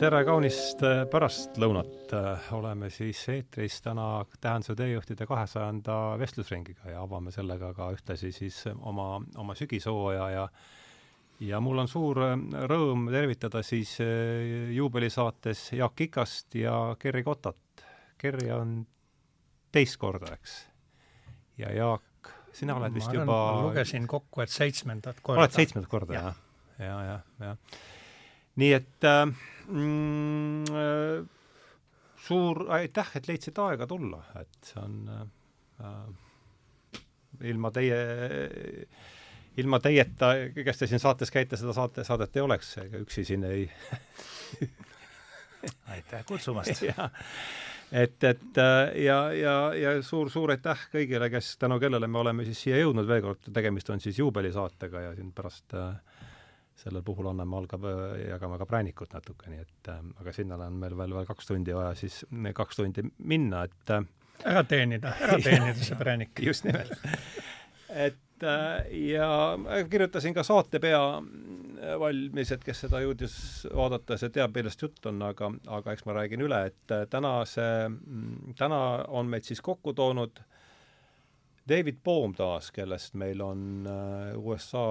tere kaunist äh, pärastlõunat, oleme siis eetris täna Tähenduse teejuhtide kahesajanda vestlusringiga ja avame sellega ka ühtlasi siis oma, oma sügishooaja ja ja mul on suur äh, rõõm tervitada siis äh, juubelisaates Jaak Ikast ja Kerri Kotat. Kerri on teist korda, eks? ja Jaak, sina oled vist arvan, juba ma lugesin kokku, et seitsmendat korda. oled seitsmendat korda ja., jah? ja, ja, ja, ja nii et äh, mm, äh, suur aitäh, et leidsid aega tulla, et see on äh, ilma teie, ilma teieta, kes te siin saates käite, seda saate, saadet ei oleks, ega üksi siin ei aitäh kutsumast. Et, et ja, ja, ja suur-suur aitäh kõigile, kes, tänu kellele me oleme siis siia jõudnud, veel kord, tegemist on siis juubelisaatega ja siin pärast äh, sellel puhul anname, algab, jagame ka präänikut natuke, nii et äh, aga sinnale on meil veel, veel kaks tundi vaja siis, kaks tundi minna, et äh, ära teenida, ära teenida see präänik. just nimelt. et äh, ja kirjutasin ka saate pea valmis, et kes seda jõudis vaadata, see teab, millest jutt on, aga, aga eks ma räägin üle, et täna see, täna on meid siis kokku toonud David Bohm taas, kellest meil on äh, USA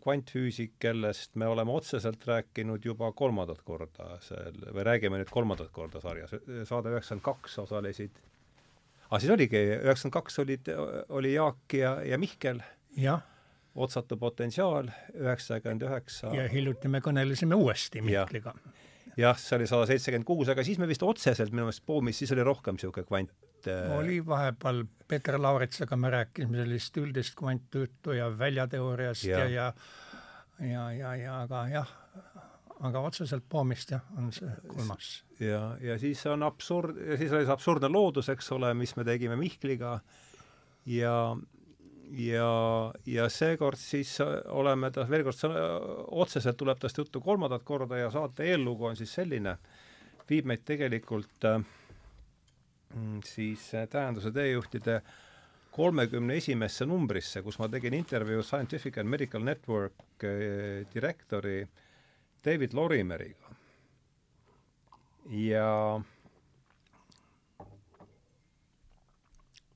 kvantfüüsik, kellest me oleme otseselt rääkinud juba kolmandat korda seal, või räägime nüüd kolmandat korda sarjas, saade üheksakümmend kaks osalesid, aga ah, siis oligi, üheksakümmend kaks olid, oli Jaak ja, ja Mihkel. jah. otsatu potentsiaal, üheksakümmend üheksa. ja hiljuti me kõnelesime uuesti Mihkliga ja jah, see oli sada seitsekümmend kuus, aga siis me vist otseselt minu meelest Boomis, siis oli rohkem niisugune kvant äh... oli vahepeal, Peeter Lauritsaga me rääkisime sellist üldist kvantjuttu ja väljateooriast ja, ja ja, ja, ja, ja aga jah, aga otseselt Boomist jah, on see kolmas. ja, ja siis on absurd, ja siis oli see absurdne loodus, eks ole, mis me tegime Mihkliga. Ja ja, ja seekord siis oleme ta veel kord, otseselt tuleb tast juttu kolmandat korda ja saate eellugu on siis selline, viib meid tegelikult äh, siis tähenduse teejuhtide kolmekümne esimesse numbrisse, kus ma tegin intervjuu Scientific and Medical Network äh, direktori David Lorimeriga. ja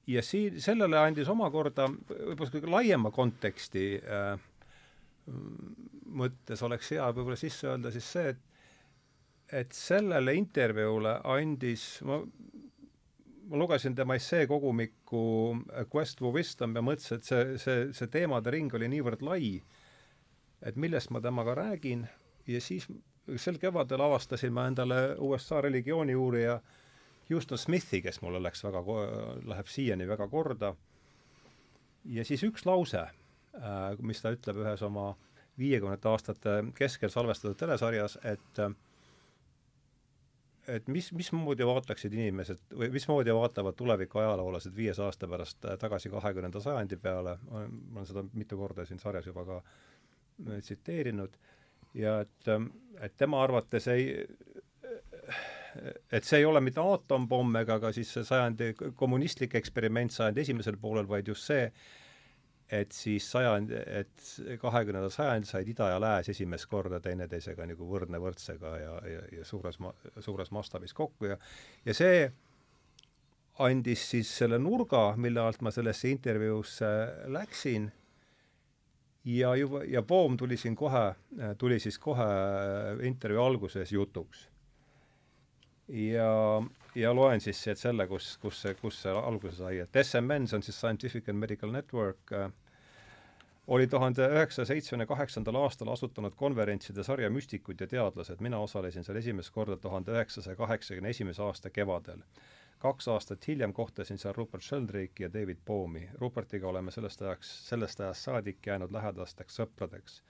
ja siin, sellele andis omakorda võib-olla kõige laiema konteksti äh, mõttes oleks hea võib-olla sisse öelda siis see, et et sellele intervjuule andis, ma, ma lugesin tema essee kogumikku Quest for Wisdom ja mõtlesin, et see, see, see teemade ring oli niivõrd lai, et millest ma temaga räägin. Ja siis sel kevadel avastasin ma endale USA religiooniuurija äh, Houston Smithi, kes mulle läks väga, läheb siiani väga korda, ja siis üks lause, äh, mis ta ütleb ühes oma viiekümnendate aastate keskel salvestatud telesarjas, et et mis, mismoodi vaataksid inimesed või mismoodi vaatavad tuleviku ajaloolased viies aasta pärast tagasi kahekümnenda sajandi peale, ma olen seda mitu korda siin sarjas juba ka äh, tsiteerinud, ja et, et tema arvates ei et see ei ole mitte aatompomm ega ka siis see sajandi kommunistlik eksperiment sajandi esimesel poolel, vaid just see, et siis sajand, et kahekümnendal sajandil said ida ja lääs esimest korda teineteisega nagu võrdne võrdsega ja, ja, ja suures ma-, suures mastaabis kokku ja ja see andis siis selle nurga, mille alt ma sellesse intervjuusse läksin. Ja juba, ja Poom tuli siin kohe, tuli siis kohe intervjuu alguses jutuks. Ja, ja loen siis siit selle, kus, kus see, kus see alguse sai, et SMN, see on siis Scientific and Medical Network äh,, oli tuhande üheksasaja seitsmekümne kaheksandal aastal asutanud konverentside sarja Müstikud ja teadlased, mina osalesin seal esimest korda tuhande üheksasaja kaheksakümne esimese aasta kevadel. kaks aastat hiljem kohtasin seal Rupert Sheldrake'i ja David Bohmi. Rupertiga oleme sellest ajaks, sellest ajast saadik jäänud lähedasteks sõpradeks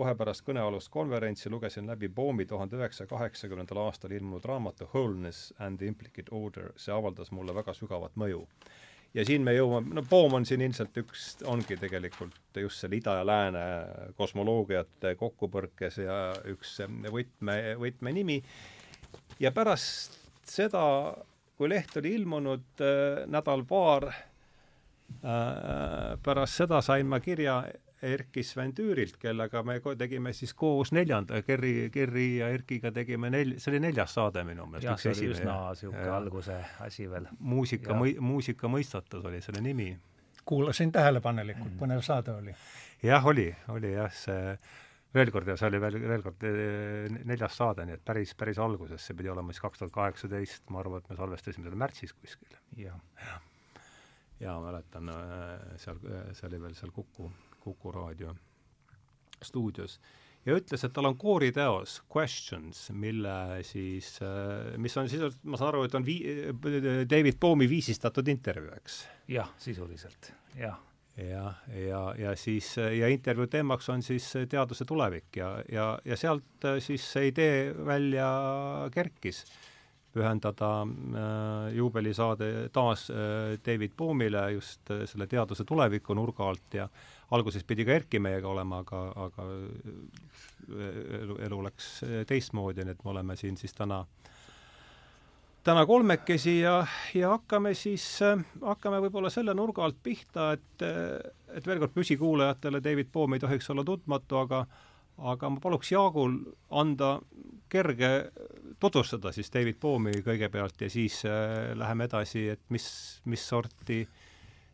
kohe pärast kõnealust konverentsi lugesin läbi Bohmi tuhande üheksasaja kaheksakümnendal aastal ilmunud raamatu Wholeness and the Implicate Order, see avaldas mulle väga sügavat mõju. ja siin me jõuame, no Bohm on siin ilmselt üks, ongi tegelikult just selle ida ja lääne kosmoloogiate kokkupõrkes ja üks võtme, võtmenimi, ja pärast seda, kui leht oli ilmunud äh, nädal-paar äh, pärast seda sain ma kirja Erki Sven Tüürilt, kellega me tegime siis koos neljanda, Kerri, Kerri ja Erkiga tegime nel-, see oli neljas saade minu meelest. jah, see oli üsna niisugune alguse asi veel. muusika, muusika mõistatus oli selle nimi. kuulasin tähelepanelikult, põnev saade oli. jah, oli, oli jah, see veel kord ja see oli veel, veel kord eh, neljas saade, nii et päris, päris alguses, see pidi olema siis kaks tuhat kaheksateist, ma arvan, et me salvestasime selle märtsis kuskil ja.. jah jaa, mäletan, äh, seal, äh, see oli veel seal Kuku, Kuku raadio stuudios, ja ütles, et tal on kooriteos Questions, mille siis, äh, mis on sisuliselt, ma saan aru, et on vii-, David Bohmi viisistatud intervjuu, eks? jah, sisuliselt, jah jah, ja, ja, ja siis, ja intervjuu teemaks on siis teaduse tulevik ja, ja, ja sealt siis see idee välja kerkis pühendada äh, juubelisaade taas äh, David Boomile just äh, selle teaduse tuleviku nurga alt ja alguses pidi ka Erki meiega olema, aga, aga elu, elu läks teistmoodi, nii et me oleme siin siis täna täna kolmekesi ja, ja hakkame siis, hakkame võib-olla selle nurga alt pihta, et et veel kord püsikuulajatele David Boom ei tohiks olla tundmatu, aga aga ma paluks Jaagul anda kerge tutvustada siis David Boomi kõigepealt ja siis äh, läheme edasi, et mis, mis sorti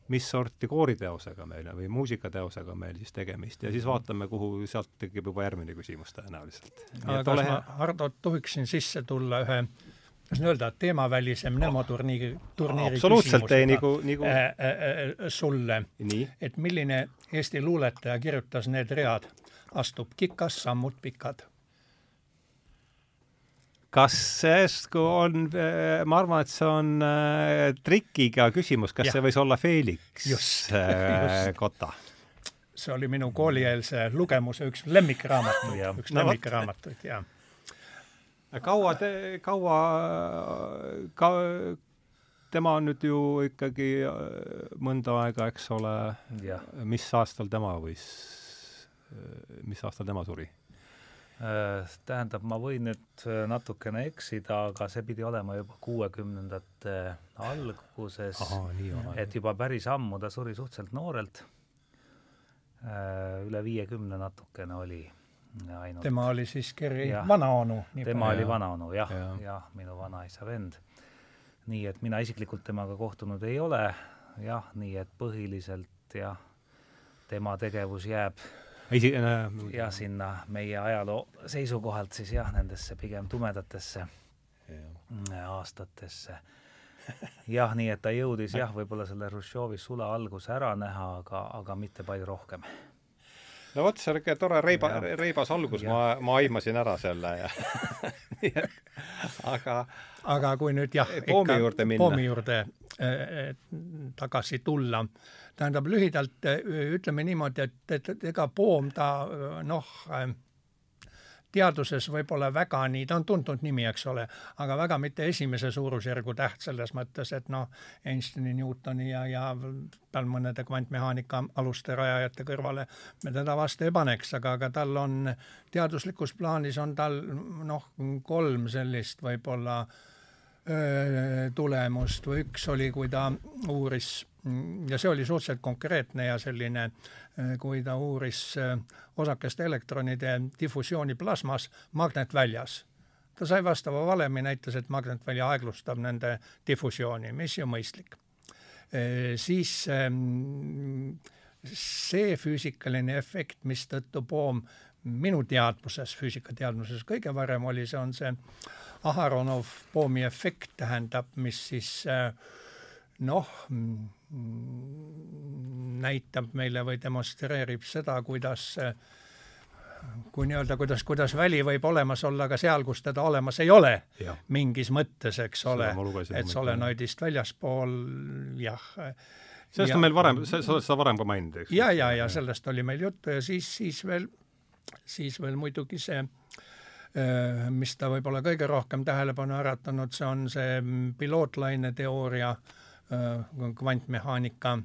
mis sorti kooriteosega meil või muusikateosega meil siis tegemist ja siis mhm. vaatame, kuhu sealt tekib juba järgmine küsimus tõenäoliselt. aga kas ma, Hardo, tohiksin sisse tulla ühe kuidas öelda, teemavälisem Nemo-turniiri, turniiri absoluutselt, ei nagu, nagu äh, äh, äh, sulle, et milline Eesti luuletaja kirjutas need read, astub kikas, sammud pikad kas see on, ma arvan, et see on äh, trikiga küsimus, kas ja. see võis olla Felix just, äh, just. Kotta? see oli minu koolieelse lugemuse üks lemmikraamatuid üks no, lemmikraamatuid, jaa. kaua te, kaua ka tema on nüüd ju ikkagi äh, mõnda aega, eks ole, mis aastal tema võis, mis aastal tema suri? Äh, tähendab, ma võin nüüd äh, natukene eksida, aga see pidi olema juba kuuekümnendate alguses, et juba päris ammu, ta suri suhteliselt noorelt, äh, üle viiekümne natukene oli ainult. tema oli siis Kerri vanaonu? tema oli vanaonu jah, jah ja,, minu vanaisa vend. nii et mina isiklikult temaga kohtunud ei ole, jah, nii et põhiliselt jah, tema tegevus jääb isi- äh,. jah, sinna meie ajaloo seisukohalt siis jah, nendesse pigem tumedatesse ja. aastatesse. jah, nii et ta jõudis jah, võib-olla selle Hruštšovi sule alguse ära näha, aga, aga mitte palju rohkem no vot, see oli tore reiba, reibas algus, ma, ma aimasin ära selle ja aga aga kui nüüd jah, Poomi juurde minna. Poomi juurde tagasi tulla, tähendab lühidalt äh, ütleme niimoodi, et, et, ega Poom ta noh äh,, teaduses võib-olla väga nii, ta on tuntud nimi, eks ole, aga väga mitte esimese suurusjärgu täht selles mõttes, et noh, Einsteini, Newtoni ja, ja tal mõnede kvantmehaanika aluste rajajate kõrvale me teda vastu ei paneks, aga, aga tal on teaduslikus plaanis on tal noh, kolm sellist võib-olla tulemust või üks oli, kui ta uuris ja see oli suhteliselt konkreetne ja selline, kui ta uuris osakeste elektronide difusiooni plasmas magnetväljas. ta sai vastava valemi, näitas, et magnetväli aeglustab nende difusiooni, mis ju mõistlik. siis see füüsikaline efekt, mistõttu Bohm minu teadvuses, füüsikateadvuses kõige varem oli, see on see Aharonov-Boomi efekt tähendab, mis siis äh, noh, näitab meile või demonstreerib seda, kuidas kui nii-öelda, kuidas, kuidas väli võib olemas olla ka seal, kus teda olemas ei ole, mingis mõttes, eks ole, et solenoidist väljaspool jah. sellest ja, on meil varem, sa oled seda varem ka maininud, eks? ja, ja, ja sellest oli meil juttu ja siis, siis veel, siis veel muidugi see Äh, mis ta võib-olla kõige rohkem tähelepanu äratanud, see on see pilootlaine teooria, äh, kvantmehaanika,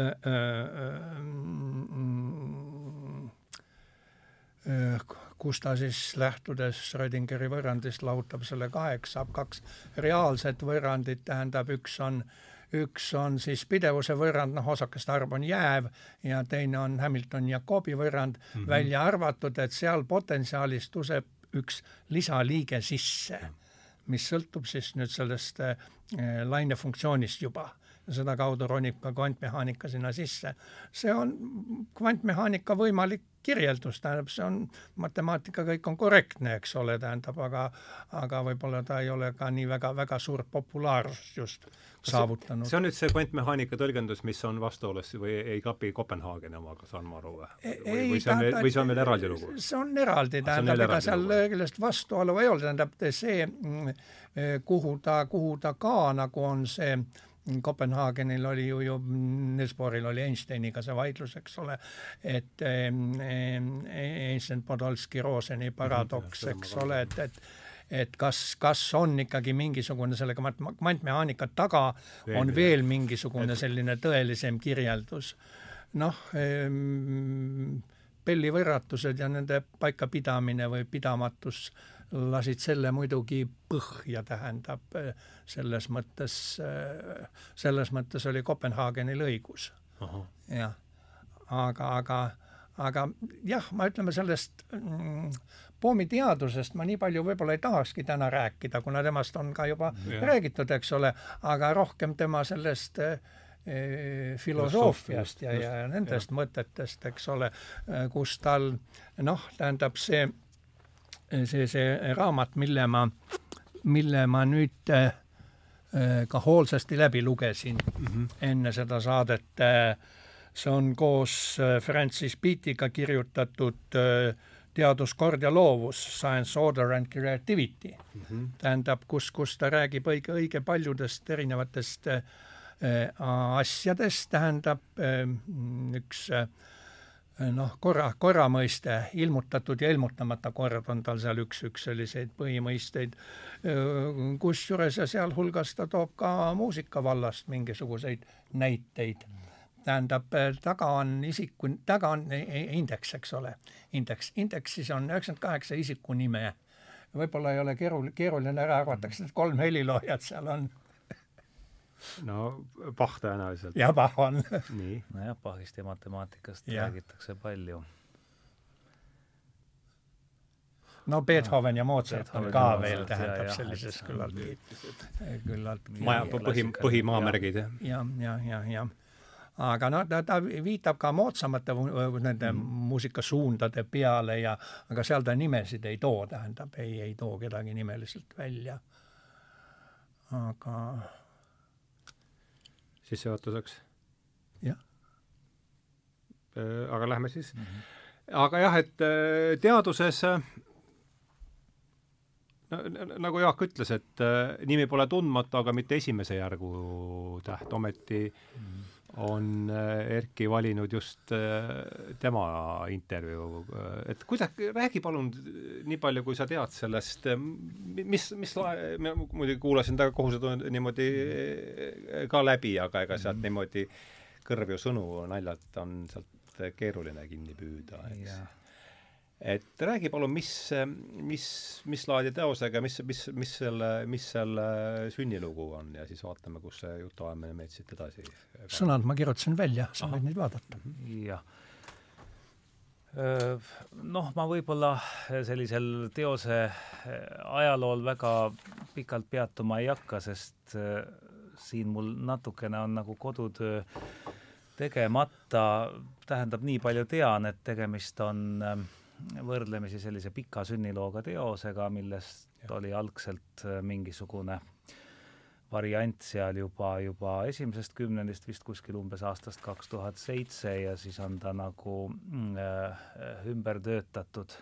äh, kus ta siis lähtudes Schrödingeri võrrandist lahutab selle kaheks, saab kaks reaalset võrrandit, tähendab üks on üks on siis pidevuse võrrand, noh, osakeste arv on jääv ja teine on Hamiltoni-Jacobi võrrand mm, -hmm. välja arvatud, et seal potentsiaalis tõuseb üks lisaliige sisse, mis sõltub siis nüüd sellest äh, lainefunktsioonist juba sedakaudu ronib ka kvantmehaanika sinna sisse. see on kvantmehaanika võimalik kirjeldus, tähendab, see on, matemaatika kõik on korrektne, eks ole, tähendab, aga aga võib-olla ta ei ole ka nii väga-väga suurt populaarsust just saavutanud. see on nüüd see kvantmehaanika tõlgendus, mis on vastuolus või ei klapi Kopenhaageni omaga, saan ma aru või? või, või see on, või see on veel eraldi lugu? see on eraldi, tähendab, ega seal sellest vastuolu ei ole, tähendab see, mm, kuhu ta, kuhu ta ka nagu on see Kopenhaagenil oli ju, ju Niels Bohril oli Einsteiniga see vaidlus, eks ole, et Einstein Podolski Roseni paradoks, eks ole, et, et et kas, kas on ikkagi mingisugune sellega kvantmehaanika taga on veel mingisugune selline tõelisem kirjeldus. noh, pellivõrratused ja nende paikapidamine või pidamatus lasid selle muidugi põhja, tähendab selles mõttes, selles mõttes oli Kopenhaagenil õigus. jah, aga, aga, aga jah, ma ütleme sellest mm, pommiteadusest ma nii palju võib-olla ei tahakski täna rääkida, kuna temast on ka juba ja. räägitud, eks ole, aga rohkem tema sellest äh, filosoofiast ja, ja nendest ja. mõtetest, eks ole, kus tal noh, tähendab see see, see raamat, mille ma, mille ma nüüd äh, ka hoolsasti läbi lugesin mm -hmm. enne seda saadet. Äh, see on koos äh, Francis Beatiga kirjutatud teadus, kord ja loovus, science, order and creativity mm. -hmm. tähendab, kus, kus ta räägib õige, õige paljudest erinevatest äh, asjadest, tähendab äh, üks äh, noh, korra, korra mõiste, ilmutatud ja ilmutamata kord on tal seal üks, üks selliseid põhimõisteid, kusjuures ja sealhulgas ta toob ka muusika vallast mingisuguseid näiteid. tähendab, taga on isiku, taga on indeks, eks ole, indeks, indeksis on üheksakümmend kaheksa isiku nime. võib-olla ei ole keeruline, keeruline ära arvata, kas need kolm heliloojat seal on no Bach tõenäoliselt. jah, Bach on nii. nojah, Bachist ja matemaatikast ja. räägitakse palju. no Beethoven ja Mozart Beethoven on ka Mozart, veel, tähendab ja, sellises küllaltki, küllaltki maja, põhi, põhimaamärgid, jah. ja, ja, ja, ja aga noh, ta, ta viitab ka moodsamate nende mm. muusikasuundade peale ja aga seal ta nimesid ei too, tähendab, ei, ei too kedagi nimeliselt välja. aga sissejuhatuseks. jah. Äh, aga lähme siis mm. -hmm. aga jah, et äh, teaduses äh, nagu Jaak ütles, et nimi pole tundmatu, aga mitte esimese järgu täht, ometi mm -hmm on Erki valinud just tema intervjuu, et kuidas, räägi palun nii palju, kui sa tead sellest, mis, mis la-, ma muidugi kuulasin ta kohusetund-, niimoodi ka läbi, aga ega sealt -hmm. niimoodi kõrv ju sõnu naljalt on sealt keeruline kinni püüda, eks et räägi palun, mis, mis, mis laadi teosega, mis, mis, mis selle, mis selle sünnilugu on ja siis vaatame, kus see jutuajamine meid siit edasi sõnad ma kirjutasin välja, sa võid neid vaadata. jah. Noh, ma võib-olla sellisel teose ajalool väga pikalt peatuma ei hakka, sest siin mul natukene on nagu kodutöö tegemata, tähendab, nii palju tean, et tegemist on äh, võrdlemisi sellise pika sünnilooga teosega, millest ja. oli algselt äh, mingisugune variant seal juba, juba esimesest kümnendist, vist kuskil umbes aastast kaks tuhat seitse ja siis on ta nagu mm, äh, ümber töötatud,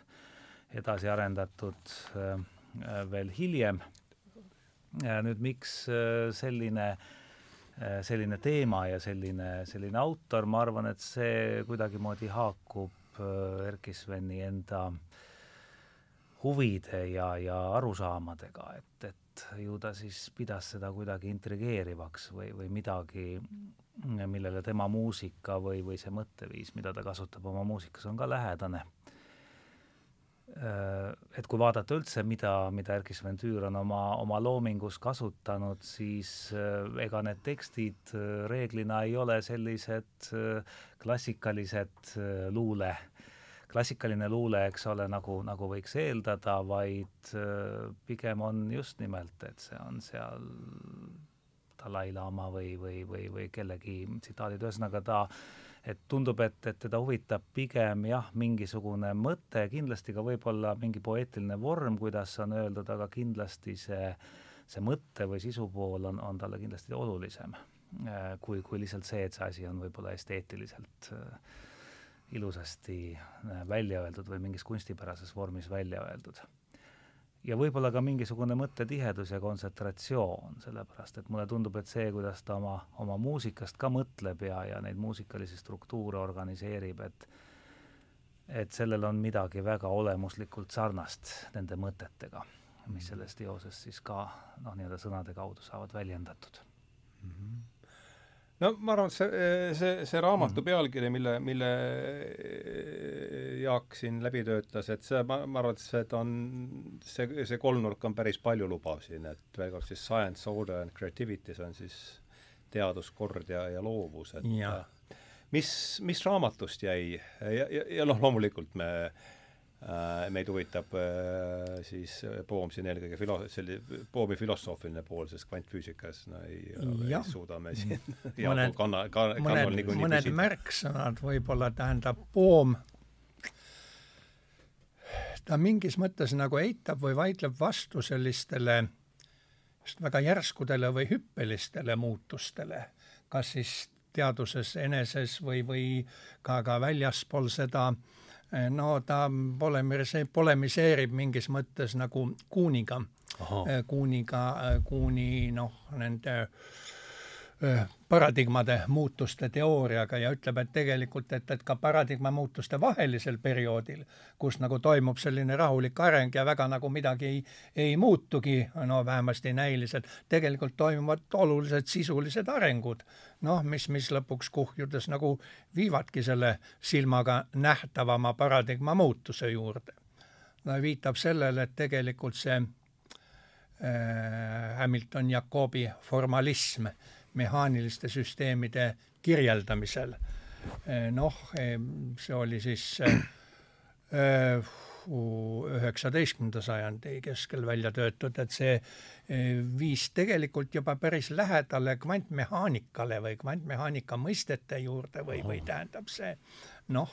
edasi arendatud äh, äh veel hiljem. nüüd miks äh, selline äh, selline teema ja selline, selline autor, ma arvan, et see kuidagimoodi haakub Erkki Sveni enda huvide ja, ja arusaamadega, et, et ju ta siis pidas seda kuidagi intrigeerivaks või, või midagi, millele tema muusika või, või see mõtteviis, mida ta kasutab oma muusikas, on ka lähedane. Äh, et kui vaadata üldse, mida, mida Erkki Sven Tüür on oma, oma loomingus kasutanud, siis äh, ega need tekstid äh, reeglina ei ole sellised klassikalised luule, klassikaline luule, eks ole, nagu, nagu võiks eeldada, vaid pigem on just nimelt, et see on seal Dalai-laama või, või, või, või kellegi tsitaadid, ühesõnaga ta äh, et tundub, et, et teda huvitab pigem jah, mingisugune mõte, kindlasti ka võib-olla mingi poeetiline vorm, kuidas on öeldud, aga kindlasti see, see mõtte või sisu pool on, on talle kindlasti olulisem äh, kui, kui lihtsalt see, et see asi on võib-olla esteetiliselt äh, ilusasti äh, välja öeldud või mingis kunstipärases vormis välja öeldud. Ja võib-olla ka mingisugune mõttetihedus ja kontsentratsioon, sellepärast et mulle tundub, et see, kuidas ta oma, oma muusikast ka mõtleb ja, ja neid muusikalisi struktuure organiseerib, et et sellel on midagi väga olemuslikult sarnast nende mõtetega, mis selles teoses siis ka noh, nii-öelda sõnade kaudu saavad väljendatud. Mm. -hmm no ma arvan, et see, see, see raamatu -hmm. pealkiri, mille, mille Jaak siin läbi töötas, et see, ma, ma arvan, et see, et on, see, see kolmnurk on päris paljulubav siin, et veel kord siis science, order and creativity, see on siis teadus, kord ja, ja loovus, et ja. mis, mis raamatust jäi ja, ja, ja noh, loomulikult me Äh, meid huvitab äh, siis Poom siin eelkõige filo-, selline Poomi filosoofiline pool, sest kvantfüüsikas no ei, ei suuda me siin mõned, kanna, ka, mõned, mõned märksõnad võib-olla tähendab Poom, ta mingis mõttes nagu eitab või vaidleb vastu sellistele väga järskudele või hüppelistele muutustele, kas siis teaduses eneses või, või ka, ka väljaspool seda äh, no ta polemise-, polemiseerib mingis mõttes nagu Kuuniga, eh, Kuuniga, eh, Kuuni noh, nende paradigmade muutuste teooriaga ja ütleb, et tegelikult, et, et ka paradigma muutuste vahelisel perioodil, kus nagu toimub selline rahulik areng ja väga nagu midagi ei, ei muutugi, no vähemasti näiliselt, tegelikult toimuvad olulised sisulised arengud noh, mis, mis lõpuks kuhjudes nagu viivadki selle silmaga nähtavama paradigma muutuse juurde. no viitab sellele, et tegelikult see äh, Hamilton Jacobi formalism mehaaniliste süsteemide kirjeldamisel. Äh,, noh, see oli siis äh üheksateistkümnenda sajandi keskel välja töötud, et see eh, viis tegelikult juba päris lähedale kvantmehaanikale või kvantmehaanika mõistete juurde või, või tähendab see noh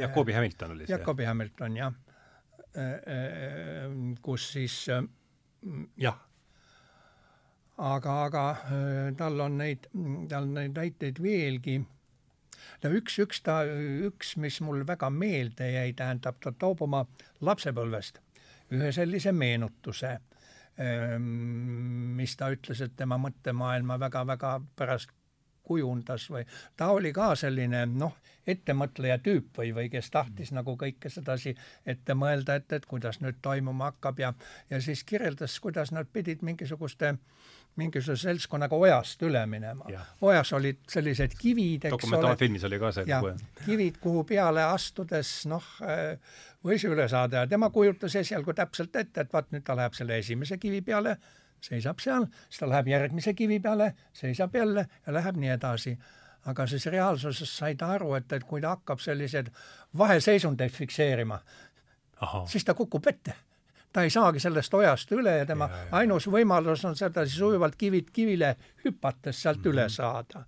Jakobi Hamilton oli see? Jakobi Hamilton, jah. Kus siis jah, aga, aga tal on neid, tal neid näiteid veelgi. No üks, üks ta, üks, mis mul väga meelde jäi, tähendab, ta toob oma lapsepõlvest ühe sellise meenutuse, ehm, mis ta ütles, et tema mõttemaailma väga-väga pärast kujundas või ta oli ka selline noh, ettemõtleja tüüp või, või kes tahtis nagu kõike sedasi ette mõelda, et, et kuidas nüüd toimuma hakkab ja, ja siis kirjeldas, kuidas nad pidid mingisuguste äh, mingisuguse seltskonnaga ojast üle minema. ojas olid sellised kivid, eks ole. dokumentaalfilmis oli ka see lugu, jah? kivid, kuhu peale astudes noh, võis üle saada ja tema kujutas esialgu täpselt ette, et vaat nüüd ta läheb selle esimese kivi peale, seisab seal, siis ta läheb järgmise kivi peale, seisab jälle ja läheb nii edasi aga siis reaalsuses sai ta aru, et, et kui ta hakkab selliseid vaheseisundeid fikseerima, siis ta kukub ette ta ei saagi sellest ojast üle ja tema ja, ja. ainus võimalus on sedasi sujuvalt kivilt kivile hüpates sealt mm -hmm. üle mhm. saada.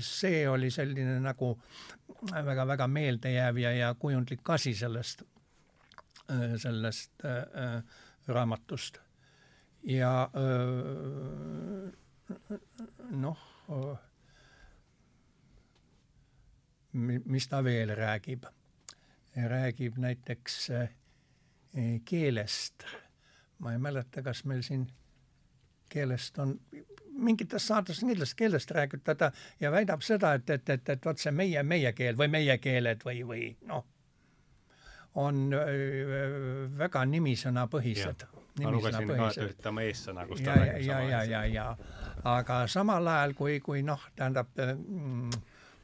see oli selline nagu väga-väga meeldejääv ja, ja kujundlik asi sellest, sellest äh, raamatust. ja noh, mis ta veel räägib? räägib näiteks äh, keelest. ma ei mäleta, kas meil siin keelest on mingites saates kindlasti keelest räägitada ja väidab seda, et, et, et, et vot see meie, meie keel või meie keeled või, või noh, on väga nimisõnapõhised. ma lugesin ka, et oma eessõna, kus ta räägib ja, ja, ja, ja aga samal ajal, kui, kui noh, tähendab mm,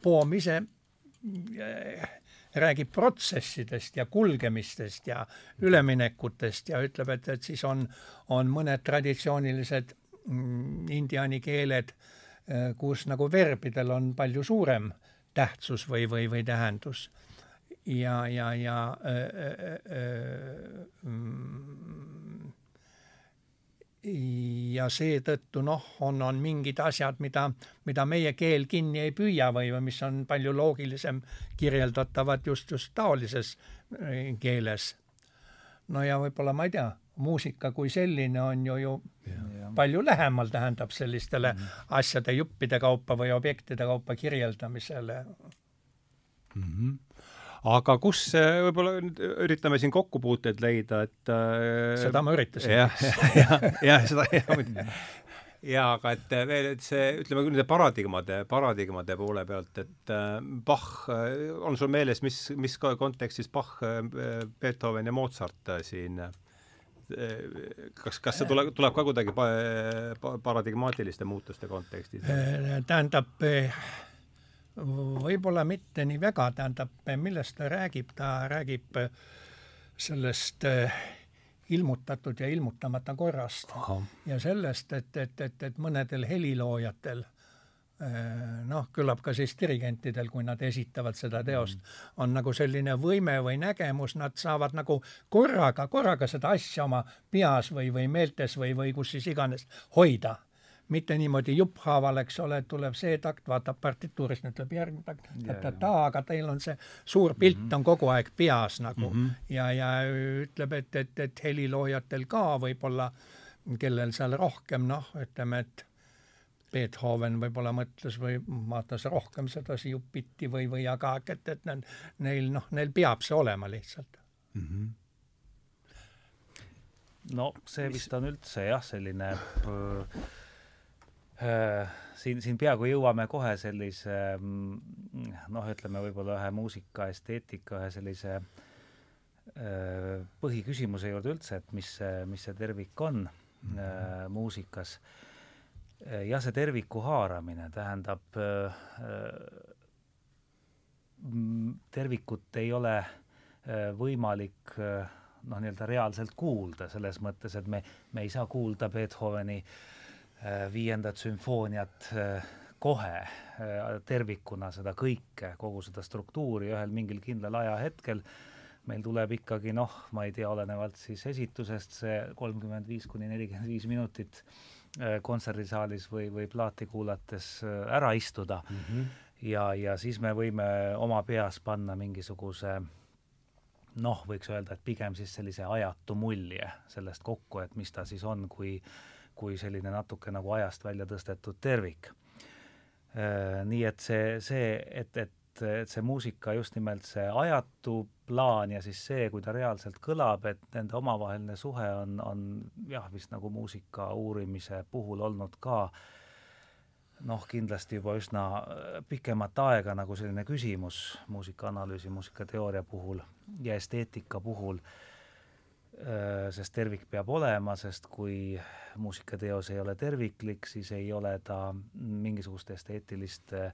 Poom ise äh, räägib protsessidest ja kulgemistest ja üleminekutest ja ütleb, et, et siis on, on mõned traditsioonilised mm, indiaani keeled, äh, kus nagu verbidel on palju suurem tähtsus või, või, või tähendus. ja, ja, ja öö, öö, öö, ja seetõttu noh, on, on mingid asjad, mida, mida meie keel kinni ei püüa või, või mis on palju loogilisem kirjeldatavad just, just taolises äh, keeles. no ja võib-olla ma ei tea, muusika kui selline on ju, ju ja. palju lähemal, tähendab sellistele mm -hmm. asjade juppide kaupa või objektide kaupa kirjeldamisele mm. -hmm aga kus võib-olla nüüd üritame siin kokkupuuteid leida, et äh, seda ma üritasin. jah, jah, jah, seda jah jaa, aga et veel, et see, ütleme küll nende paradigmade, paradigmade poole pealt, et äh, Bach, äh, on sul meeles, mis, mis kontekstis Bach, Beethoven ja Mozart siin kas, kas see tuleb, tuleb ka kuidagi pa, pa, paradigmaatiliste muutuste kontekstis? tähendab, võib-olla mitte nii väga, tähendab, millest ta räägib, ta räägib sellest eh, ilmutatud ja ilmutamata korrast Aha. ja sellest, et, et, et, et mõnedel heliloojatel eh, noh, küllap ka siis dirigentidel, kui nad esitavad seda teost mm, on nagu selline võime või nägemus, nad saavad nagu korraga, korraga seda asja oma peas või, või meeltes või, või kus siis iganes hoida mitte niimoodi jupphaaval, eks ole, tuleb see takt, vaatab partituurist, ütleb järgmine takt, ta-ta-ta, aga teil on see suur pilt mm -hmm. on kogu aeg peas nagu mm -hmm. ja, ja ütleb, et, et, et heliloojatel ka võib-olla, kellel seal rohkem noh, ütleme, et Beethoven võib-olla mõtles või vaatas rohkem sedasi jupiti või, või aga et, et neil noh, neil peab see olema lihtsalt mm. -hmm no see vist on üldse jah, selline Äh, siin, siin peaaegu jõuame kohe sellise mm, noh, ütleme võib-olla ühe muusikaesteetika, ühe sellise äh, põhiküsimuse juurde üldse, et mis mis see tervik on mm -hmm. muusikas. ja see terviku haaramine tähendab, tervikut ei ole võimalik noh, nii-öelda reaalselt kuulda, selles mõttes, et me, me ei saa kuulda Beethoveni äh, Äh, viiendat sümfooniat äh, kohe äh, tervikuna seda kõike, kogu seda struktuuri ühel mingil kindlal ajahetkel, meil tuleb ikkagi noh, ma ei tea, olenevalt siis esitusest see kolmkümmend viis kuni nelikümmend viis minutit kontserdisaalis või, või plaati kuulates ära istuda mm. -hmm. ja, ja siis me võime oma peas panna mingisuguse noh, võiks öelda, et pigem siis sellise ajatu mulje sellest kokku, et mis ta siis on, kui kui selline natuke nagu ajast välja tõstetud tervik. Äh, nii et see, see, et, et, et see muusika just nimelt see ajatu plaan ja siis see, kui ta reaalselt kõlab, et nende omavaheline suhe on, on jah, vist nagu muusika uurimise puhul olnud ka noh, kindlasti juba üsna pikemat aega nagu selline küsimus muusikaanalüüsi, muusikateooria puhul ja esteetika puhul Äh, sest tervik peab olema, sest kui muusikateos ei ole terviklik, siis ei ole ta mingisuguste esteetiliste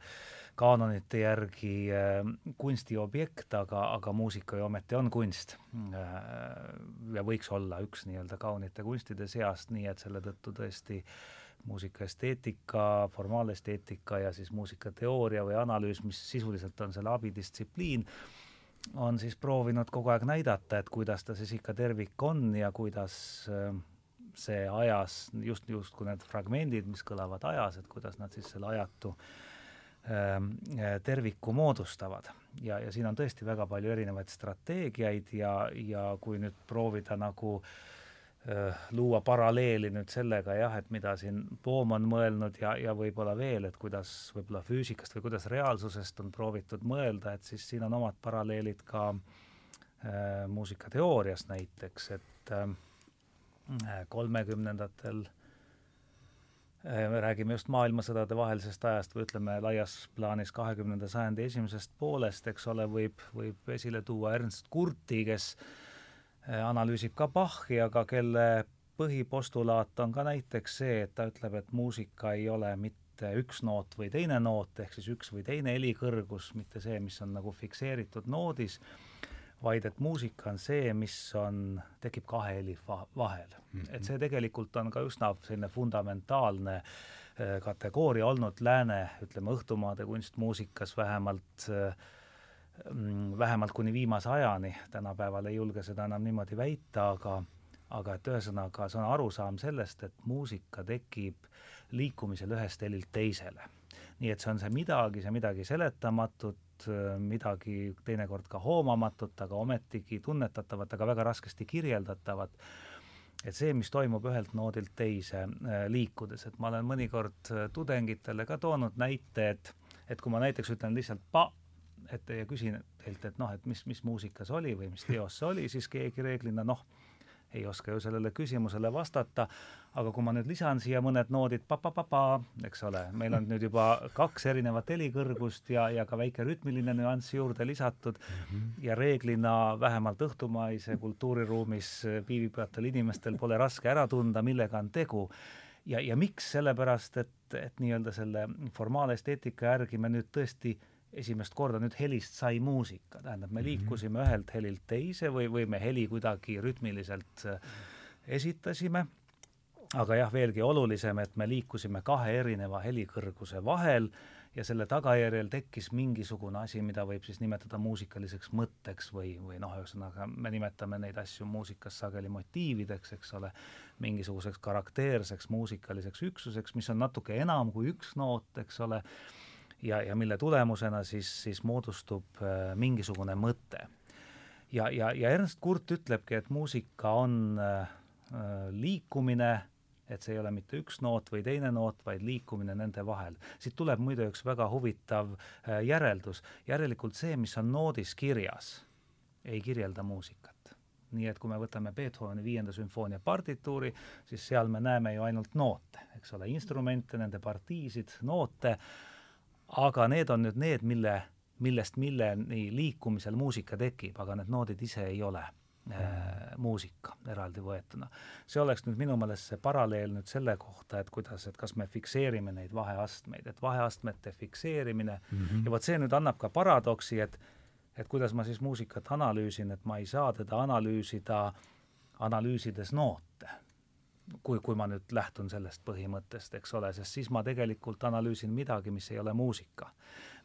kaanonite järgi äh, kunstiobjekt, aga, aga muusika ju ometi on kunst. Äh, ja võiks olla üks nii-öelda kaunite kunstide seast, nii et selle tõttu tõesti muusikaesteetika, formaalesteetika ja siis muusikateooria või analüüs, mis sisuliselt on selle abidistsipliin, on siis proovinud kogu aeg näidata, et kuidas ta siis ikka tervik on ja kuidas äh, see ajas, just, justkui need fragmendid, mis kõlavad ajas, et kuidas nad siis selle ajatu ähm, terviku moodustavad. ja, ja siin on tõesti väga palju erinevaid strateegiaid ja, ja kui nüüd proovida nagu äh, Äh, luua paralleeli nüüd sellega jah, et mida siin Bohm on mõelnud ja, ja võib-olla veel, et kuidas võib-olla füüsikast või kuidas reaalsusest on proovitud mõelda, et siis siin on omad paralleelid ka äh, muusikateoorias näiteks, et äh, kolmekümnendatel äh, me räägime just maailmasõdade vahelisest ajast või ütleme laias plaanis kahekümnenda sajandi esimesest poolest, eks ole, võib, võib esile tuua Ernst Kurti, kes äh, Äh, analüüsib ka Bachi, aga kelle põhipostulaat on ka näiteks see, et ta ütleb, et muusika ei ole mitte üks noot või teine noot, ehk siis üks või teine helikõrgus, mitte see, mis on nagu fikseeritud noodis, vaid et muusika on see, mis on, tekib kahe heli vahel mm. -hmm. et see tegelikult on ka üsna selline fundamentaalne äh, kategooria olnud lääne, ütleme, õhtumaade kunstmuusikas vähemalt äh, vähemalt kuni viimase ajani, tänapäeval ei julge seda enam niimoodi väita, aga aga et ühesõnaga, see on arusaam sellest, et muusika tekib liikumisel ühest helilt teisele. nii et see on see midagi, see midagi seletamatut, midagi teinekord ka hoomamatut, aga ometigi tunnetatavat, aga väga raskesti kirjeldatavat, et see, mis toimub ühelt noodilt teise äh, liikudes, et ma olen mõnikord äh, tudengitele ka toonud näite, et et kui ma näiteks ütlen lihtsalt pa, et ja küsin teilt, et noh, et mis, mis muusikas oli või mis teos see oli, siis keegi reeglina noh, ei oska ju sellele küsimusele vastata, aga kui ma nüüd lisan siia mõned noodid pa-pa-pa-pa, eks ole, meil on nüüd juba kaks erinevat helikõrgust ja, ja ka väike rütmiline nüanss juurde lisatud. Mm -hmm. ja reeglina vähemalt õhtumaise kultuuriruumis viibivatel inimestel pole raske ära tunda, millega on tegu. Ja, ja miks, sellepärast et, et nii-öelda selle formaalesteetika järgi me nüüd tõesti esimest korda nüüd helist sai muusika, tähendab, me mhm. liikusime ühelt helilt teise või, või me heli kuidagi rütmiliselt äh, esitasime, aga jah, veelgi olulisem, et me liikusime kahe erineva helikõrguse vahel ja selle tagajärjel tekkis mingisugune asi, mida võib siis nimetada muusikaliseks mõtteks või, või noh, ühesõnaga me nimetame neid asju muusikas sageli motiivideks, eks ole, mingisuguseks karakteerseks muusikaliseks üksuseks, mis on natuke enam kui üks noot, eks ole ja, ja mille tulemusena siis, siis moodustub äh, mingisugune mõte. ja, ja, ja Ernst Kurt ütlebki, et muusika on äh, äh, liikumine, et see ei ole mitte üks noot või teine noot, vaid liikumine nende vahel. siit tuleb muide üks väga huvitav järeldus, järelikult see, mis on noodis kirjas, ei kirjelda muusikat nii et kui me võtame Beethoveni viienda sümfoonia partituuri, siis seal me näeme ju ainult noote, eks ole, instrumente, nende partiisid, noote, aga need on nüüd need, mille, millest milleni liikumisel muusika tekib, aga need noodid ise ei ole äh, muusika eraldi võetuna. see oleks nüüd minu meelest see paralleel nüüd selle kohta, et kuidas, et kas me fikseerime neid vaheastmeid, et vaheastmete fikseerimine mm -hmm. ja vot see nüüd annab ka paradoksi, et et kuidas ma siis muusikat analüüsin, et ma ei saa teda analüüsida analüüsides noote kui, kui ma nüüd lähtun sellest põhimõttest, eks ole, sest siis ma tegelikult analüüsin midagi, mis ei ole muusika.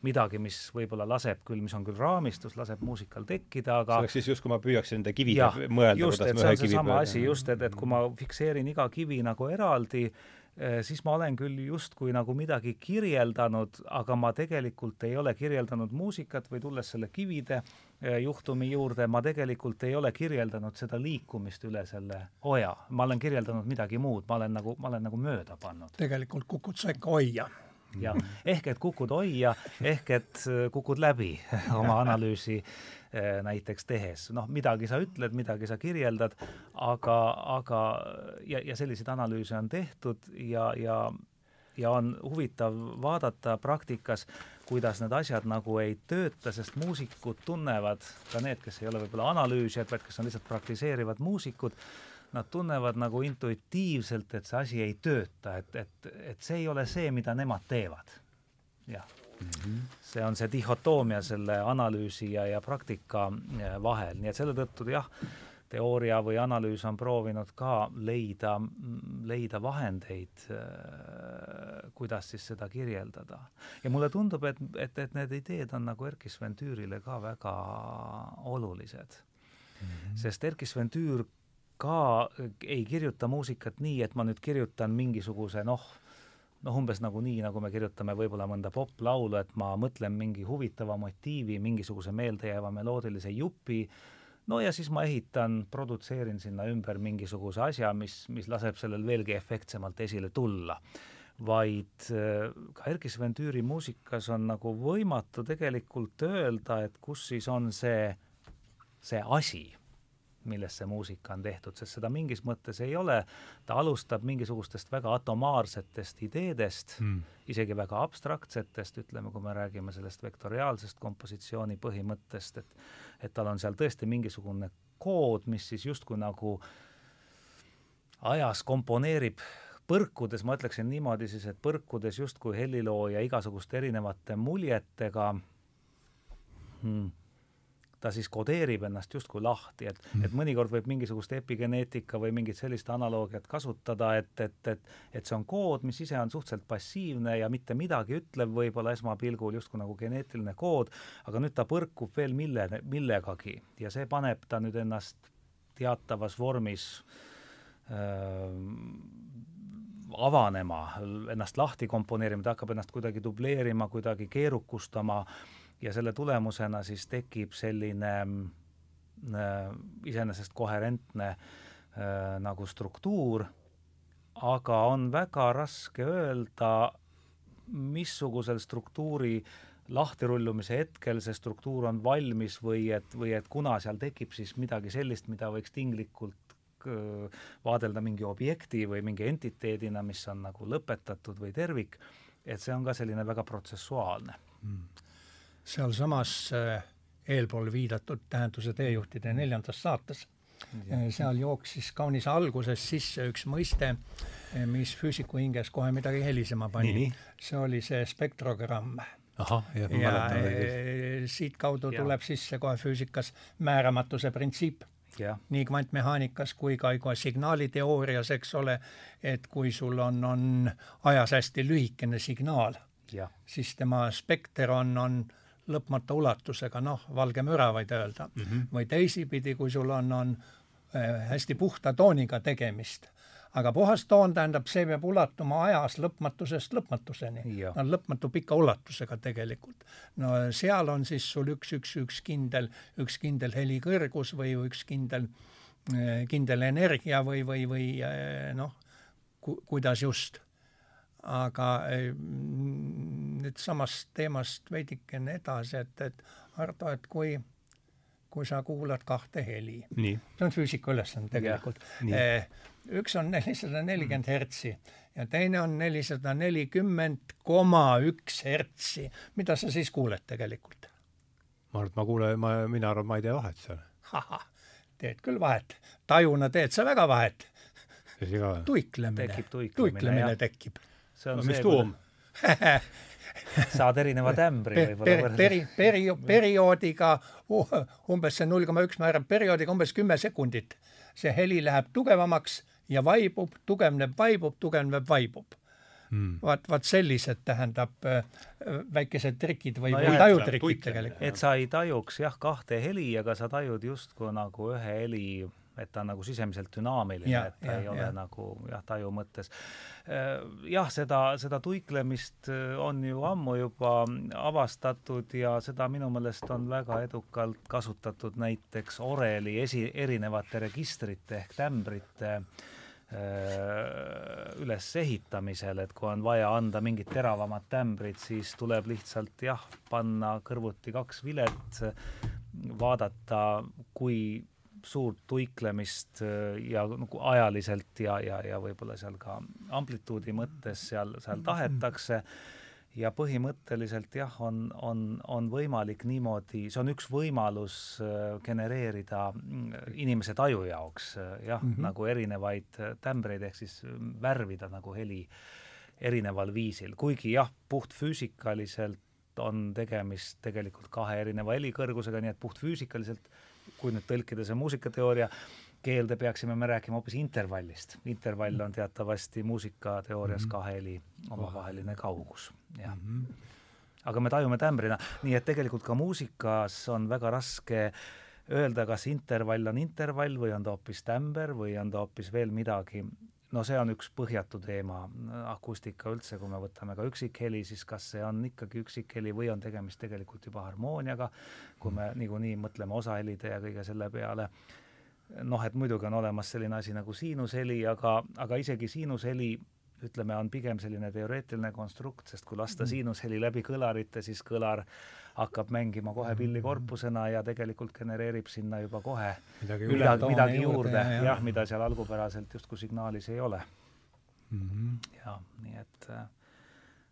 midagi, mis võib-olla laseb küll, mis on küll raamistus, laseb muusikal tekkida, aga see oleks siis just, kui ma püüaksin nende kivide mõelda, et see on seesama asi just, et, et kui ma fikseerin iga kivi nagu eraldi, siis ma olen küll justkui nagu midagi kirjeldanud, aga ma tegelikult ei ole kirjeldanud muusikat või tulles selle kivide Äh, juhtumi juurde ma tegelikult ei ole kirjeldanud seda liikumist üle selle oja, ma olen kirjeldanud midagi muud, ma olen nagu, ma olen nagu mööda pannud. tegelikult kukud sa ikka oia. jah, ehk et kukud oia, ehk et äh, kukud läbi oma analüüsi äh, näiteks tehes, noh, midagi sa ütled, midagi sa kirjeldad, aga, aga ja, ja selliseid analüüse on tehtud ja, ja ja on huvitav vaadata praktikas, kuidas need asjad nagu ei tööta, sest muusikud tunnevad, ka need, kes ei ole võib-olla analüüsijad, vaid kes on lihtsalt praktiseerivad muusikud, nad tunnevad nagu intuitiivselt, et see asi ei tööta, et, et, et see ei ole see, mida nemad teevad. jah see on see dihhotoomia selle analüüsi ja, ja praktika vahel, nii et selle tõttu jah, teooria või analüüs on proovinud ka leida, leida vahendeid, äh, kuidas siis seda kirjeldada. ja mulle tundub, et, et, et need ideed on nagu Erkki Sven Tüürile ka väga olulised mm. -hmm. sest Erkki Sven Tüür ka ei kirjuta muusikat nii, et ma nüüd kirjutan mingisuguse noh, noh, umbes nagu nii, nagu me kirjutame võib-olla mõnda poplaulu, et ma mõtlen mingi huvitava motiivi, mingisuguse meeldejääva meloodilise jupi, no ja siis ma ehitan, produtseerin sinna ümber mingisuguse asja, mis, mis laseb sellel veelgi efektsemalt esile tulla. vaid äh, ka Erkki Sven Tüüri muusikas on nagu võimatu tegelikult öelda, et kus siis on see, see asi millest see muusika on tehtud, sest seda mingis mõttes ei ole, ta alustab mingisugustest väga atomaarsetest ideedest mm., isegi väga abstraktsetest, ütleme, kui me räägime sellest vektoriaalsest kompositsiooni põhimõttest, et et tal on seal tõesti mingisugune kood, mis siis justkui nagu ajas komponeerib põrkudes, ma ütleksin niimoodi siis, et põrkudes justkui helilooja igasuguste erinevate muljetega. Hmm, ta siis kodeerib ennast justkui lahti, et mm., et mõnikord võib mingisugust epigeneetika või mingit sellist analoogiat kasutada, et, et, et et see on kood, mis ise on suhteliselt passiivne ja mitte midagi ütlev võib-olla esmapilgul, justkui nagu geneetiline kood, aga nüüd ta põrkub veel mille, millegagi ja see paneb ta nüüd ennast teatavas vormis öö, avanema, ennast lahti komponeerima, ta hakkab ennast kuidagi dubleerima, kuidagi keerukustama ja selle tulemusena siis tekib selline äh, iseenesest koherentne äh, nagu struktuur, aga on väga raske öelda, missugusel struktuuri lahtirullumise hetkel see struktuur on valmis või et, või et kuna seal tekib siis midagi sellist, mida võiks tinglikult vaadelda mingi objekti või mingi entiteedina, mis on nagu lõpetatud või tervik, et see on ka selline väga protsessuaalne. Mm sealsamas äh, eelpool viidatud Tähenduse teejuhtide neljandas saates äh, seal jooksis kaunis alguses sisse üks mõiste, äh, mis füüsiku hinges kohe midagi helisema pani. see oli see spektrogramm. ahah, jah, ma mäletan õigesti. siitkaudu tuleb sisse kohe füüsikas määramatuse printsiip. Ja. nii kvantmehaanikas kui ka, ka signaaliteoorias, eks ole, et kui sul on, on ajas hästi lühikene signaal, siis tema spekter on, on lõpmata ulatusega, noh, valge müra võid öelda mm. -hmm. või teisipidi, kui sul on, on äh, hästi puhta tooniga tegemist. aga puhas toon tähendab, see peab ulatuma ajas lõpmatusest lõpmatuseni. no lõpmatu pika ulatusega tegelikult. no seal on siis sul üks, üks, üks kindel, üks kindel helikõrgus või üks kindel, äh, kindel energia või, või, või äh, noh ku,, kuidas just aga nüüd samast teemast veidikene edasi, et, et Ardo, et kui, kui sa kuulad kahte heli, see on füüsika ülesanne tegelikult. Eh, üks on nelisada nelikümmend hertsi ja teine on nelisada nelikümmend koma üks hertsi. mida sa siis kuuled tegelikult? ma arvan, et ma kuulen, ma, mina arvan, ma ei tee vahet seal. teed küll vahet, tajuna teed sa väga vahet. tuiklemine, tuiklemine tekib see on no, see, tuum saad erineva tämbri võib-olla per, peri, peri, perioodiga umbes see null koma üks määrab perioodiga umbes kümme sekundit. see heli läheb tugevamaks ja vaibub, tugevneb, vaibub, tugevneb, vaibub hmm.. vaat, vaat sellised tähendab äh, väikesed trikid või, no või tajutrikid tegelikult. et sa ei tajuks jah kahte heli, aga sa tajud justkui nagu ühe heli et ta on nagu sisemiselt dünaamiline, et ta ja, ei ole ja. nagu jah, taju mõttes. Jah, seda, seda tuiklemist äh, on ju ammu juba avastatud ja seda minu meelest on väga edukalt kasutatud näiteks oreli esi, erinevate registrite ehk tämbrite äh, ülesehitamisel, et kui on vaja anda mingit teravamat tämbrit, siis tuleb lihtsalt jah, panna kõrvuti kaks vilet, vaadata, kui suurt tuiklemist äh, ja nagu ajaliselt ja, ja, ja võib-olla seal ka amplituudi mõttes seal, seal tahetakse. Ja põhimõtteliselt jah, on, on, on võimalik niimoodi, see on üks võimalus äh, genereerida mm, inimese taju jaoks äh, jah mm, -hmm. nagu erinevaid tämbreid ehk siis värvida nagu heli erineval viisil, kuigi jah, puhtfüüsikaliselt on tegemist tegelikult kahe erineva helikõrgusega, nii et puhtfüüsikaliselt kui nüüd tõlkida see muusikateooria keelde, peaksime me rääkima hoopis intervallist. intervall on teatavasti muusikateoorias mm -hmm. kahe heli omavaheline kaugus, jah mm. -hmm. aga me tajume tämbrina, nii et tegelikult ka muusikas on väga raske öelda, kas intervall on intervall või on ta hoopis tämber või on ta hoopis veel midagi no see on üks põhjatu teema, akustika üldse, kui me võtame ka üksikheli, siis kas see on ikkagi üksikheli või on tegemist tegelikult juba harmooniaga, kui me niikuinii mõtleme osahelide ja kõige selle peale, noh, et muidugi on olemas selline asi nagu siinusheli, aga, aga isegi siinusheli ütleme, on pigem selline teoreetiline konstrukt, sest kui lasta mm. siinusheli läbi kõlarite, siis kõlar hakkab mängima kohe pillikorpusena ja tegelikult genereerib sinna juba kohe midagi, midagi, midagi juurde, juurde, jah, mida seal algupäraselt justkui signaalis ei ole mm. -hmm. ja nii et äh,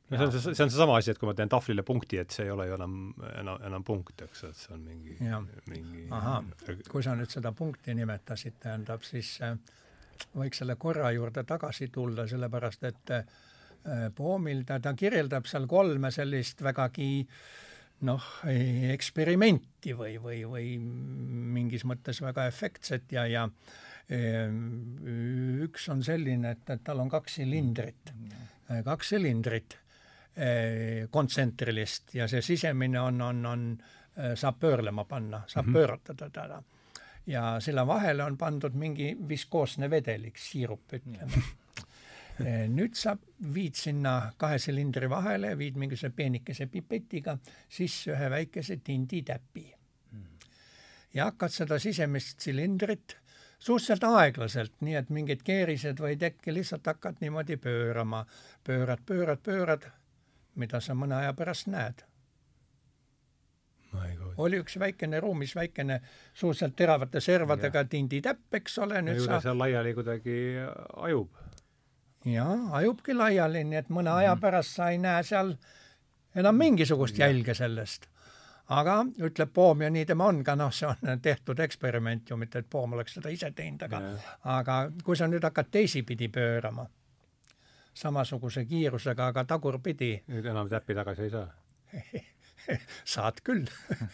no see on see, see on seesama asi, et kui ma teen tahvlile punkti, et see ei ole ju enam, enam, enam punkt, eks, et see on mingi, mingi ahah, kui sa nüüd seda punkti nimetasid, tähendab siis äh, võiks selle korra juurde tagasi tulla, sellepärast et äh, Poomil ta, ta kirjeldab seal kolme sellist vägagi noh, eksperimenti või, või, või mingis mõttes väga efektset ja, ja ehm, üks on selline, et, et tal on kaks silindrit, kaks silindrit eh, kontsentrilist ja see sisemine on, on, on, eh, saab pöörlema panna, saab mm -hmm. pööratada teda. Ja selle vahele on pandud mingi viskoosne vedelik, siirup, ütleme. Eh, nüüd sa viid sinna kahe silindri vahele, viid mingisuguse peenikese pipetiga sisse ühe väikese tinditäpi. ja hakkad seda sisemist silindrit suhteliselt aeglaselt, nii et mingid keerised või tekki lihtsalt hakkad niimoodi pöörama, pöörad, pöörad, pöörad, mida sa mõne aja pärast näed oli üks väikene ruumis väikene suhteliselt teravate servadega tinditäpp, eks ole. ja ju ta seal laiali kuidagi ajub jaa, ajubki laiali, nii et mõne aja mhm. pärast sa ei näe seal enam mingisugust jälge sellest. aga ütleb Poom ja nii tema on ka, noh, see on tehtud eksperiment ju, mitte et Poom oleks seda ise teinud, aga aga kui sa nüüd hakkad teisipidi pöörama, samasuguse kiirusega, aga tagurpidi. nüüd enam täppi tagasi ei saa saad küll.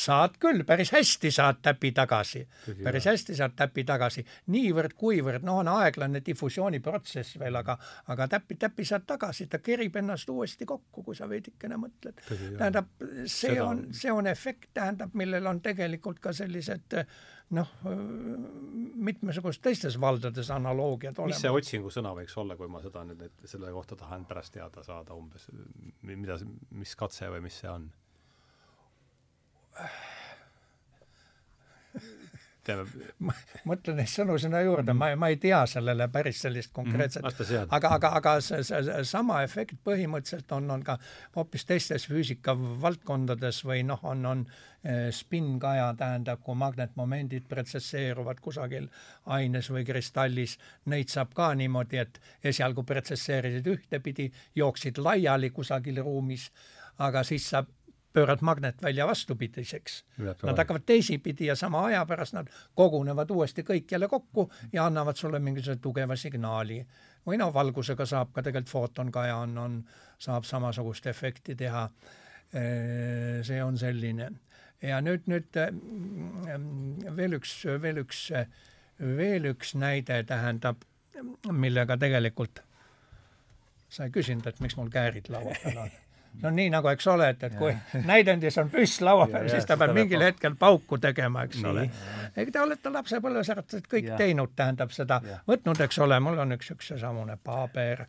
Saad küll, päris hästi saad täpi tagasi, päris hästi saad täpi tagasi, niivõrd-kuivõrd, no on aeglane difusiooniprotsess veel, aga, aga täppi, täppi saad tagasi, ta kerib ennast uuesti kokku, kui sa veidikene mõtled. tähendab, see Seda... on, see on efekt, tähendab, millel on tegelikult ka sellised noh, mitmesugustes teistes valdades analoogiad olemas. mis see otsingusõna võiks olla, kui ma seda nüüd, et selle kohta tahan pärast teada saada umbes, mida, mis katse või mis see on? Ma mõtlen neid sõnu sinna juurde, ma, ma ei tea sellele päris sellist konkreetset mm, -hmm. aga, aga, aga see, see, sama efekt põhimõtteliselt on, on ka hoopis teistes füüsika valdkondades või noh, on, on eh, spinnkaja, tähendab, kui magnetmomendid pretsesseeruvad kusagil aines või kristallis, neid saab ka niimoodi, et esialgu pretsesseerisid ühtepidi, jooksid laiali kusagil ruumis, aga siis saab pöörad magnetvälja vastupidiseks. Nad hakkavad teisipidi ja sama aja pärast nad kogunevad uuesti kõik jälle kokku ja annavad sulle mingisuguse tugeva signaali. või noh, valgusega saab ka tegelikult footonkaja on, on, saab samasugust efekti teha. see on selline. ja nüüd, nüüd veel üks, veel üks, veel üks näide tähendab, millega tegelikult sa ei küsinud, et miks mul käärid laua peal on on nii nagu, eks ole, et, et kui näidendis on püss laua peal, siis ta peab mingil hetkel pauku tegema, eks ole. ega te olete lapsepõlves kõik ja. teinud, tähendab seda võtnud, eks ole, mul on üks, üks seesamune paber,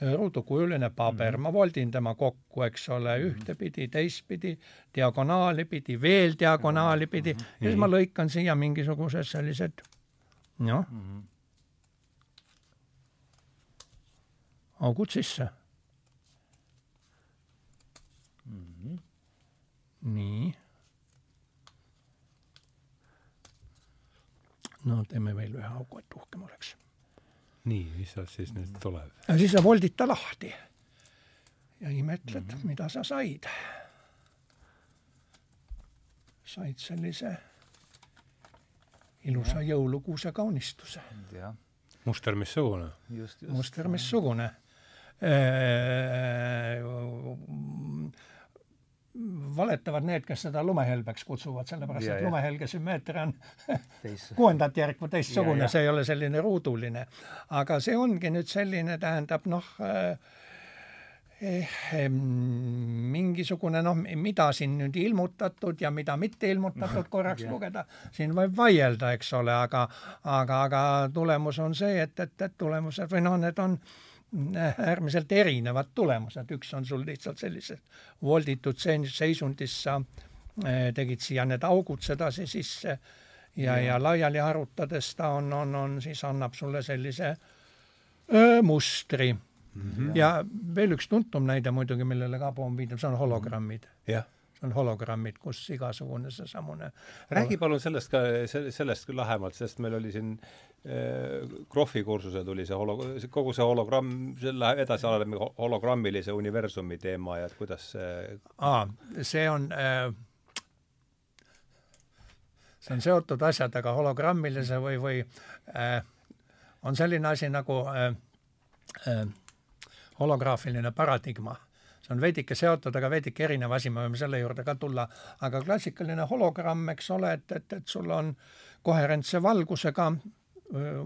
ruudukujuline paber mm, -hmm. ma voldin tema kokku, eks ole, mhm. ühtepidi, teistpidi, diagonaali pidi, veel diagonaali pidi mm -hmm. ja siis ma lõikan siia mingisugused sellised noh mm -hmm., augud sisse nii. no teeme veel ühe augu, et uhkem oleks. nii, mis sealt siis nüüd tuleb? ja siis sa voldid ta lahti ja imetled mm, -hmm. mida sa said. said sellise ilusa jõulukuuse kaunistuse. muster missugune? muster missugune valetavad need, kes seda lumehelbeks kutsuvad, sellepärast ja, et lumehelge sümmeetria on kuuendat järku teistsugune, see ei ole selline ruuduline. aga see ongi nüüd selline, tähendab noh eh, eh, mingisugune noh, mida siin nüüd ilmutatud ja mida mitte ilmutatud korraks lugeda, siin võib vaielda, eks ole, aga aga, aga tulemus on see, et, et, et tulemused või noh, need on äh, äärmiselt erinevad tulemused, üks on sul lihtsalt sellises volditud seisundis, sa eh, tegid siia need augud sedasi sisse ja, ja laiali harutades ta on, on, on, siis annab sulle sellise öö, mustri mm. -hmm. ja veel üks tuntum näide muidugi, millele ka Poom viitab, see on hologrammid. jah on hologrammid, kus igasugune seesamune räägi palun sellest ka, sellest küll lähemalt, sest meil oli siin äh, Krohvi kursusel tuli see holo-, kogu see hologramm, see läheb edasi areneb hologrammilise universumi teema ja et kuidas see aa, see on äh, see on seotud asjadega hologrammilise või, või äh, on selline asi nagu äh, äh, holograafiline paradigma see on veidike seotud, aga veidike erinev asi, me võime selle juurde ka tulla, aga klassikaline hologramm, eks ole, et, et, et sul on koherentse valgusega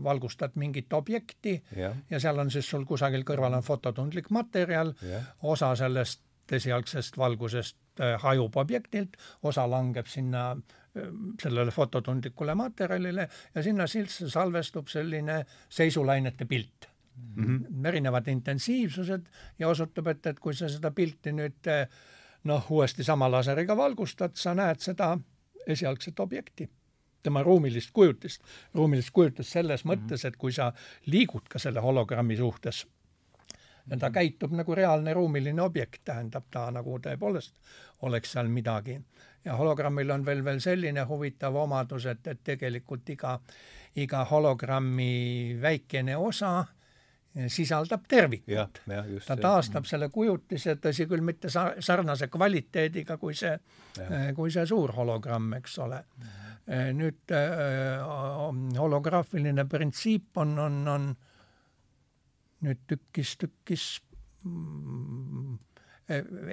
valgustad mingit objekti ja. ja seal on siis sul kusagil kõrval on fototundlik materjal, osa sellest esialgsest valgusest hajub objektilt, osa langeb sinna sellele fototundlikule materjalile ja sinna sisse salvestub selline seisulainete pilt mm, -hmm. erinevad intensiivsused ja osutub, et, et kui sa seda pilti nüüd eh, noh, uuesti sama laseriga valgustad, sa näed seda esialgset objekti, tema ruumilist kujutist, ruumilist kujutist selles mhm. mõttes, et kui sa liigud ka selle hologrammi suhtes, ta mhm. käitub nagu reaalne ruumiline objekt, tähendab ta nagu tõepoolest oleks seal midagi. ja hologrammil on veel, veel selline huvitav omadus, et, et tegelikult iga, iga hologrammi väikene osa äh, sisaldab tervikut. ta taastab mm. selle kujutise, tõsi küll, mitte sa-, sarnase kvaliteediga kui see, kui see suur hologramm, eks ole mm. nüüd äh, holograafiline printsiip on, on, on nüüd tükis, tükis mm,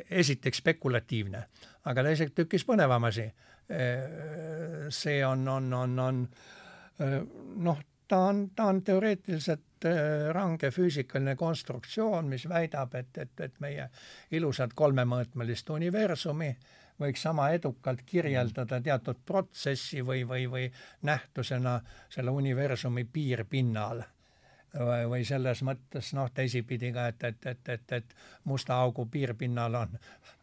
esiteks spekulatiivne, aga teiseks tükis põnevam asi. see on, on, on, on noh, ta on, ta on teoreetiliselt range füüsikaline konstruktsioon, mis väidab, et, et, et meie ilusat kolmemõõtmelist universumi võiks sama edukalt kirjeldada teatud protsessi või, või, või nähtusena selle universumi piirpinnal. Või selles mõttes noh, teisipidi ka, et, et, et, et, et musta augu piirpinnal on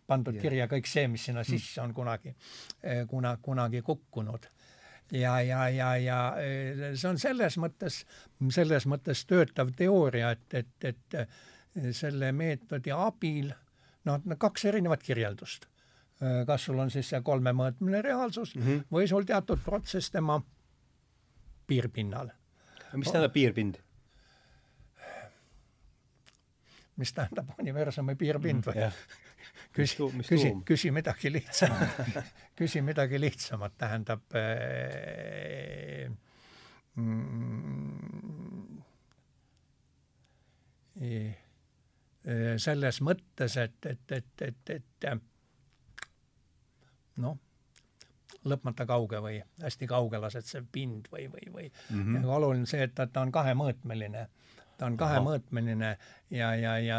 pandud kirja kõik see, mis sinna sisse on kunagi, kuna, kunagi kukkunud ja, ja, ja, ja eh, see on selles mõttes, selles mõttes töötav teooria, et, et, et eh, selle meetodi abil noh, kaks erinevat kirjeldust. Eh, kas sul on siis see kolmemõõtmeline reaalsus mm -hmm. või sul teatud protsess tema piirpinnal. mis tähendab piirpind? mis tähendab universumi piirpind või mm,? küsi, küsi, küsi midagi lihtsamat küsi midagi lihtsamat, tähendab äh, mm, äh, selles mõttes, et, et, et, et, et noh, lõpmata kauge või hästi kaugel asetsev pind või, või, või mm -hmm. oluline see, et ta, ta on kahemõõtmeline. ta on kahemõõtmeline ja, ja, ja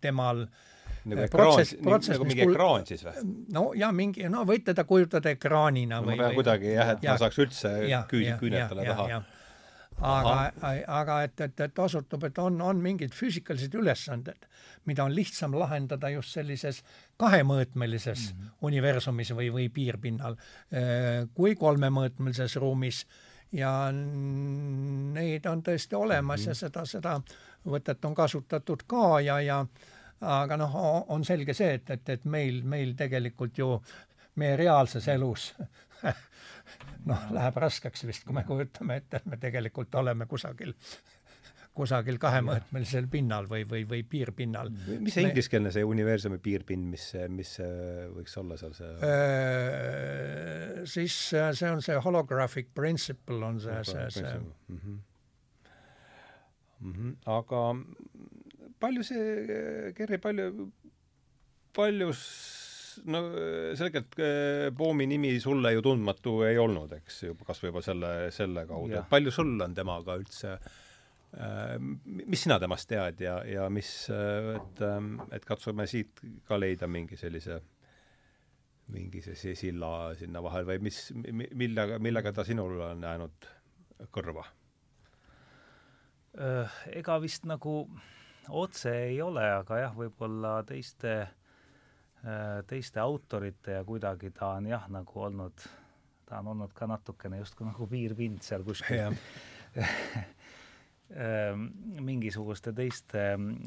temal äh, nagu ekraan, nagu mingi ekraan siis või? no ja mingi, no võid teda kujutada ekraanina no, või, või kuidagi jah, et ja, ma saaks üldse küün, küünetada taha. aga, aga et, et, et osutub, et on, on mingid füüsikalised ülesanded, mida on lihtsam lahendada just sellises kahemõõtmelises mm -hmm. universumis või, või piirpinnal äh, kui kolmemõõtmelises ruumis ja neid on tõesti olemas mm -hmm. ja seda, seda võtet on kasutatud ka ja, ja aga noh, on selge see, et, et, et meil, meil tegelikult ju meie reaalses elus noh, läheb raskeks vist, kui me kujutame ette, et me tegelikult oleme kusagil kusagil kahemõõtmelisel pinnal või, või, või piirpinnal. mis see ingliskeelne see universumi piirpind, mis, mis võiks olla seal see? siis see on see holographic principle on see, see, see. Mm -hmm. Mm -hmm. aga palju see, Kerri, palju, palju no selgelt Poomi nimi sulle ju tundmatu ei olnud, eks ju, kas või juba selle, selle kaudu, et palju sul on temaga üldse äh, mis sina temast tead ja, ja mis, et, et katsume siit ka leida mingi sellise, mingi sellise silla sinna vahel või mis, millega, millega ta sinul on jäänud kõrva? Äh, ega vist nagu äh, otse ei ole, aga jah, võib-olla teiste, äh, teiste autorite ja kuidagi ta on jah, nagu olnud, ta on olnud ka natukene justkui nagu piirpind seal kuskil. Ähm, mingisuguste teiste,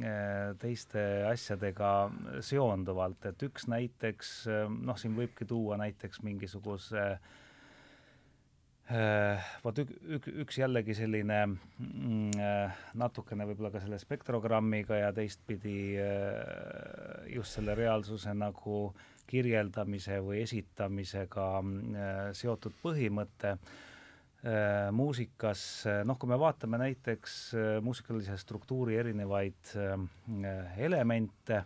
äh, teiste asjadega seonduvalt, et üks näiteks, äh, noh, siin võibki tuua näiteks mingisuguse äh, Äh, vot ük, ük, üks jällegi selline mm, äh, natukene võib-olla ka selle spektrogrammiga ja teistpidi äh, just selle reaalsuse nagu kirjeldamise või esitamisega seotud põhimõte, äh, muusikas, noh, kui me vaatame näiteks äh, muusikalise struktuuri erinevaid äh, elemente,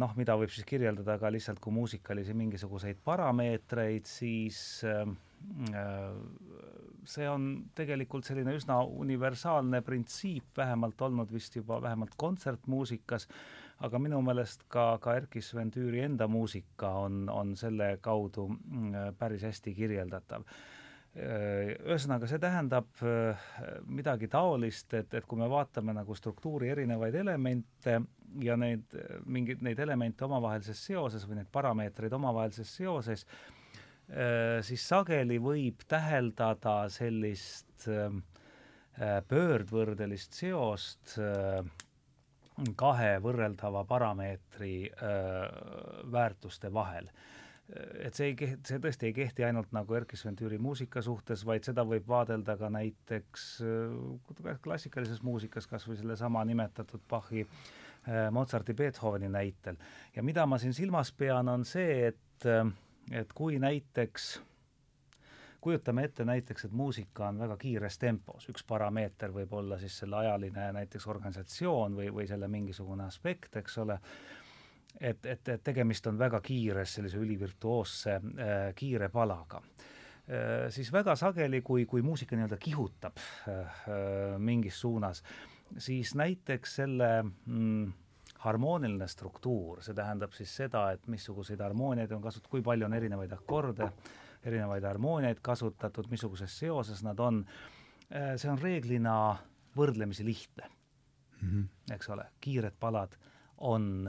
noh, mida võib siis kirjeldada ka lihtsalt kui muusikalisi mingisuguseid parameetreid, siis see on tegelikult selline üsna universaalne printsiip, vähemalt olnud vist juba vähemalt kontsertmuusikas, aga minu meelest ka, ka Erkki Sven Tüüri enda muusika on, on selle kaudu mm, päris hästi kirjeldatav. Ühesõnaga, see tähendab äh, midagi taolist, et, et kui me vaatame nagu struktuuri erinevaid elemente ja neid, mingeid neid elemente omavahelises seoses või neid parameetreid omavahelises seoses, äh, siis sageli võib täheldada sellist äh, pöördvõrdelist seost kahe võrreldava parameetri väärtuste vahel et see ei kehti, see tõesti ei kehti ainult nagu Erkki Sven Tüüri muusika suhtes, vaid seda võib vaadelda ka näiteks äh, klassikalises muusikas, kas või sellesama nimetatud Bachi, äh, Mozarti, Beethoveni näitel. ja mida ma siin silmas pean, on see, et, äh, et kui näiteks kujutame ette näiteks, et muusika on väga kiires tempos, üks parameeter võib olla siis selle ajaline näiteks organisatsioon või, või selle mingisugune aspekt, eks ole, et, et, et tegemist on väga kiires, sellise ülivirtuoosse äh, kiire palaga äh,. siis väga sageli, kui, kui muusika nii-öelda kihutab äh, äh, mingis suunas, siis näiteks selle mm, harmooniline struktuur, see tähendab siis seda, et missuguseid harmooniaid on kasutatud, kui palju on erinevaid akorde, erinevaid harmooniaid kasutatud, missuguses seoses nad on, see on reeglina võrdlemisi lihtne mm, -hmm. eks ole, kiired palad on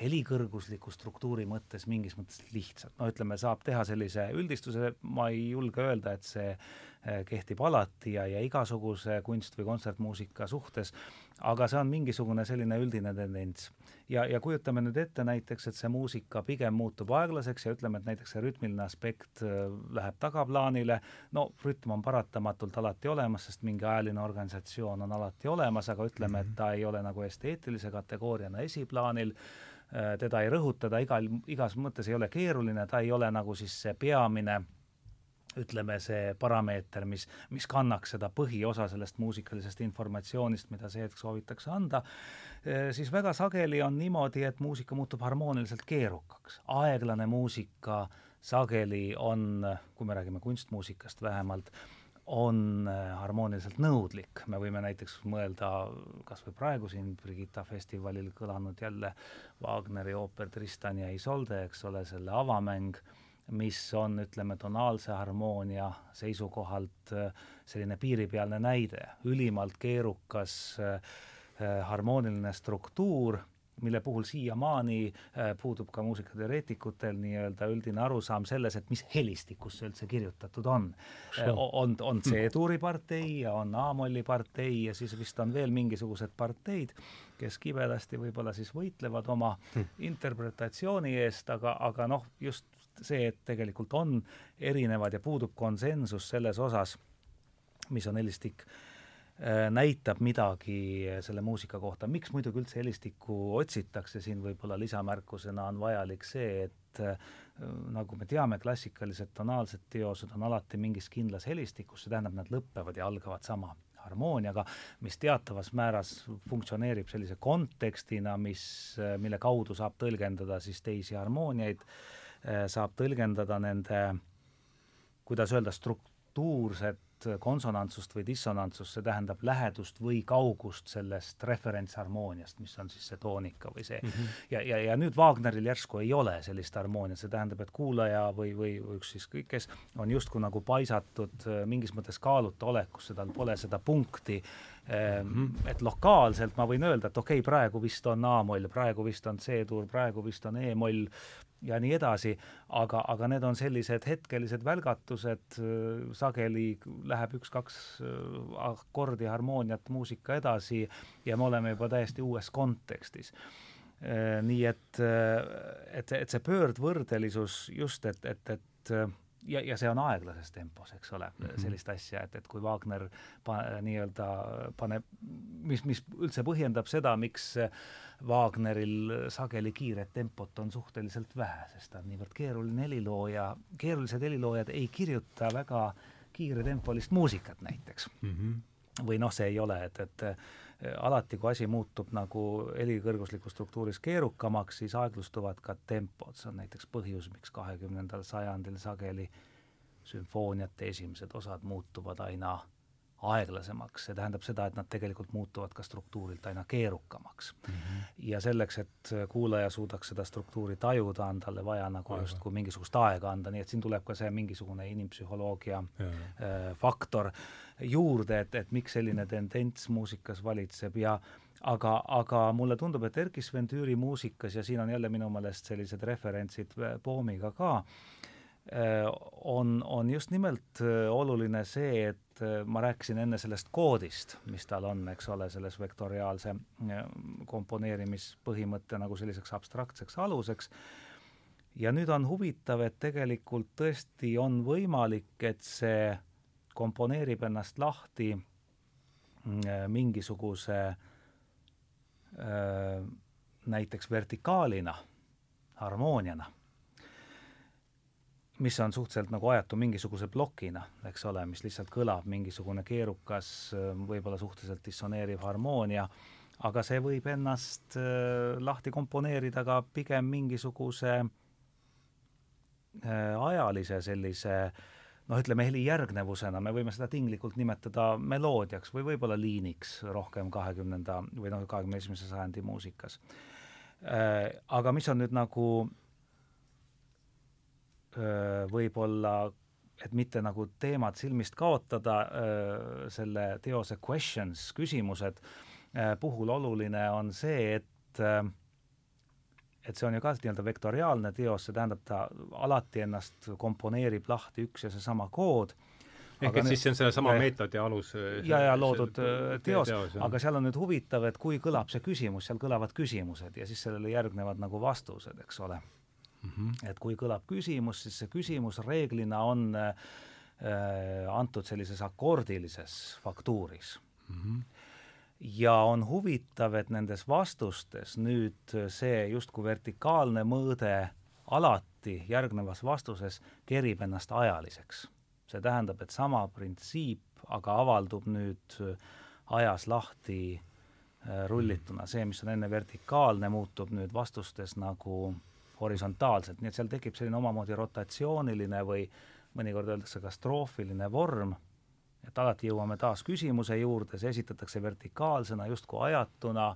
helikõrgusliku struktuuri mõttes mingis mõttes lihtsalt, no ütleme, saab teha sellise üldistuse, ma ei julge öelda, et see eh, kehtib alati ja, ja igasuguse kunst- või kontsertmuusika suhtes, aga see on mingisugune selline üldine tendents. ja, ja kujutame nüüd ette näiteks, et see muusika pigem muutub aeglaseks ja ütleme, et näiteks see rütmiline aspekt eh, läheb tagaplaanile, no rütm on paratamatult alati olemas, sest mingi ajaline organisatsioon on alati olemas, aga ütleme, et ta ei ole nagu esteetilise kategooriana esiplaanil, Äh, teda ei rõhutada igal, igas mõttes ei ole keeruline, ta ei ole nagu siis see peamine ütleme, see parameeter, mis, mis kannaks seda põhiosa sellest muusikalisest informatsioonist, mida see hetk soovitakse anda, äh, siis väga sageli on niimoodi, et muusika muutub harmooniliselt keerukaks. aeglane muusika sageli on, kui me räägime kunstmuusikast vähemalt, on äh, harmooniliselt nõudlik, me võime näiteks mõelda kas või praegu siin Brigitta festivalil kõlanud jälle Wagneri ooper Tristan ja Isolde, eks ole, selle avamäng, mis on, ütleme, tonaalse harmoonia seisukohalt äh, selline piiripealne näide, ülimalt keerukas äh, harmooniline struktuur mille puhul siiamaani äh, puudub ka muusikateoreetikutel nii-öelda üldine arusaam selles, et mis helistikus see üldse kirjutatud on. Äh, on, on C-tuuri partei ja on A-molli partei ja siis vist on veel mingisugused parteid, kes kibedasti võib-olla siis võitlevad oma hmm. interpretatsiooni eest, aga, aga noh, just see, et tegelikult on erinevad ja puudub konsensus selles osas, mis on helistik Äh, näitab midagi selle muusika kohta, miks muidugi üldse helistikku otsitakse, siin võib-olla lisamärkusena on vajalik see, et äh, nagu me teame, klassikalised tonaalsed teosed on alati mingis kindlas helistikus, see tähendab, nad lõpevad ja algavad sama harmooniaga, mis teatavas määras funktsioneerib sellise kontekstina, mis, äh, mille kaudu saab tõlgendada siis teisi harmooniaid, saab tõlgendada nende, kuidas öelda, struktuurset konsonantsust või dissonantsust, see tähendab lähedust või kaugust sellest referentsharmooniast, mis on siis see toonika või see mm. -hmm. ja, ja, ja nüüd Wagneril järsku ei ole sellist harmooniat, see tähendab, et kuulaja või, või, või üks siis kõik, kes on justkui nagu paisatud äh, mingis mõttes kaaluta olekusse, tal pole seda punkti mm, -hmm. et lokaalselt ma võin öelda, et okei okay,, praegu vist on A-moll, praegu vist on C-tuur, praegu vist on E-moll, ja nii edasi, aga, aga need on sellised hetkelised välgatused, sageli läheb üks-kaks äh, akordi harmooniat muusika edasi ja me oleme juba täiesti uues kontekstis. Äh, nii et, äh, et, et see pöördvõrdelisus just, et, et, et ja, ja see on aeglases tempos, eks ole mm, -hmm. sellist asja, et, et kui Wagner pa, nii-öelda paneb, mis, mis üldse põhjendab seda, miks Wagneril sageli kiiret tempot on suhteliselt vähe, sest ta on niivõrd keeruline helilooja, keerulised heliloojad ei kirjuta väga kiiretempolist muusikat näiteks mm. -hmm. või noh, see ei ole, et, et alati, kui asi muutub nagu helikõrguslikus struktuuris keerukamaks, siis aeglustuvad ka tempod, see on näiteks põhjus, miks kahekümnendal sajandil sageli sümfooniate esimesed osad muutuvad aina aeglasemaks, see tähendab seda, et nad tegelikult muutuvad ka struktuurilt aina keerukamaks mm. -hmm. ja selleks, et kuulaja suudaks seda struktuuri tajuda, on talle vaja nagu justkui mingisugust aega anda, nii et siin tuleb ka see mingisugune inimpsühholoogia ja. äh, faktor juurde, et, et miks selline tendents muusikas valitseb ja aga, aga mulle tundub, et Erkki Sven Tüüri muusikas ja siin on jälle minu meelest sellised referentsid Boomiga ka, Äh, on, on just nimelt äh, oluline see, et äh, ma rääkisin enne sellest koodist, mis tal on, eks ole, selles vektoriaalse komponeerimispõhimõtte nagu selliseks abstraktseks aluseks, ja nüüd on huvitav, et tegelikult tõesti on võimalik, et see komponeerib ennast lahti mingisuguse näiteks vertikaalina, harmooniana mis on suhteliselt nagu ajatu mingisuguse plokina, eks ole, mis lihtsalt kõlab, mingisugune keerukas, võib-olla suhteliselt dissoneeriv harmoonia, aga see võib ennast äh, lahti komponeerida ka pigem mingisuguse äh, ajalise sellise noh, ütleme helijärgnevusena, me võime seda tinglikult nimetada meloodiaks või võib-olla liiniks rohkem kahekümnenda või noh, kahekümne esimese sajandi muusikas. Äh, aga mis on nüüd nagu võib-olla et mitte nagu teemat silmist kaotada, selle teose questions, küsimused puhul oluline on see, et et see on ju ka nii-öelda vektoriaalne teos, see tähendab, ta alati ennast komponeerib lahti üks ja seesama kood, ehk et siis see on sellesama meetodi alus ja, ja loodud see, teos, teos, aga seal on nüüd huvitav, et kui kõlab see küsimus, seal kõlavad küsimused ja siis sellele järgnevad nagu vastused, eks ole mm. -hmm. et kui kõlab küsimus, siis see küsimus reeglina on äh, antud sellises akordilises faktuuris mm. -hmm ja on huvitav, et nendes vastustes nüüd see justkui vertikaalne mõõde alati järgnevas vastuses kerib ennast ajaliseks. see tähendab, et sama printsiip aga avaldub nüüd ajas lahti äh, rullituna, see, mis on enne vertikaalne, muutub nüüd vastustes nagu horisontaalselt, nii et seal tekib selline omamoodi rotatsiooniline või mõnikord öeldakse ka stroofiline vorm, et alati jõuame taas küsimuse juurde, see esitatakse vertikaalsena, justkui ajatuna,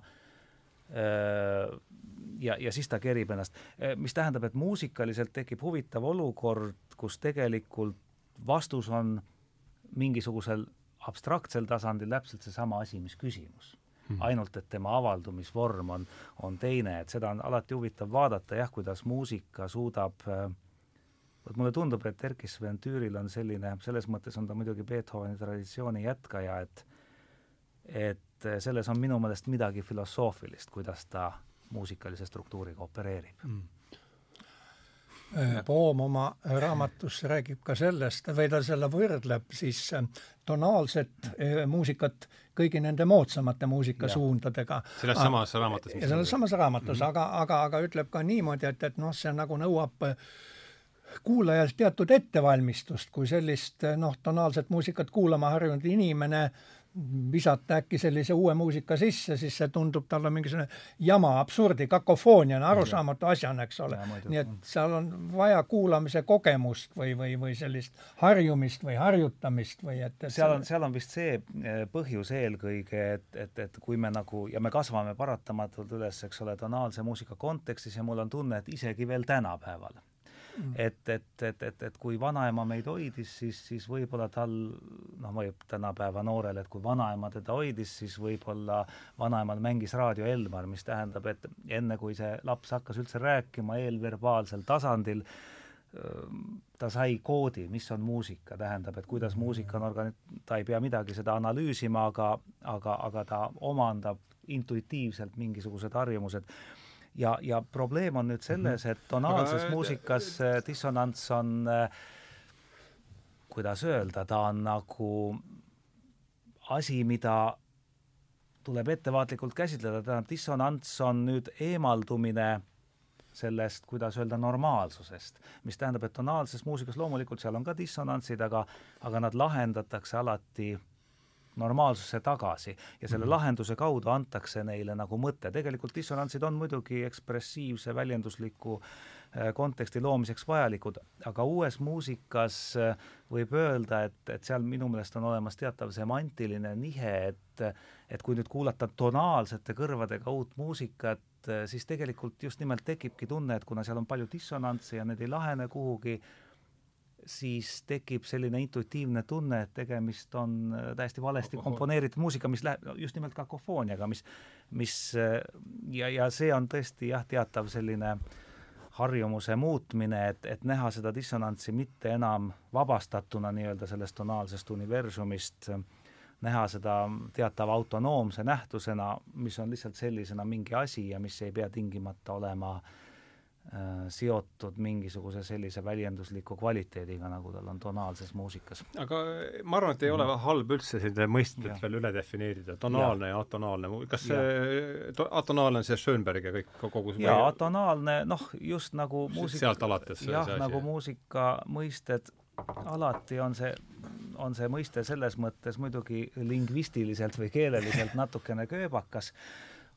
ja, ja siis ta kerib ennast, mis tähendab, et muusikaliselt tekib huvitav olukord, kus tegelikult vastus on mingisugusel abstraktsel tasandil täpselt seesama asi, mis küsimus mm. ainult et tema avaldumisvorm on, on teine, et seda on alati huvitav vaadata jah, kuidas muusika suudab äh, vot mulle tundub, et Erkki Sven Türil on selline, selles mõttes on ta muidugi Beethoveni traditsiooni jätkaja, et et selles on minu meelest midagi filosoofilist, kuidas ta muusikalise struktuuriga opereerib mm Äh, Poom oma raamatus räägib ka sellest või ta selle võrdleb siis äh, tonaalset äh, muusikat kõigi nende moodsamate muusikasuundadega. selles samas raamatus. selles samas raamatus mm, -hmm. aga, aga, aga ütleb ka niimoodi, et, et noh, see nagu nõuab kuulajalt teatud ettevalmistust, kui sellist noh, tonaalset muusikat kuulama harjunud inimene visata äkki sellise uue muusika sisse, siis see tundub talle mingisugune jama, absurdi, kakofooniana, arusaamatu asjana, eks ole. nii et seal on vaja kuulamise kogemust või, või, või sellist harjumist või harjutamist või et, et seal on, seal on vist see eh, põhjus eelkõige, et, et, et kui me nagu, ja me kasvame paratamatult üles, eks ole, tonaalse muusika kontekstis ja mul on tunne, et isegi veel tänapäeval. Et, et, et, et, et kui vanaema meid hoidis, siis, siis võib-olla tal, noh, mõjub tänapäeva noorele, et kui vanaema teda hoidis, siis võib-olla vanaemal mängis raadio Elmar, mis tähendab, et enne kui see laps hakkas üldse rääkima eelverbaalsel tasandil, ta sai koodi, mis on muusika, tähendab, et kuidas muusika on organ-, ta ei pea midagi seda analüüsima, aga, aga, aga ta omandab intuitiivselt mingisugused harjumused ja, ja probleem on nüüd selles, et tonaalses Aga, muusikas äh, dissonants on äh, kuidas öelda, ta on nagu asi, mida tuleb ettevaatlikult käsitleda, tähendab, dissonants on nüüd eemaldumine sellest, kuidas öelda, normaalsusest, mis tähendab, et tonaalses muusikas loomulikult seal on ka dissonantsid, aga aga nad lahendatakse alati normaalsusse tagasi ja selle mm -hmm. lahenduse kaudu antakse neile nagu mõte, tegelikult dissonantsid on muidugi ekspressiivse väljendusliku äh, konteksti loomiseks vajalikud, aga uues muusikas äh, võib öelda, et, et seal minu meelest on olemas teatav semantiline nihe, et et kui nüüd kuulata tonaalsete kõrvadega uut muusikat, et siis tegelikult just nimelt tekibki tunne, et kuna seal on palju dissonantse ja need ei lahene kuhugi, siis tekib selline intuitiivne tunne, et tegemist on äh, täiesti valesti komponeeritud muusika, mis läheb just nimelt kakofooniaga, mis, mis äh, ja, ja see on tõesti jah, teatav selline harjumuse muutmine, et, et näha seda dissonantsi mitte enam vabastatuna nii-öelda sellest tonaalsest universumist äh, näha seda teatava autonoomse nähtusena, mis on lihtsalt sellisena mingi asi ja mis ei pea tingimata olema äh, seotud mingisuguse sellise väljendusliku kvaliteediga, nagu tal on tonaalses muusikas. aga ma arvan, et ei ole mhm. halb üldse seda mõistet veel üle defineerida, tonaalne ja, ja atonaalne, kas see atonaalne on see Schönberg ja kõik, kogu see jaa, atonaalne, noh, just nagu muusika sealt alates jah, nagu muusika mõisted alati on see, on see mõiste selles mõttes muidugi lingvistiliselt või keeleliselt natukene kööbakas,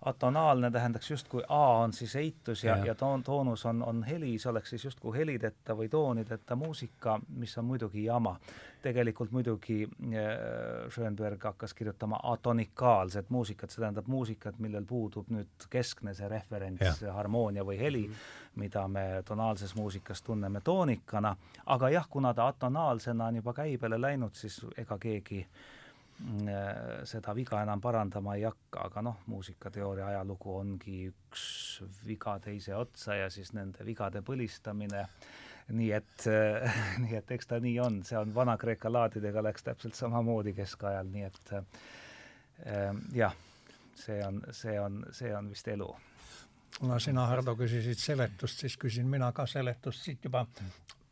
atonaalne tähendaks justkui A on siis eitus ja, ja, ja toon, toonus on, on heli, see oleks siis justkui helideta või toonideta muusika, mis on muidugi jama. tegelikult muidugi äh, Schönberg hakkas kirjutama atonikaalset muusikat, see tähendab muusikat, millel puudub nüüd keskne see referents, harmoonia või heli mm, -hmm. mida me tonaalses muusikas tunneme toonikana, aga jah, kuna ta atonaalsena on juba käibele läinud, siis ega keegi Äh, seda viga enam parandama ei hakka, aga noh, muusikateooria ajalugu ongi üks viga teise otsa ja siis nende vigade põlistamine, nii et äh,, nii et eks ta nii on, see on Vana-Kreeka laadidega läks täpselt samamoodi keskajal, nii et äh, jah, see on, see on, see on vist elu. Kuna sina, Hardo, küsisid seletust, siis küsin mina ka seletust siit juba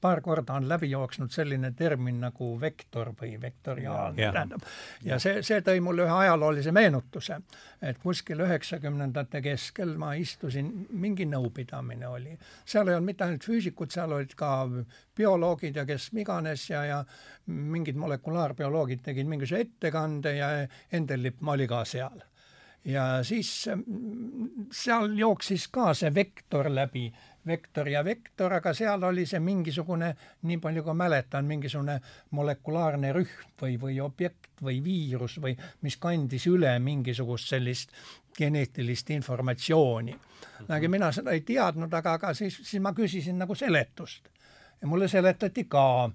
paar korda on läbi jooksnud selline termin nagu vektor või vektoriaalne, tähendab. ja see, see tõi mulle ühe ajaloolise meenutuse, et kuskil üheksakümnendate keskel ma istusin, mingi nõupidamine oli. seal ei olnud mitte ainult füüsikud, seal olid ka bioloogid ja kes iganes ja, ja mingid molekulaarbioloogid tegid mingisuguse ettekande ja Endel Lippmaa oli ka seal ja siis seal jooksis ka see vektor läbi vektor ja vektor, aga seal oli see mingisugune, nii palju kui mäletan, mingisugune molekulaarne rühm või, või objekt või viirus või mis kandis üle mingisugust sellist geneetilist informatsiooni. aga mina seda ei teadnud, aga, aga siis, siis ma küsisin nagu seletust. Ja mulle seletati ka.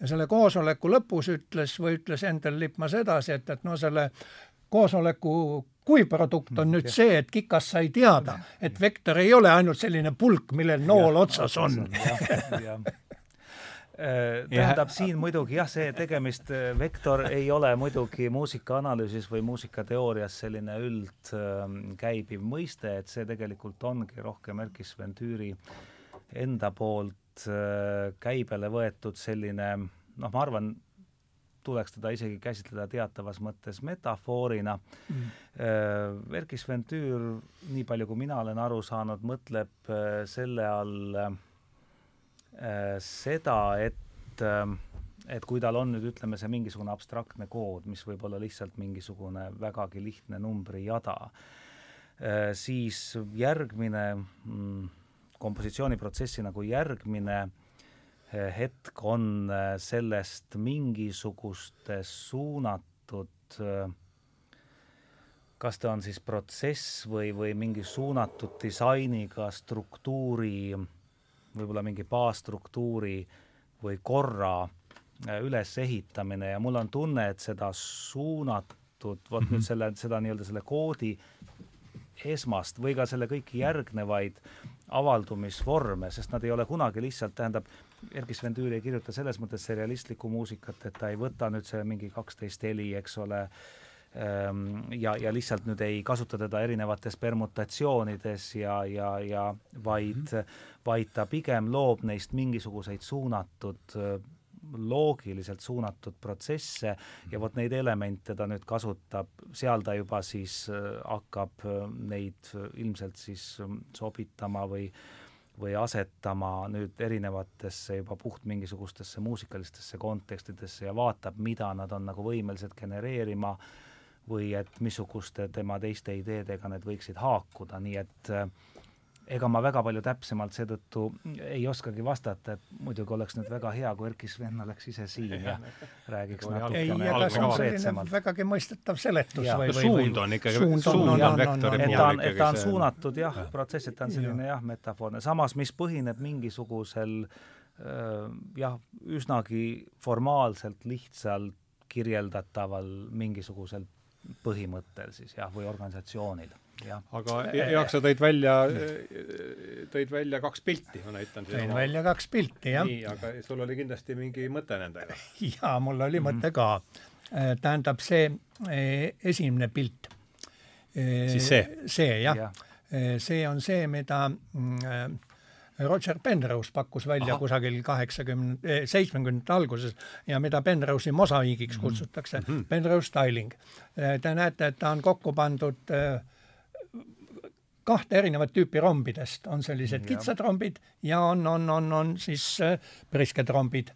Ja selle koosoleku lõpus ütles või ütles Endel Lippmaa sedasi, et, et no selle koosoleku kuivprodukt on nüüd see, et Kikas sai teada, et vektor ei ole ainult selline pulk, millel nool otsas on. Äh, tähendab siin muidugi jah, see tegemist, äh, vektor ei ole muidugi muusikaanalüüsis või muusikateoorias selline üldkäibiv mõiste, et see tegelikult ongi rohkem Erkki Sven Tüüri enda poolt äh, käibele võetud selline noh, ma arvan, tuleks teda isegi käsitleda teatavas mõttes metafoorina. Mm.. Äh, Erkki Sven Tüür, nii palju kui mina olen aru saanud, mõtleb äh, selle all äh, seda, et et kui tal on nüüd ütleme, see mingisugune abstraktne kood, mis võib olla lihtsalt mingisugune vägagi lihtne numbrijada, siis järgmine mm, kompositsiooniprotsessi nagu järgmine äh, hetk on äh, sellest mingisuguste suunatud äh, kas ta on siis protsess või, või mingi suunatud disainiga struktuuri, võib-olla mingi baasstruktuuri või korra äh, ülesehitamine ja mul on tunne, et seda suunatud, vot mm -hmm. nüüd selle, seda nii-öelda selle koodi esmast või ka selle kõiki järgnevaid avaldumisvorme, sest nad ei ole kunagi lihtsalt, tähendab, Erkki Sven Tüüri ei kirjuta selles mõttes serialistlikku muusikat, et ta ei võta nüüd see mingi kaksteist heli, eks ole, ehm, ja, ja lihtsalt nüüd ei kasuta teda erinevates permutatsioonides ja, ja, ja vaid mm, -hmm. vaid ta pigem loob neist mingisuguseid suunatud loogiliselt suunatud protsesse ja vot neid elemente ta nüüd kasutab, seal ta juba siis hakkab neid ilmselt siis sobitama või või asetama nüüd erinevatesse juba puht mingisugustesse muusikalistesse kontekstidesse ja vaatab, mida nad on nagu võimelised genereerima või et missuguste tema teiste ideedega need võiksid haakuda, nii et äh, ega ma väga palju täpsemalt seetõttu ei oskagi vastata, et muidugi oleks nüüd väga hea, kui Erkki Sven oleks ise siin ja räägiks natukene konkreetsemalt. vägagi mõistetav seletus ja. või, või suund on ikkagi, suund on, on, on, on, et ta on, et ta on suunatud jah, protsess, et ta on selline jah, metafoorne, samas mis põhineb mingisugusel jah, üsnagi formaalselt, lihtsalt kirjeldataval mingisugusel põhimõttel siis jah, või organisatsioonil aga Jaak, sa tõid välja, tõid välja kaks pilti, ma näitan tõin oma... välja kaks pilti, jah. nii, aga sul oli kindlasti mingi mõte nendega? jaa, mul oli mm -hmm. mõte ka. Äh, tähendab, see äh, esimene pilt. Äh, siis see? see, jah ja.. see on see, mida mm, Roger Penrose pakkus välja Aha. kusagil kaheksakümne, seitsmekümnendate alguses ja mida Penrose'i mosaiigiks -hmm. kutsutakse mm, -hmm. Penrose styling. Te näete, et ta on kokku pandud äh, kahte erinevat tüüpi rombidest, on sellised kitsad rombid ja on, on, on, on siis äh, prisked rombid.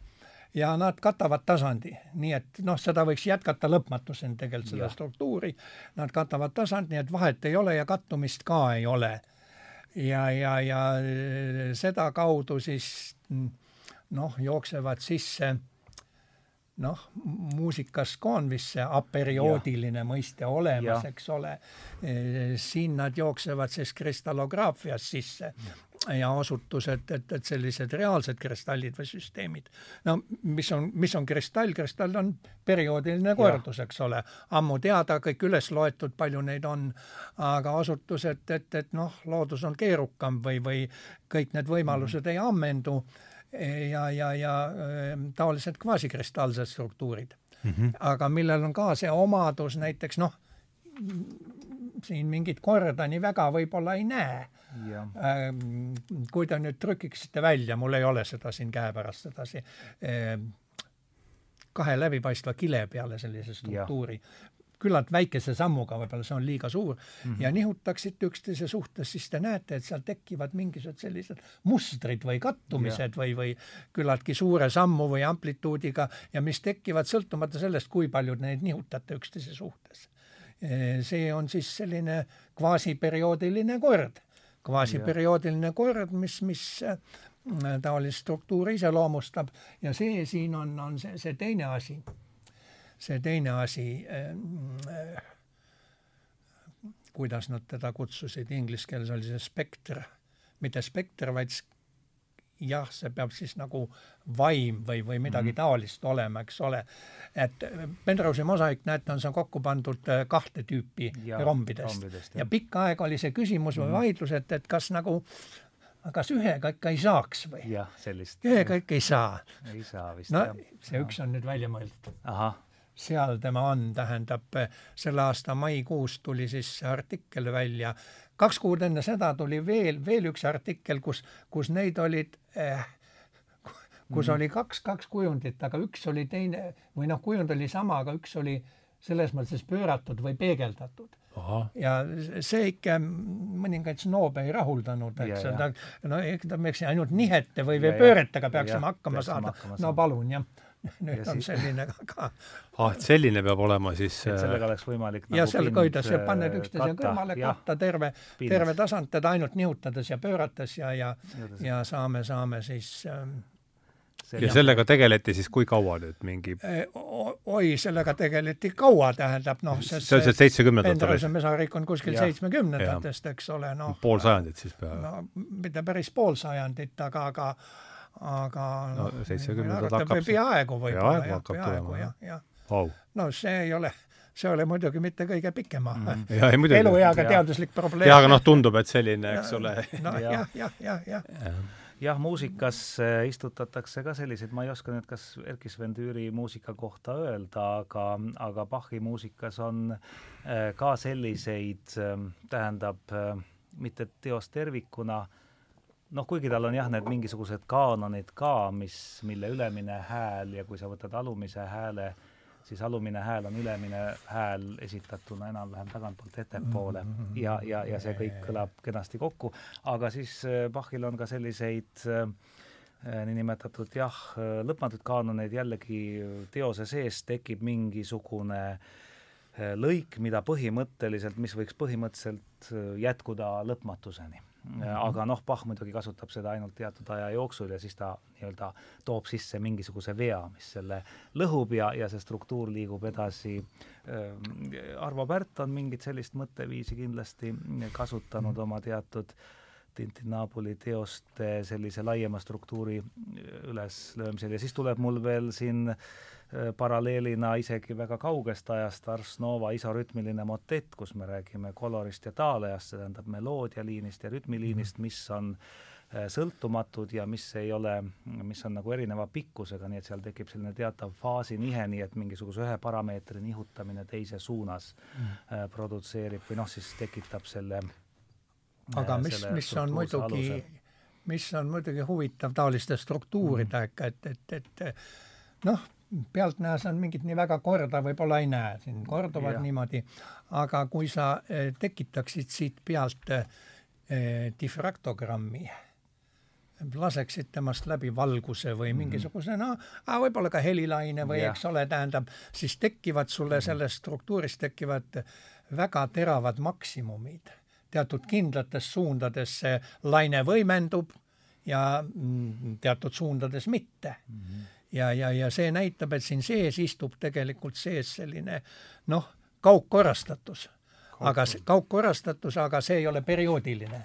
ja nad katavad tasandi, nii et noh, seda võiks jätkata lõpmatuseni tegelikult seda ja. struktuuri. Nad katavad tasand, nii et vahet ei ole ja kattumist ka ei ole. ja, ja, ja äh, sedakaudu siis noh, jooksevad sisse noh, muusikas ka on vist see aperioodiline mõiste olemas, eks ole. siin nad jooksevad siis kristallograafias sisse ja, ja osutus, et, et, sellised reaalsed kristallid või süsteemid. no mis on, mis on kristall, kristall on perioodiline kordus, eks ole, ammu teada, kõik üles loetud, palju neid on, aga osutus, et, et, et noh, loodus on keerukam või, või kõik need võimalused mm. ei ammendu ja, ja, ja ähm, taolised kvasikristallsed struktuurid mm. -hmm. aga millel on ka see omadus näiteks noh, siin mingit korda nii väga võib-olla ei näe. Ähm, kui te nüüd trükiksite välja, mul ei ole seda siin käepärast sedasi, ähm, kahe läbipaistva kile peale sellise struktuuri küllalt väikese sammuga, võib-olla see on liiga suur mm, -hmm. ja nihutaksite üksteise suhtes, siis te näete, et seal tekivad mingisugused sellised mustrid või kattumised yeah. või, või küllaltki suure sammu või amplituudiga ja mis tekivad sõltumata sellest, kui palju neid nihutate üksteise suhtes. see on siis selline kvaasiperioodiline kord, kvaasiperioodiline kord, mis, mis äh, taolist struktuuri iseloomustab ja see siin on, on see, see teine asi see teine asi äh,, kuidas nad teda kutsusid, inglise keeles oli see spekter, mitte spekter, vaid jah, see peab siis nagu vaim või, või midagi -hmm. taolist olema, eks ole. et Penrose'i mosaik, näete, on see kokku pandud äh, kahte tüüpi ja, rombidest, rombidest ja pikka aega oli see küsimus või mhm. vaidlus, et, et kas nagu kas ühega ikka ei saaks või? jah, sellist. ühega ikka ei saa. ei saa vist no, jah. see üks on nüüd välja mõeldud. ahah seal tema on, tähendab selle aasta maikuus tuli siis see artikkel välja. kaks kuud enne seda tuli veel, veel üks artikkel, kus, kus neid olid eh, kus mm. oli kaks, kaks kujundit, aga üks oli teine või noh, kujund oli sama, aga üks oli selles mõttes pööratud või peegeldatud. ja see ikka mõningaid snoobe ei rahuldanud, eks ta, no ta peaks ainult nihete või, või pööretega peaksime ja, hakkama saada. no palun, jah nüüd ja on siis... selline ka. ah, et selline peab olema siis et sellega oleks võimalik ja nagu sellega hoida, sa paned üksteise kõrvale, katta terve, terve tasand, teda ainult nihutades ja pöörates ja, ja ja saame, saame siis ähm, ja jah. sellega tegeleti siis kui kaua nüüd mingi? oi, sellega tegeleti kaua, tähendab noh, see on see seitsmekümnendatel? Pendrause mesariik on kuskil seitsmekümnendatest, eks ole, noh. pool sajandit siis peaaegu? no mitte päris pool sajandit, aga, aga aga no seitsmekümnendad hakkab peaaegu võib-olla jah, peaaegu jah, jah. No see ei ole, see ei ole muidugi mitte kõige pikema mm. -hmm. elueaga teaduslik probleem. jah, aga noh, tundub, et selline, eks ole. noh, jah, jah, jah, jah ja. jah, muusikas äh, istutatakse ka selliseid, ma ei oska nüüd, kas Erkki Sven Tüüri muusika kohta öelda, aga, aga Bachi muusikas on äh, ka selliseid, ähm, tähendab, äh, mitte teos tervikuna, noh, kuigi tal on jah, need mingisugused kaanonid ka, mis, mille ülemine hääl ja kui sa võtad alumise hääle, siis alumine hääl on ülemine hääl esitatuna enam-vähem tagantpoolt ettepoole mm-hmm. ja, ja, ja see kõik kõlab kenasti kokku, aga siis äh, Bachil on ka selliseid äh, niinimetatud jah, lõpmatuid kaanoneid jällegi teose sees tekib mingisugune äh, lõik, mida põhimõtteliselt, mis võiks põhimõtteliselt jätkuda lõpmatuseni. Aga noh, Bach muidugi kasutab seda ainult teatud aja jooksul ja siis ta nii-öelda toob sisse mingisuguse vea, mis selle lõhub ja, ja see struktuur liigub edasi. Arvo Pärt on mingit sellist mõtteviisi kindlasti kasutanud -hmm. oma teatud Tintinabuli teoste sellise laiema struktuuri üleslöömisel ja siis tuleb mul veel siin Äh, paralleelina isegi väga kaugest ajast Ars Nova isorütmiline motett, kus me räägime kolorist ja taaleast, see tähendab meloodialiinist ja rütmiliinist, mhm. mis on sõltumatud ja mis ei ole, mis on nagu erineva pikkusega, nii et seal tekib selline teatav faasinihe, nii et mingisuguse ühe parameetri nihutamine teise suunas mm. produtseerib või noh, siis tekitab selle aga mis, mis on muidugi, mis on muidugi huvitav taoliste struktuuridega mm., et, et, et noh, pealtnäha sa mingit nii väga korda võib-olla ei näe, siin korduvad ja. niimoodi, aga kui sa eh, tekitaksid siit pealt eh, difraktogrammi, laseksid temast läbi valguse või mhm. mingisuguse no võib-olla ka helilaine või ja. eks ole, tähendab, siis tekivad sulle mhm. sellest struktuurist tekivad väga teravad maksimumid. Teatud kindlates suundades see laine võimendub ja mm, teatud suundades mitte mm. -hmm ja, ja, ja see näitab, et siin sees istub tegelikult sees selline noh, kaugkorrastatus. aga kaugkorrastatus, aga see ei ole perioodiline.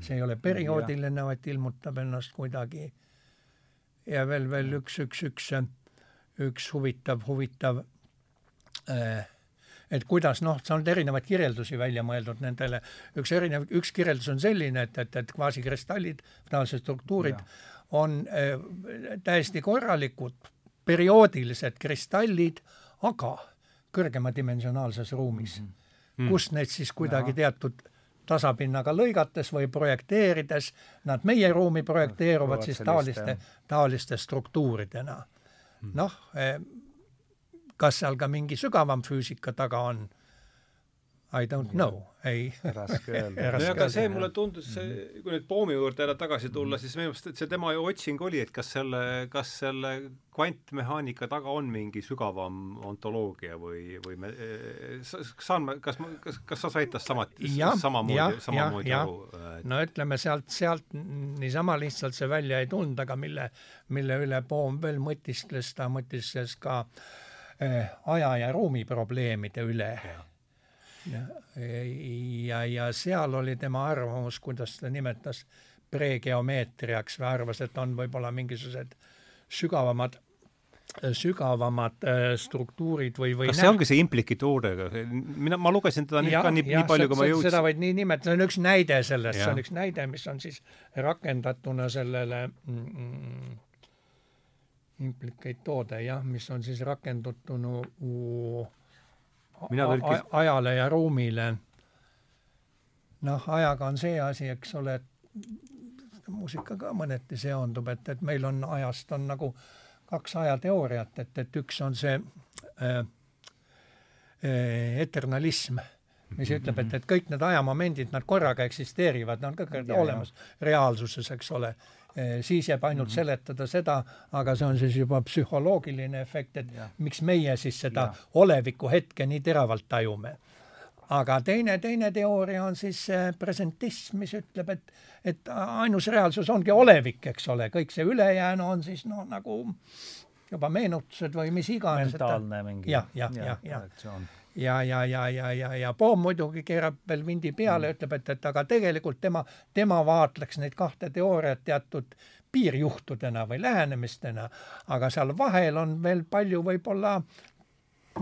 see ei ole perioodiline, vaid ilmutab ennast kuidagi. ja veel, veel üks, üks, üks, üks huvitav, huvitav äh, et kuidas noh, see on erinevaid kirjeldusi välja mõeldud nendele, üks erinev, üks kirjeldus on selline, et, et, et kvaasikristallid, tavalised struktuurid ja on äh, täiesti korralikud perioodilised kristallid, aga kõrgemadimensionaalses ruumis mm, -hmm. kus neid siis kuidagi ja. teatud tasapinnaga lõigates või projekteerides, nad meie ruumi projekteeruvad siis taoliste, taoliste struktuuridena. Mhm. noh, äh, kas seal ka mingi sügavam füüsika taga on? I don't know, ei. raske öelda. no aga see mulle tundus, kui nüüd Poomi juurde jälle tagasi tulla, siis minu meelest, et see tema ju otsing oli, et kas selle, kas selle kvantmehaanika taga on mingi sügavam ontoloogia või, või me, saan ma, kas ma, kas, kas sa said tast samat, samamoodi, samamoodi aru no ütleme sealt, sealt niisama lihtsalt see välja ei tulnud, aga mille, mille üle Poom veel mõtiskles, ta mõtiskles ka äh, aja ja ruumi probleemide üle ja ja, ja, seal oli tema arvamus, kuidas ta nimetas, pregeomeetriaks või arvas, et on võib-olla mingisugused sügavamad sügavamad äh, struktuurid või, või kas see ongi see implikituuriga, mina, ma lugesin teda ja, ka nii, nii palju, kui ma jõudsin. seda võid nii nimetada, see on üks näide sellest, see on üks näide, mis on siis rakendatuna sellele mm, implicate toode jah, mis on siis rakendatuna mina tõlkis... ajale ja ruumile. noh, ajaga on see asi, eks ole, et muusikaga mõneti seondub, et, et meil on ajast on nagu kaks ajateooriat, et, et üks on see äh, äh, eternalism, mis ütleb, et, et kõik need ajamomendid, nad korraga eksisteerivad, nad on kõik olemas reaalsuses, eks ole siis jääb ainult mm -hmm. seletada seda, aga see on siis juba psühholoogiline efekt, et ja. miks meie siis seda ja. oleviku hetke nii teravalt tajume. aga teine, teine teooria on siis presentism, mis ütleb, et, et ainus reaalsus ongi olevik, eks ole, kõik see ülejäänu on siis noh, nagu juba meenutused või mis iganes. mentaalne mingi jah, jah, jah, jah ja, ja, ja, ja, ja, ja Poom muidugi keerab veel vindi peale mm., ütleb, et, et aga tegelikult tema, tema vaatleks neid kahte teooriat teatud piirjuhtudena või lähenemistena, aga seal vahel on veel palju võib-olla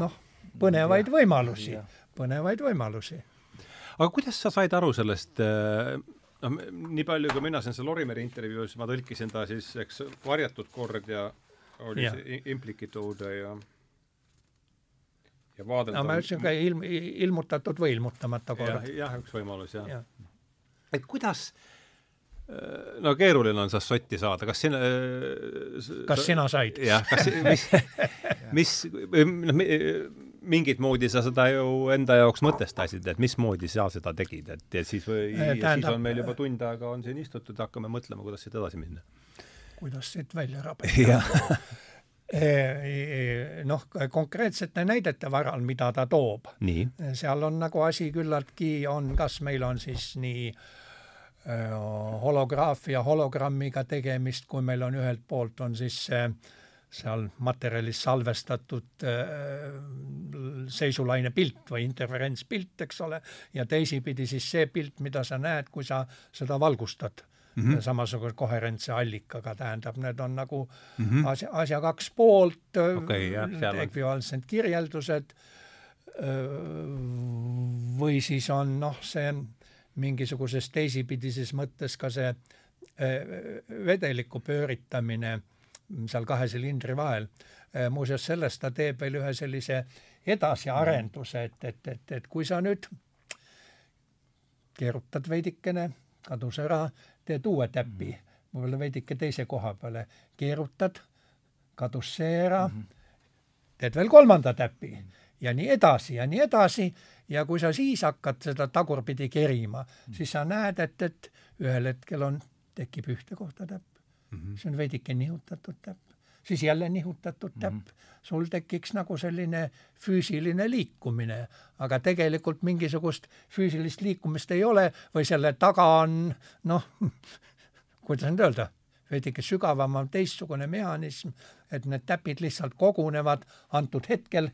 noh, põnevaid ja, võimalusi, põnevaid võimalusi. aga kuidas sa said aru sellest äh, noh, nii palju, kui mina sain seal Lorimeri intervjuus, ma tõlkisin ta siis, eks, varjatud kord ja oli ja. see implikituude ja ja vaadelda no ma ütlesin ka ilm, ilmutatud või ilmutamata kord. jah, üks võimalus, jah ja.. et kuidas no keeruline on sellest sotti saada, kas sina kas sina said? jah, kas, mis, mis, noh, mingit moodi sa seda ju enda jaoks mõtestasid, et mismoodi sa seda tegid, et ja siis või Tähendab, ja siis on meil juba tund aega on siin istutud, hakkame mõtlema, kuidas siit edasi minna. kuidas siit välja rabelda noh, konkreetsete näidete varal, mida ta toob, seal on nagu asi küllaltki on, kas meil on siis nii holograafia hologrammiga tegemist, kui meil on ühelt poolt on siis see seal materjalis salvestatud seisulaine pilt või interferentspilt, eks ole, ja teisipidi siis see pilt, mida sa näed, kui sa seda valgustad mm -hmm. samasuguse koherentse allikaga, tähendab, need on nagu mm -hmm. asja, asja kaks poolt okay,, ekvivalentsed kirjeldused või siis on noh, see mingisuguses teisipidises mõttes ka see vedeliku pööritamine seal kahe silindri vahel. muuseas, sellest ta teeb veel ühe sellise edasiarenduse, et, et, et, et kui sa nüüd keerutad veidikene, kadus ära, teed uue täpi, võib-olla veidike teise koha peale, keerutad, kadus see ära mm, -hmm. teed veel kolmanda täpi ja nii edasi ja nii edasi. Ja kui sa siis hakkad seda tagurpidi kerima, siis sa näed, et, et ühel hetkel on, tekib ühte kohta täpp. Mm, -hmm. see on veidike nihutatud täpp, siis jälle nihutatud täpp mm, -hmm. sul tekiks nagu selline füüsiline liikumine, aga tegelikult mingisugust füüsilist liikumist ei ole või selle taga on noh, kuidas nüüd öelda, veidike sügavam on teistsugune mehhanism, et need täpid lihtsalt kogunevad antud hetkel,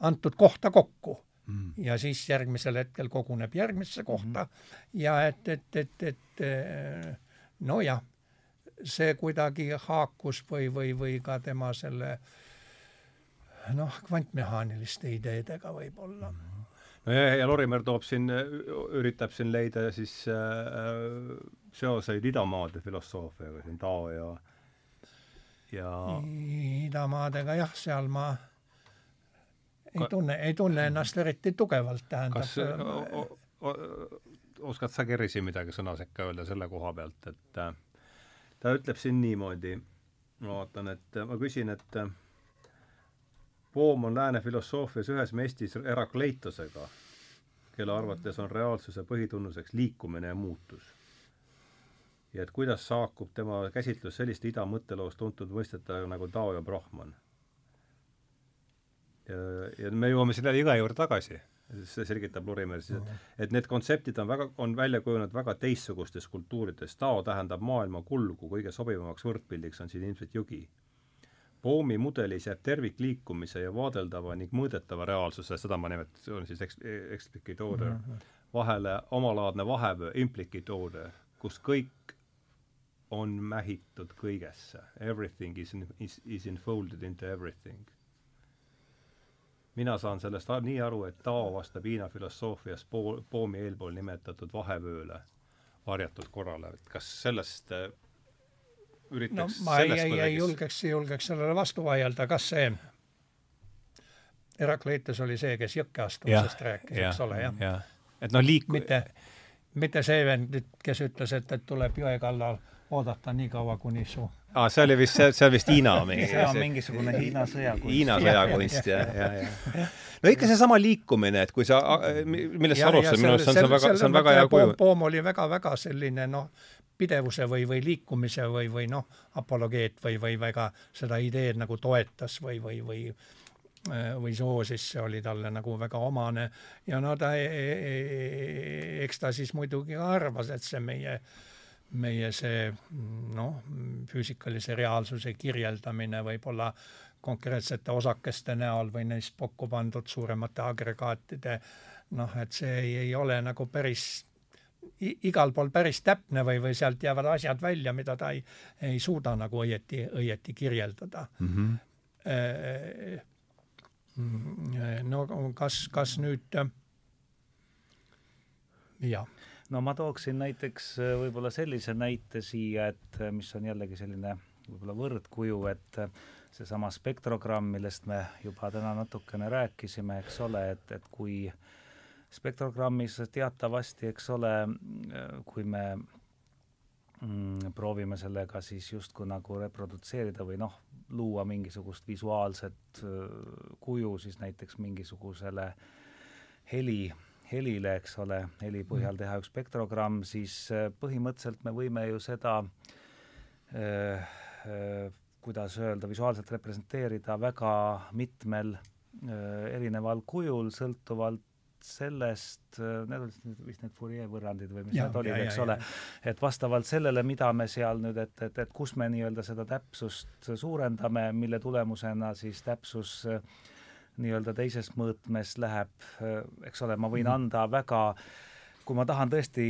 antud kohta kokku mm. ja siis järgmisel hetkel koguneb järgmisse kohta mm. ja et, et, et, et nojah, see kuidagi haakus või, või, või ka tema selle noh, kvantmehaaniliste ideedega võib-olla mm. no ja, ja Lorimer toob siin, üritab siin leida siis äh, seoseid idamaade filosoofiaga, siin Tao ja ja idamaadega jah, seal ma ei tunne, ei tunne ennast eriti tugevalt, tähendab. kas o, oskad sa, Kerri, siin midagi sõna sekka öelda selle koha pealt, et äh, ta ütleb siin niimoodi, ma vaatan, et ma küsin, et Poom on lääne filosoofias ühes mestis Herakleitosega, kelle arvates on reaalsuse põhitunnuseks liikumine ja muutus. ja et kuidas saakub tema käsitlus selliste ida mõtteloos tuntud mõistetega nagu Tao ja Brahman. ja, ja me jõuame selle iga juurde tagasi see selgitab Lurimer siis, et, et need kontseptid on väga, on välja kujunenud väga teistsugustes kultuurides. Tao tähendab maailma kulgu, kõige sobivamaks võrdpildiks on siin ilmselt jõgi. Boomi mudelis jääb tervikliikumise ja vaadeldava ning mõõdetava reaalsuse, seda ma nimetan, siis eks-, -hmm. vahele omalaadne vahevöö, implicit order, kus kõik on mähitud kõigesse. Everything is, is, is enfolded into everything mina saan sellest nii aru, et Tao vastab Hiina filosoofias pool, Poomi eelpool nimetatud vahevööle, varjatud korrale, et kas sellest äh, üritaks no ma ei, ei, ei julgeks, julgeks sellele vastu vaielda, kas see Herakleitos oli see, kes jõkke astumisest rääkis, eks ole, jah ja. ja.. et noh, liik-. mitte, mitte see vend, kes ütles, et, et tuleb jõe kallal oodata nii kaua, kuni su aa ah,, see oli vist, see on vist Hiina mingi see on mingisugune Hiina sõjakunst. Hiina sõjakunst, jah, jah, jah. no ikka seesama liikumine, et kui sa, millest sa alustasid, minu arust on see väga, see on väga hea kuju. Poom oli väga-väga selline noh, pidevuse või, või liikumise või, või noh, apologeet või, või väga seda ideed nagu toetas või, või, või või soosis, see oli talle nagu väga omane ja no ta, e, e, e, eks ta siis muidugi arvas, et see meie äh, meie see noh, füüsikalise reaalsuse kirjeldamine võib-olla konkreetsete osakeste näol või neist kokku pandud suuremate agregaatide noh, et see ei, ei ole nagu päris igal pool päris täpne või, või sealt jäävad asjad välja, mida ta ei, ei suuda nagu õieti, õieti kirjeldada mm. -hmm. no kas, kas nüüd jah no ma tooksin näiteks äh, võib-olla sellise näite siia, et äh, mis on jällegi selline võib-olla võrdkuju, et äh, seesama spektrogramm, millest me juba täna natukene rääkisime, eks ole, et, et kui spektrogrammis teatavasti, eks ole, kui me mm, proovime sellega siis justkui nagu reprodutseerida või noh, luua mingisugust visuaalset kuju siis näiteks mingisugusele heli, helile, eks ole, heli põhjal teha üks spektrogramm, siis põhimõtteliselt me võime ju seda äh, äh, kuidas öelda, visuaalselt representeerida väga mitmel äh, erineval kujul, sõltuvalt sellest, äh, need olid vist need Fourier võrrandid või mis ja, need olid, eks ja, ole, et vastavalt sellele, mida me seal nüüd, et, et, et kus me nii-öelda seda täpsust suurendame, mille tulemusena siis täpsus äh, nii-öelda teises mõõtmes läheb, eks ole, ma võin mm. anda väga äh, kui ma tahan tõesti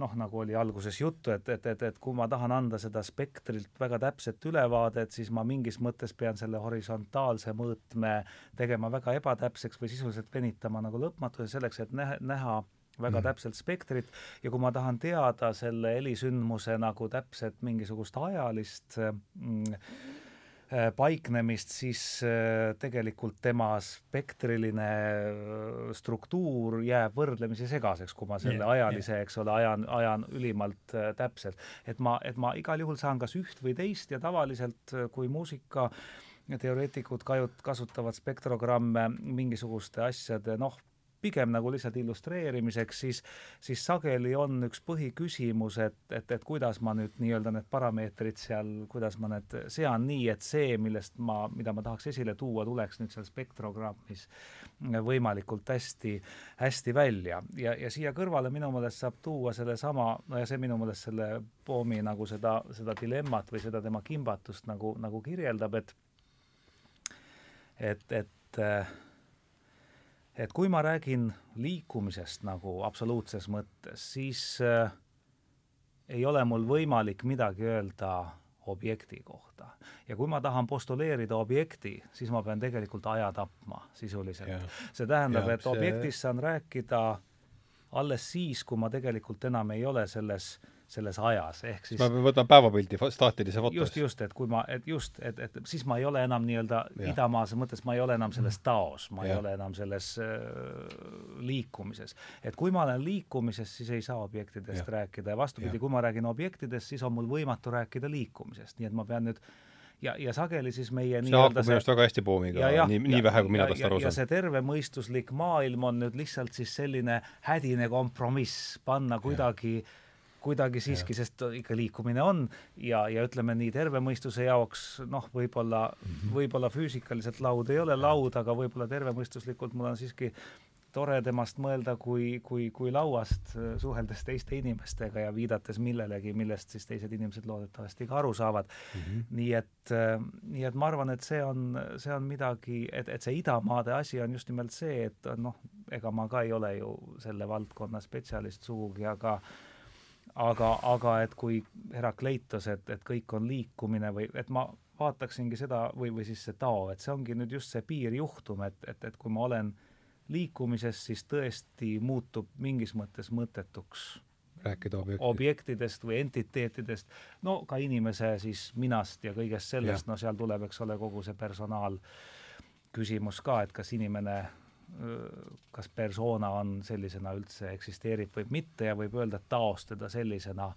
noh, nagu oli alguses juttu, et, et, et, et kui ma tahan anda seda spektrilt väga täpset ülevaadet, siis ma mingis mõttes pean selle horisontaalse mõõtme tegema väga ebatäpseks või sisuliselt venitama nagu lõpmatuse selleks, et näha, näha väga mm. täpselt spektrit ja kui ma tahan teada selle helisündmuse nagu täpset mingisugust ajalist mm, Äh, paiknemist, siis äh, tegelikult tema spektriline äh, struktuur jääb võrdlemisi segaseks, kui ma selle yeah, ajalise yeah., eks ole, ajan, ajan ülimalt täpselt. et ma, et ma igal juhul saan kas üht või teist ja tavaliselt, kui muusika teoreetikud kajut-, kasutavad spektrogramme mingisuguste asjade noh, pigem nagu lihtsalt illustreerimiseks, siis, siis sageli on üks põhiküsimus, et, et, et kuidas ma nüüd nii-öelda need parameetrid seal, kuidas ma need sean nii, et see, millest ma, mida ma tahaks esile tuua, tuleks nüüd seal spektrogrammis võimalikult hästi, hästi välja. ja, ja siia kõrvale minu meelest saab tuua sellesama, no ja see minu meelest selle Poomi nagu seda, seda dilemmat või seda tema kimbatust nagu, nagu kirjeldab, et et, et äh, et kui ma räägin liikumisest nagu absoluutses mõttes, siis äh, ei ole mul võimalik midagi öelda objekti kohta. ja kui ma tahan postuleerida objekti, siis ma pean tegelikult aja tapma sisuliselt. see tähendab, et see... objektist saan rääkida alles siis, kui ma tegelikult enam ei ole selles äh, selles ajas, ehk siis ma võtan päevapildi staatilise fotos. just, just, et kui ma, et just, et, et siis ma ei ole enam nii-öelda idamaase mõttes, ma ei ole enam selles mm. taos, ma ja. ei ole enam selles äh, liikumises. et kui ma olen liikumises, siis ei saa objektidest ja. rääkida ja vastupidi, kui ma räägin objektidest, siis on mul võimatu rääkida liikumisest, nii et ma pean nüüd ja, ja sageli siis meie see haakub minu arust väga hästi Poomiga, nii, nii vähe, kui mina tast aru saan. ja see tervemõistuslik maailm on nüüd lihtsalt siis selline hädine kompromiss, panna kuidagi ja kuidagi siiski, sest ikka liikumine on ja, ja ütleme nii, terve mõistuse jaoks noh, võib-olla mm, -hmm. võib-olla füüsikaliselt laud ei ole laud, aga võib-olla tervemõistuslikult mul on siiski tore temast mõelda kui, kui, kui lauast, äh, suheldes teiste inimestega ja viidates millelegi, millest siis teised inimesed loodetavasti ka aru saavad mm. -hmm. nii et, äh, nii et ma arvan, et see on, see on midagi, et, et see idamaade asi on just nimelt see, et noh, ega ma ka ei ole ju selle valdkonna spetsialist sugugi, aga aga, aga et kui Herakleitos, et, et kõik on liikumine või et ma vaataksingi seda või, või siis see Tao, et see ongi nüüd just see piirjuhtum, et, et, et kui ma olen liikumises, siis tõesti muutub mingis mõttes mõttetuks rääkida objektidest. objektidest või entiteetidest, no ka inimese siis minast ja kõigest sellest, no seal tuleb, eks ole, kogu see personaal küsimus ka, et kas inimene kas persona on sellisena üldse eksisteerib või mitte ja võib öelda, et taos teda sellisena,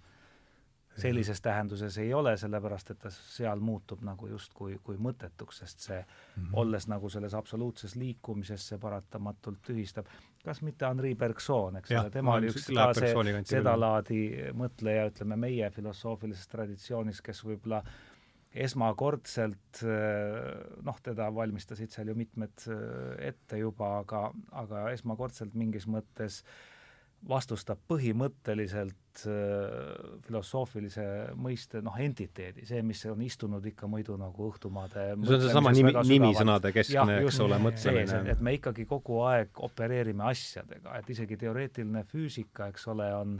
sellises tähenduses ei ole, sellepärast et ta seal muutub nagu justkui kui mõttetuks, sest see mm, -hmm. olles nagu selles absoluutses liikumises, see paratamatult tühistab. kas mitte Henri Bergson, eks ole, tema oli üks ka see sedalaadi mõtleja, ütleme meie filosoofilises traditsioonis, kes võib-olla äh, esmakordselt noh, teda valmistasid seal ju mitmed ette juba, aga, aga esmakordselt mingis mõttes vastustab põhimõtteliselt filosoofilise mõiste noh, entiteedi, see, mis on istunud ikka muidu nagu õhtumaade see on seesama nimi, nimisõnade keskne, eks ole, mõtlemine. et me ikkagi kogu aeg opereerime asjadega, et isegi teoreetiline füüsika, eks ole, on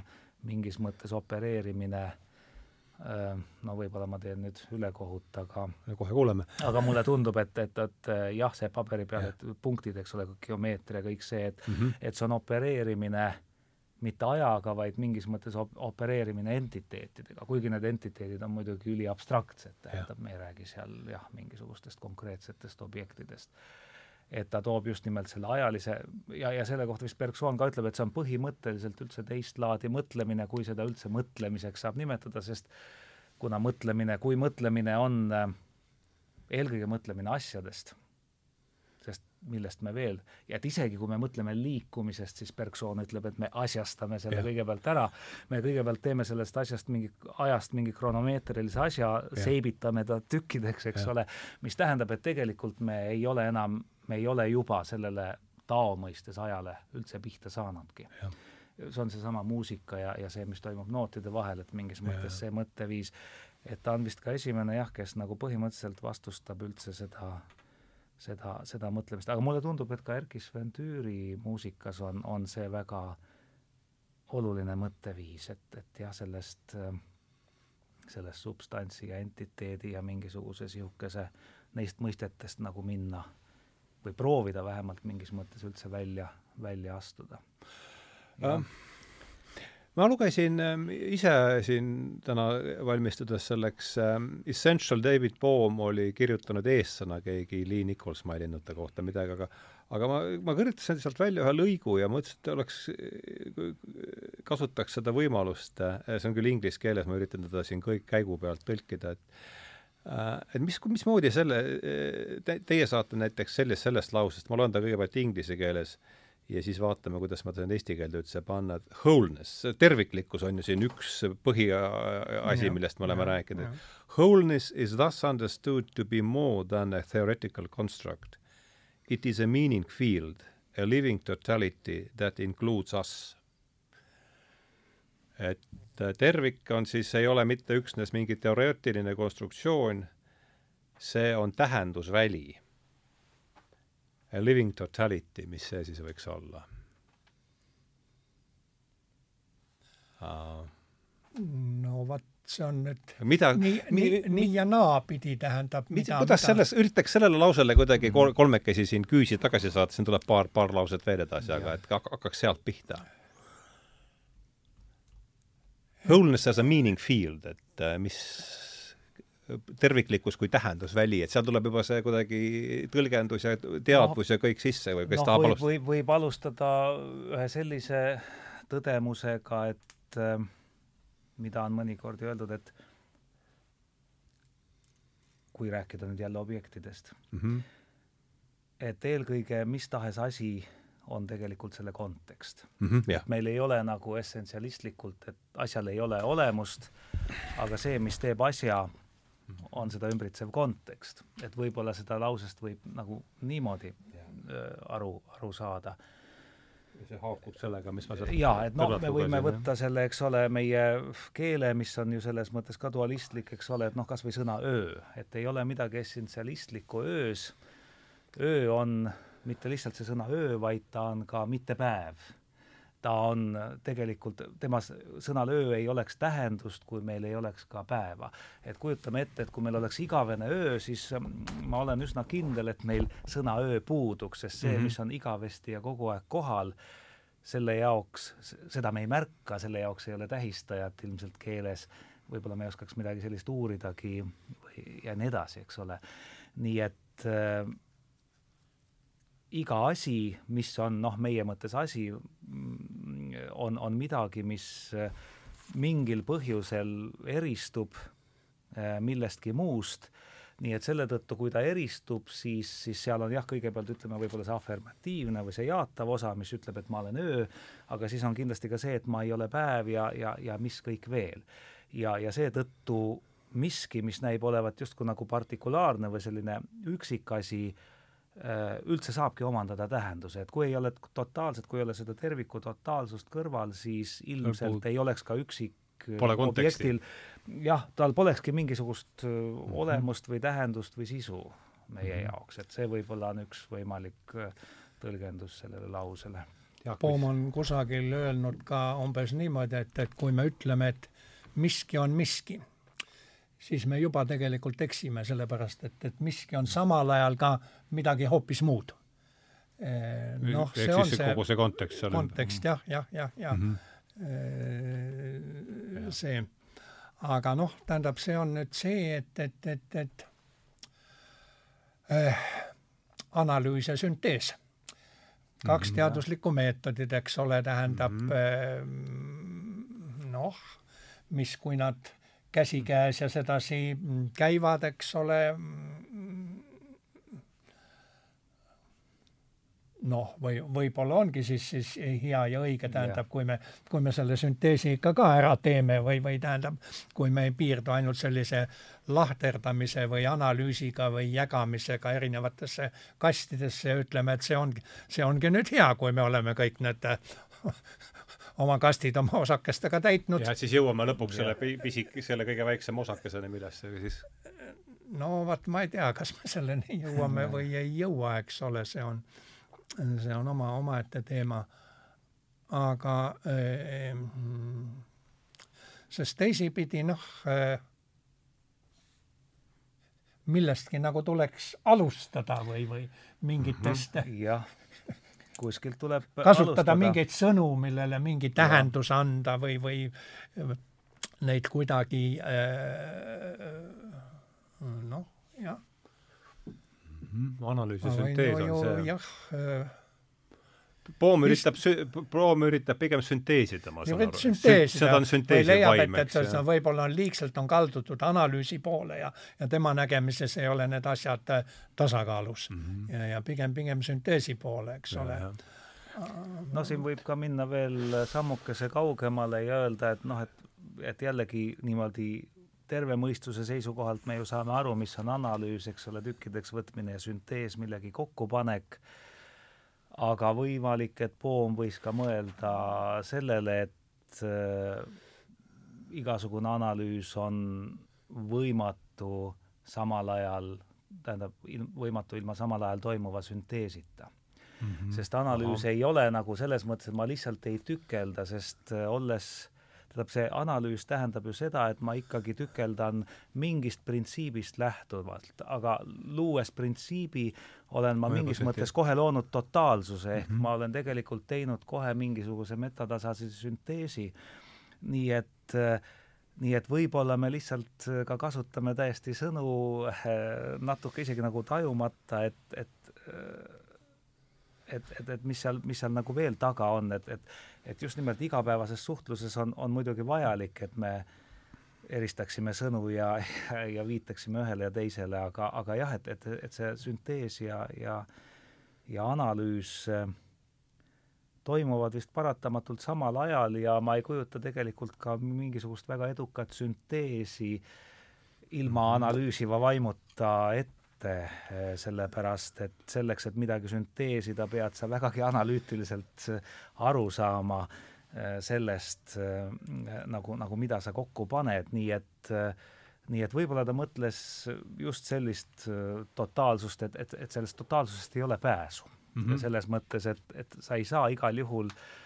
mingis mõttes opereerimine äh, Äh, no võib-olla ma teen nüüd ülekohut, aga kohe kuuleme. aga mulle tundub, et, et, et jah, see paberi peal, et punktid, eks ole, geomeetria, kõik see, et mm -hmm. et see on opereerimine mitte ajaga, vaid mingis mõttes op-, opereerimine entiteetidega, kuigi need entiteedid on muidugi üliabstraktsed, tähendab, me ei räägi seal jah, mingisugustest konkreetsetest objektidest. Et ta toob just nimelt selle ajalise ja, ja selle kohta vist Bergson ka ütleb, et see on põhimõtteliselt üldse teist laadi mõtlemine, kui seda üldse mõtlemiseks saab nimetada, sest kuna mõtlemine, kui mõtlemine on äh, eelkõige mõtlemine asjadest, sest millest me veel, ja et isegi kui me mõtleme liikumisest, siis Bergson ütleb, et me asjastame selle ja. kõigepealt ära, me kõigepealt teeme sellest asjast mingi, ajast mingi kronomeetrilise asja, seibitame ta tükkideks, eks ja. ole, mis tähendab, et tegelikult me ei ole enam me ei ole juba sellele tao mõistes ajale üldse pihta saanudki. see on seesama muusika ja, ja see, mis toimub nootide vahel, et mingis ja, mõttes see mõtteviis, et ta on vist ka esimene jah, kes nagu põhimõtteliselt vastustab üldse seda, seda, seda mõtlemist, aga mulle tundub, et ka Erkki Sven Tüüri muusikas on, on see väga oluline mõtteviis, et, et jah, sellest, sellest substantsi ja entiteedi ja mingisuguse niisuguse neist mõistetest nagu minna või proovida vähemalt mingis mõttes üldse välja, välja astuda. ma lugesin ähm, ise siin täna valmistudes selleks ähm,, Essential David Bohm oli kirjutanud eessõna keegi Lee Nichols maininud ta kohta midagi, aga aga ma, ma kõrvitasin sealt välja ühe lõigu ja mõtlesin, et oleks, kasutaks seda võimalust, see on küll inglise keeles, ma üritan teda siin kõik käigu pealt tõlkida, et Äh, et mis, mismoodi selle te,, teie saate näiteks sellest, sellest lausest, ma loen ta kõigepealt inglise keeles ja siis vaatame, kuidas ma tahan eesti keelde üldse panna, et wholeness, terviklikkus on ju siin üks põhiasi, millest me oleme rääkinud. Wholeness is thus understood to be more than a theoretical construct. It is a meaning field, a living totality that includes us. et Äh, tervik on siis, ei ole mitte üksnes mingi teoreetiline konstruktsioon, see on tähendusväli. A living totality, mis see siis võiks olla uh.? no vot, see on nüüd mida, nii, nii, nii ja naapidi tähendab mida, kuidas mida? selles, üritaks sellele lausele kuidagi kol, kolmekesi siin küüsi tagasi saada, siin tuleb paar, paar lauset veel edasi, aga et hakkaks sealt pihta Wholeness as a meaning field, et äh, mis terviklikkus kui tähendusväli, et seal tuleb juba see kuidagi tõlgendus ja teadvus no, ja kõik sisse või kes no, tahab alustada? võib, võib alustada ühe sellise tõdemusega, et äh, mida on mõnikord öeldud, et kui rääkida nüüd jälle objektidest mm, -hmm. et eelkõige mis tahes asi on tegelikult selle kontekst mm. -hmm, yeah. meil ei ole nagu essentsialistlikult, et asjal ei ole olemust, aga see, mis teeb asja, on seda ümbritsev kontekst. et võib-olla seda lausest võib nagu niimoodi yeah. aru, aru saada. see haakub sellega, mis ma sealt jaa, et noh, me võime lugesin, võtta selle, eks ole, meie keele, mis on ju selles mõttes ka dualistlik, eks ole, et noh, kas või sõna öö, et ei ole midagi essentsialistlikku öös, öö on mitte lihtsalt see sõna öö, vaid ta on ka mitte päev. ta on tegelikult, tema sõnal öö ei oleks tähendust, kui meil ei oleks ka päeva. et kujutame ette, et kui meil oleks igavene öö, siis mm, ma olen üsna kindel, et meil sõna öö puuduks, sest see mm, -hmm. mis on igavesti ja kogu aeg kohal, selle jaoks, seda me ei märka, selle jaoks ei ole tähistajat ilmselt keeles, võib-olla me ei oskaks midagi sellist uuridagi või ja nii edasi, eks ole. nii et äh, iga asi, mis on noh, meie mõttes asi, on, on midagi, mis äh, mingil põhjusel eristub äh, millestki muust, nii et selle tõttu, kui ta eristub, siis, siis seal on jah, kõigepealt ütleme võib-olla see afirmatiivne või see jaatav osa, mis ütleb, et ma olen öö, aga siis on kindlasti ka see, et ma ei ole päev ja, ja, ja mis kõik veel. ja, ja seetõttu miski, mis näib olevat justkui nagu partikulaarne või selline üksikasi, üldse saabki omandada tähenduse, et kui ei ole totaalset, kui ei ole seda terviku totaalsust kõrval, siis ilmselt Lõpud. ei oleks ka üksik Pole objektil, jah, tal polekski mingisugust mm -hmm. olemust või tähendust või sisu meie mm -hmm. jaoks, et see võib-olla on üks võimalik tõlgendus sellele lausele. Poom on kusagil öelnud ka umbes niimoodi, et, et kui me ütleme, et miski on miski siis me juba tegelikult eksime, sellepärast et, et miski on samal ajal ka midagi hoopis muud. Noh, see on see kogu see kontekst seal kontekst jah, jah, jah, jah mm. -hmm. see, aga noh, tähendab, see on nüüd see, et, et, et, et äh, analüüs ja süntees. kaks mm -hmm. teaduslikku meetodit, eks ole, tähendab mm -hmm. noh, mis, kui nad käsikäes ja sedasi käivad, eks ole, noh, või võib-olla ongi siis, siis hea ja õige, tähendab, kui me, kui me selle sünteesi ikka ka ära teeme või, või tähendab, kui me ei piirdu ainult sellise lahterdamise või analüüsiga või jagamisega erinevatesse kastidesse ja ütleme, et see ongi, see ongi nüüd hea, kui me oleme kõik need oma kastid oma osakestega täitnud. ja et siis jõuame lõpuks selle pisik, selle kõige väiksema osakeseni, millesse siis no vot, ma ei tea, kas me selleni jõuame või ei jõua, eks ole, see on see on oma, omaette teema. aga äh, sest teisipidi noh äh,, millestki nagu tuleks alustada või, või mingitest mm -hmm. jah, kuskilt tuleb kasutada alustada. mingeid sõnu, millele mingi tähendus ja. anda või, või neid kuidagi äh, noh, jah mm. -hmm. analüüs ja süntees on see. jah äh, Poom üritab, Poom üritab pigem sünteesida, ma saan aru. seda on sünteesi vaim, eks. et, et võib-olla on liigselt on kaldutud analüüsi poole ja, ja tema nägemises ei ole need asjad äh, tasakaalus mm. -hmm. ja, ja pigem, pigem sünteesi poole, eks ja, ole. no siin võib ka minna veel sammukese kaugemale ja öelda, et noh, et, et jällegi niimoodi terve mõistuse seisukohalt me ju saame aru, mis on analüüs, eks ole, tükkideks võtmine ja süntees, millegi kokkupanek, aga võimalik, et Poom võis ka mõelda sellele, et äh, igasugune analüüs on võimatu samal ajal, tähendab, võimatu ilma samal ajal toimuva sünteesita mm. -hmm. sest analüüs Aha. ei ole nagu selles mõttes, et ma lihtsalt ei tükelda, sest äh, olles tähendab, see analüüs tähendab ju seda, et ma ikkagi tükeldan mingist printsiibist lähtuvalt, aga luues printsiibi, olen ma mingis mõttes kohe loonud totaalsuse, ehk mm -hmm. ma olen tegelikult teinud kohe mingisuguse metatasase sünteesi, nii et nii et võib-olla me lihtsalt ka kasutame täiesti sõnu natuke isegi nagu tajumata, et, et et, et, et mis seal, mis seal nagu veel taga on, et, et et just nimelt igapäevases suhtluses on, on muidugi vajalik, et me eristaksime sõnu ja, ja, ja viitaksime ühele ja teisele, aga, aga jah, et, et, et see süntees ja, ja, ja analüüs äh, toimuvad vist paratamatult samal ajal ja ma ei kujuta tegelikult ka mingisugust väga edukat sünteesi ilma mhm. analüüsiva vaimuta ette ette, eh, sellepärast et selleks, et midagi sünteesida, pead sa vägagi analüütiliselt eh, aru saama eh, sellest nagu, nagu mida sa kokku paned, nii et nii et võib-olla ta mõtles just sellist totaalsust, et, et, et sellest totaalsusest ei ole pääsu mm. -hmm. selles mõttes, et, et sa ei saa igal juhul äh,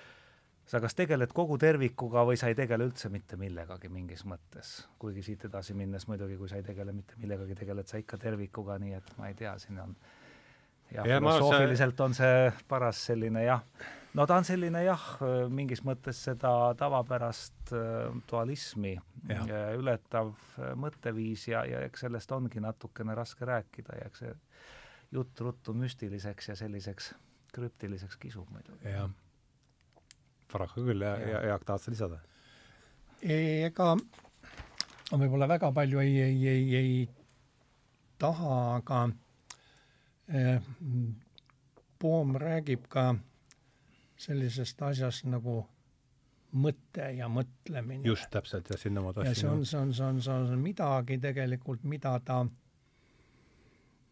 sa kas tegeled kogu tervikuga või sa ei tegele üldse mitte millegagi mingis mõttes. kuigi siit edasi minnes muidugi, kui sa ei tegele mitte millegagi, tegeled sa ikka tervikuga, nii et ma ei tea, siin on jah ja, filosoofiliselt see... on see paras selline jah, no ta on selline jah, mingis mõttes seda tavapärast äh, dualismi ja. ületav äh, mõtteviis ja, ja eks sellest ongi natukene raske rääkida ja eks see jutt ruttu müstiliseks ja selliseks krüptiliseks kisub muidugi. jah paraku küll ja, ja Jaak, tahad sa lisada? ega võib-olla väga palju ei, ei, ei, ei taha, aga eh, Poom räägib ka sellisest asjast nagu mõte ja mõtlemine. just täpselt ja sinna ma tahtsin. see on, see on, see on, see on midagi tegelikult, mida ta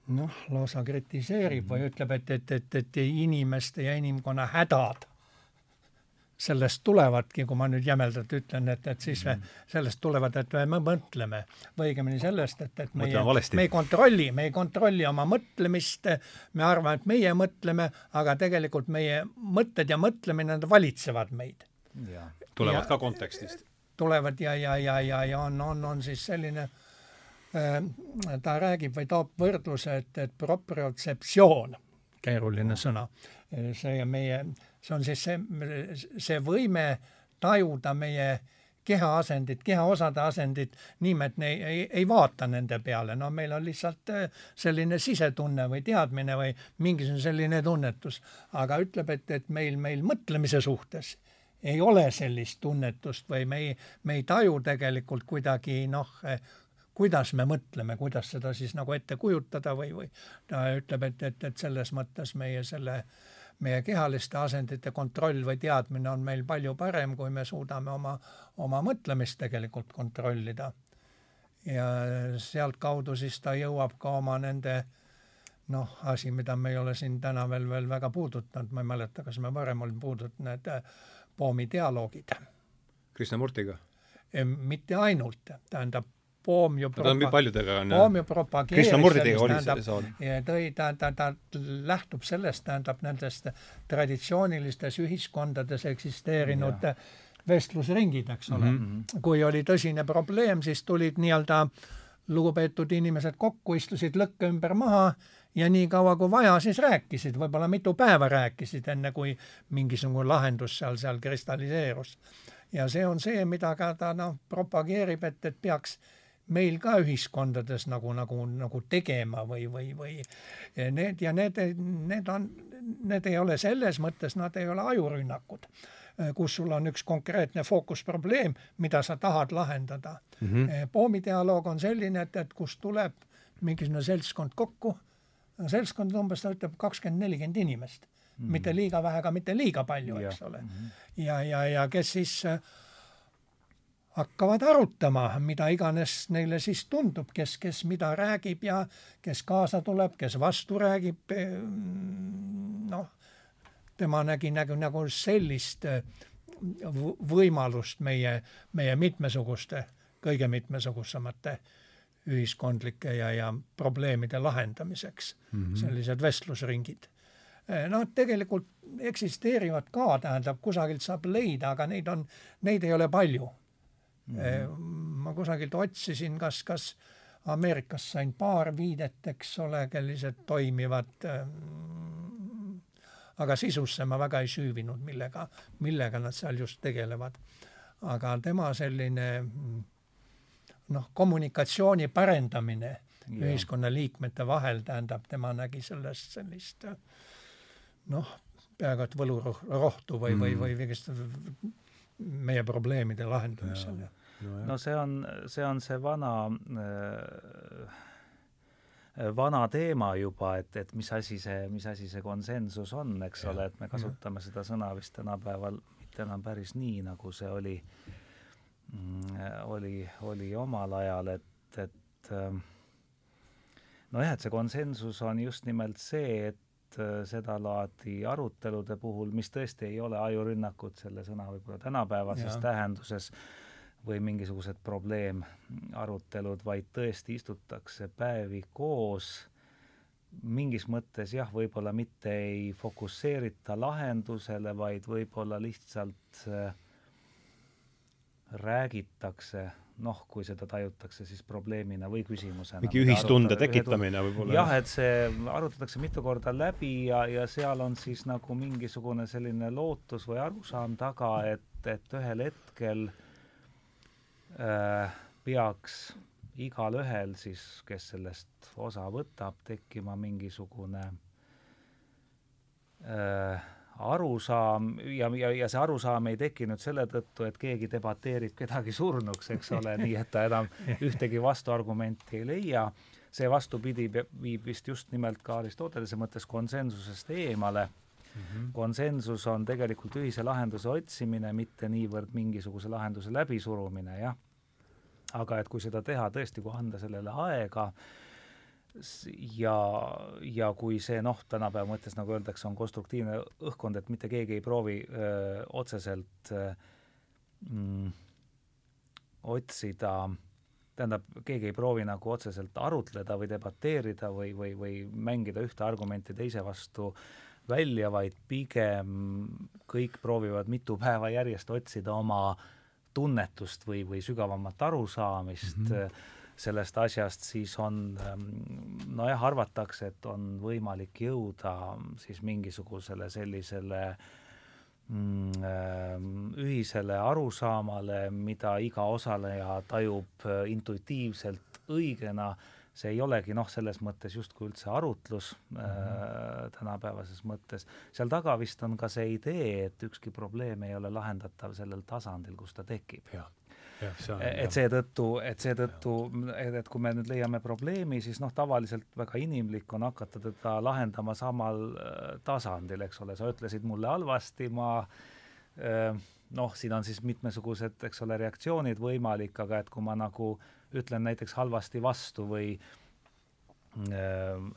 noh, lausa kritiseerib mm -hmm. või ütleb, et, et, et, et inimeste ja inimkonna hädad sellest tulevadki, kui ma nüüd jämedalt ütlen, et, et siis me, mhm. sellest tulevad, et me mõtleme või õigemini sellest, et, et meie, me ei kontrolli, me ei kontrolli oma mõtlemist, me arvame, et meie mõtleme, aga tegelikult meie mõtted ja mõtlemine, nad valitsevad meid. tulevad ja, ka kontekstist. tulevad ja, ja, ja, ja, ja on, on, on siis selline äh, ta räägib või toob võrdluse, et, et propriotseptsioon, keeruline sõna, see meie see on siis see, see võime tajuda meie kehaasendid, kehaosade asendid, nimed ei, ei, ei vaata nende peale, no meil on lihtsalt äh, selline sisetunne või teadmine või mingisugune selline tunnetus, aga ütleb, et, et meil, meil mõtlemise suhtes ei ole sellist tunnetust või me ei, me ei taju tegelikult kuidagi noh, kuidas me mõtleme, kuidas seda siis nagu ette kujutada või, või ta ütleb, et, et, et selles mõttes meie selle äh, meie kehaliste asendite kontroll või teadmine on meil palju parem, kui me suudame oma, oma mõtlemist tegelikult kontrollida. ja sealtkaudu siis ta jõuab ka oma nende noh, asi, mida me ei ole siin täna veel, veel väga puudutanud, ma ei mäleta, kas me varem oleme puudutanud need äh, Poomi dialoogid. Krishnamurtiga? mitte ainult, tähendab Poom ju propa-, no, paljudega on Poom ju propageeris tähendab, tõi, ta, ta, ta lähtub sellest, tähendab nendest traditsioonilistes ühiskondades eksisteerinud ja. vestlusringid, eks ole mm. -hmm. kui oli tõsine probleem, siis tulid nii-öelda lugupeetud inimesed kokku, istusid lõkke ümber maha ja nii kaua kui vaja, siis rääkisid, võib-olla mitu päeva rääkisid, enne kui mingisugune lahendus seal, seal kristalliseerus. ja see on see, mida ka ta noh, propageerib, et, et peaks meil ka ühiskondades nagu, nagu, nagu tegema või, või, või need ja need, need on, need ei ole selles mõttes, nad ei ole ajurünnakud, kus sul on üks konkreetne fookusprobleem, mida sa tahad lahendada mm. -hmm. poomidialoog on selline, et, et kus tuleb mingisugune seltskond kokku, seltskond umbes, ta ütleb kakskümmend, nelikümmend inimest mm, -hmm. mitte liiga vähe, aga mitte liiga palju, eks ole mm. -hmm. ja, ja, ja kes siis äh, hakkavad arutama, mida iganes neile siis tundub, kes, kes mida räägib ja kes kaasa tuleb, kes vastu räägib. noh, tema nägi nagu, nagu sellist äh, võimalust meie, meie mitmesuguste, kõige mitmesugusemate ühiskondlike ja, ja probleemide lahendamiseks mm, -hmm. sellised vestlusringid äh, noh, tegelikult eksisteerivad ka, tähendab, kusagilt saab leida, aga neid on, neid ei ole palju. Ma kusagilt otsisin, kas, kas Ameerikas sain paar viidet, eks ole, sellised toimivad ähm, aga sisusse ma väga ei süüvinud, millega, millega nad seal just tegelevad. aga tema selline noh, kommunikatsiooni parendamine ja. ühiskonnaliikmete vahel, tähendab, tema nägi sellest sellist noh, peaaegu et võlurohtu või mm., või, või mingit meie probleemide lahendamisel. Ja no, no see on, see on see vana äh, vana teema juba, et, et mis asi see, mis asi see konsensus on, eks ja, ole, et me kasutame ja. seda sõna vist tänapäeval mitte enam päris nii, nagu see oli mm,, oli, oli omal ajal, et, et äh, nojah, et see konsensus on just nimelt see, et äh, sedalaadi arutelude puhul, mis tõesti ei ole ajurünnakud selle sõna võib-olla tänapäevases ja. tähenduses, või mingisugused probleemarutelud, vaid tõesti istutakse päevi koos, mingis mõttes jah, võib-olla mitte ei fokusseerita lahendusele, vaid võib-olla lihtsalt äh, räägitakse, noh, kui seda tajutakse siis probleemina või küsimusena. mingi ühistunde tekitamine võib-olla. jah, et see arutatakse mitu korda läbi ja, ja seal on siis nagu mingisugune selline lootus või arusaam taga, et, et ühel hetkel Äh, peaks igalühel siis, kes sellest osa võtab, tekkima mingisugune äh, arusaam ja, ja, ja see arusaam ei tekkinud selle tõttu, et keegi debateerib kedagi surnuks, eks ole, nii et ta enam ühtegi vastuargumenti ei leia. see vastupidi viib vist just nimelt ka Aristotelese mõttes konsensusest eemale mm. -hmm. konsensus on tegelikult ühise lahenduse otsimine, mitte niivõrd mingisuguse lahenduse läbisurumine, jah aga et kui seda teha tõesti, kui anda sellele aega ja, ja kui see noh, tänapäeva mõttes nagu öeldakse, on konstruktiivne õhkkond, et mitte keegi ei proovi öö, otseselt öö, mm, otsida tähendab, keegi ei proovi nagu otseselt arutleda või debateerida või, või, või mängida ühte argumenti teise vastu välja, vaid pigem kõik proovivad mitu päeva järjest otsida oma tunnetust või, või sügavamat arusaamist mm -hmm. Sellest asjast, siis on ähm, nojah, arvatakse, et on võimalik jõuda siis mingisugusele sellisele mm, ähm, ühisele arusaamale, mida iga osaleja tajub äh, intuitiivselt õigena, see ei olegi noh, selles mõttes justkui üldse arutlus mm -hmm. tänapäevases mõttes, seal taga vist on ka see idee, et ükski probleem ei ole lahendatav sellel tasandil, kus ta tekib et seetõttu, et seetõttu, et, et kui me nüüd leiame probleemi, siis noh, tavaliselt väga inimlik on hakata teda lahendama samal äh, tasandil, eks ole, sa ütlesid mulle halvasti, ma äh, noh, siin on siis mitmesugused, eks ole, reaktsioonid võimalik, aga et kui ma nagu ütlen näiteks halvasti vastu või äh,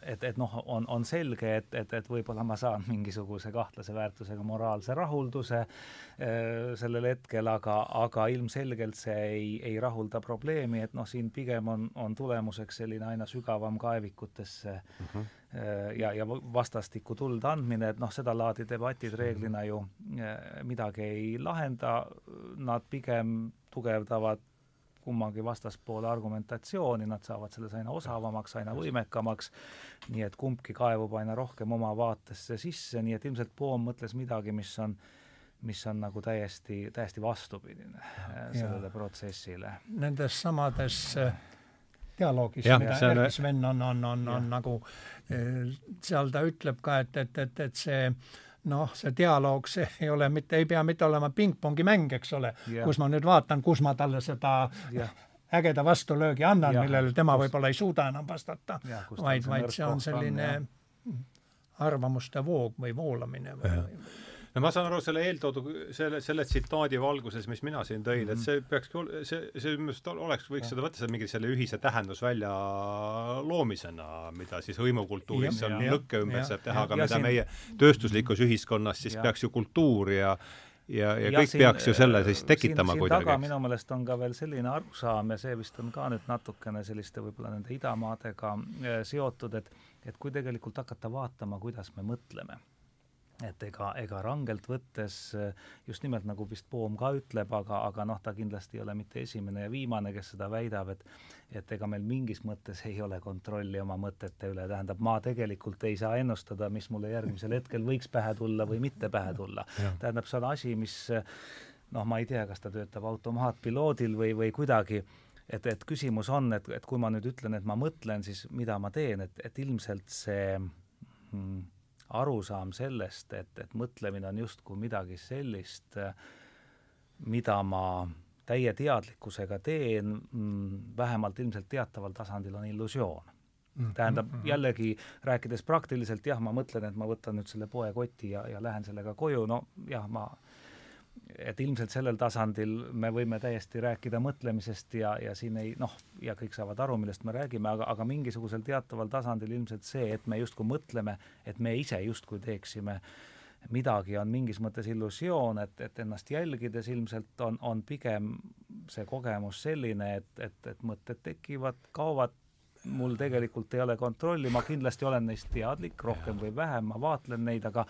et, et noh, on, on selge, et, et, et võib-olla ma saan mingisuguse kahtlase väärtusega moraalse rahulduse äh, sellel hetkel, aga, aga ilmselgelt see ei, ei rahulda probleemi, et noh, siin pigem on, on tulemuseks selline aina sügavam kaevikutesse -huh. äh, ja, ja vastastikku tuld andmine, et noh, sedalaadi debatid reeglina ju äh, midagi ei lahenda, nad pigem tugevdavad kummagi vastaspoole argumentatsiooni, nad saavad selles aina osavamaks, aina võimekamaks, nii et kumbki kaevub aina rohkem oma vaatesse sisse, nii et ilmselt Poom mõtles midagi, mis on mis on nagu täiesti, täiesti vastupidine äh, sellele ja. protsessile. Nendes samades äh, dialoogis, mida Erkki Sven on, on, on, on nagu, äh, seal ta ütleb ka, et, et, et, et see noh, see dialoog, see ei ole mitte, ei pea mitte olema pingpongi mäng, eks ole yeah., kus ma nüüd vaatan, kus ma talle seda yeah. ägeda vastulöögi annan, millele tema võib-olla ei suuda enam vastata, vaid, vaid see on selline on, arvamuste voog või voolamine või, või no ma saan aru selle eeltoodu, selle, selle tsitaadi valguses, mis mina siin tõin mm, -hmm. et mhm. see peakski, see, see minu arust oleks, võiks seda võtta mingi selle ühise tähendusvälja loomisena, mida siis hõimukultuuris seal lõkke ümber saab teha, aga mida siin... meie tööstuslikus ühiskonnas siis ja. peaks ju kultuur ja ja, ja, ja kõik siin, peaks ju selle siis tekitama siin, siin kuidagi. minu meelest on ka veel selline arusaam ja see vist on ka nüüd natukene selliste võib-olla nende idamaadega eh, seotud, et et kui tegelikult hakata vaatama, kuidas me mõtleme et ega, ega rangelt võttes just nimelt nagu vist Poom ka ütleb, aga, aga noh, ta kindlasti ei ole mitte esimene ja viimane, kes seda väidab, et et ega meil mingis mõttes ei ole kontrolli oma mõtete üle, tähendab, ma tegelikult ei saa ennustada, mis mulle järgmisel hetkel võiks pähe tulla või mitte pähe tulla. tähendab, see on asi, mis noh, ma ei tea, kas ta töötab automaatpiloodil või, või kuidagi, et, et küsimus on, et, et kui ma nüüd ütlen, et ma mõtlen, siis mida ma teen, et, et ilmselt see hmm, arusaam sellest, et, et mõtlemine on justkui midagi sellist, mida ma täie teadlikkusega teen, vähemalt ilmselt teataval tasandil on illusioon mm. tähendab mm -hmm. jällegi rääkides praktiliselt jah, ma mõtlen, et ma võtan nüüd selle poekoti ja, ja lähen sellega koju, no jah, ma et ilmselt sellel tasandil me võime täiesti rääkida mõtlemisest ja, ja siin ei noh, ja kõik saavad aru, millest me räägime, aga, aga mingisugusel teataval tasandil ilmselt see, et me justkui mõtleme, et me ise justkui teeksime midagi, on mingis mõttes illusioon, et, et ennast jälgides ilmselt on, on pigem see kogemus selline, et, et, et mõtted tekivad, kaovad, mul tegelikult ei ole kontrolli, ma kindlasti olen neist teadlik, rohkem või vähem, ma vaatlen neid, aga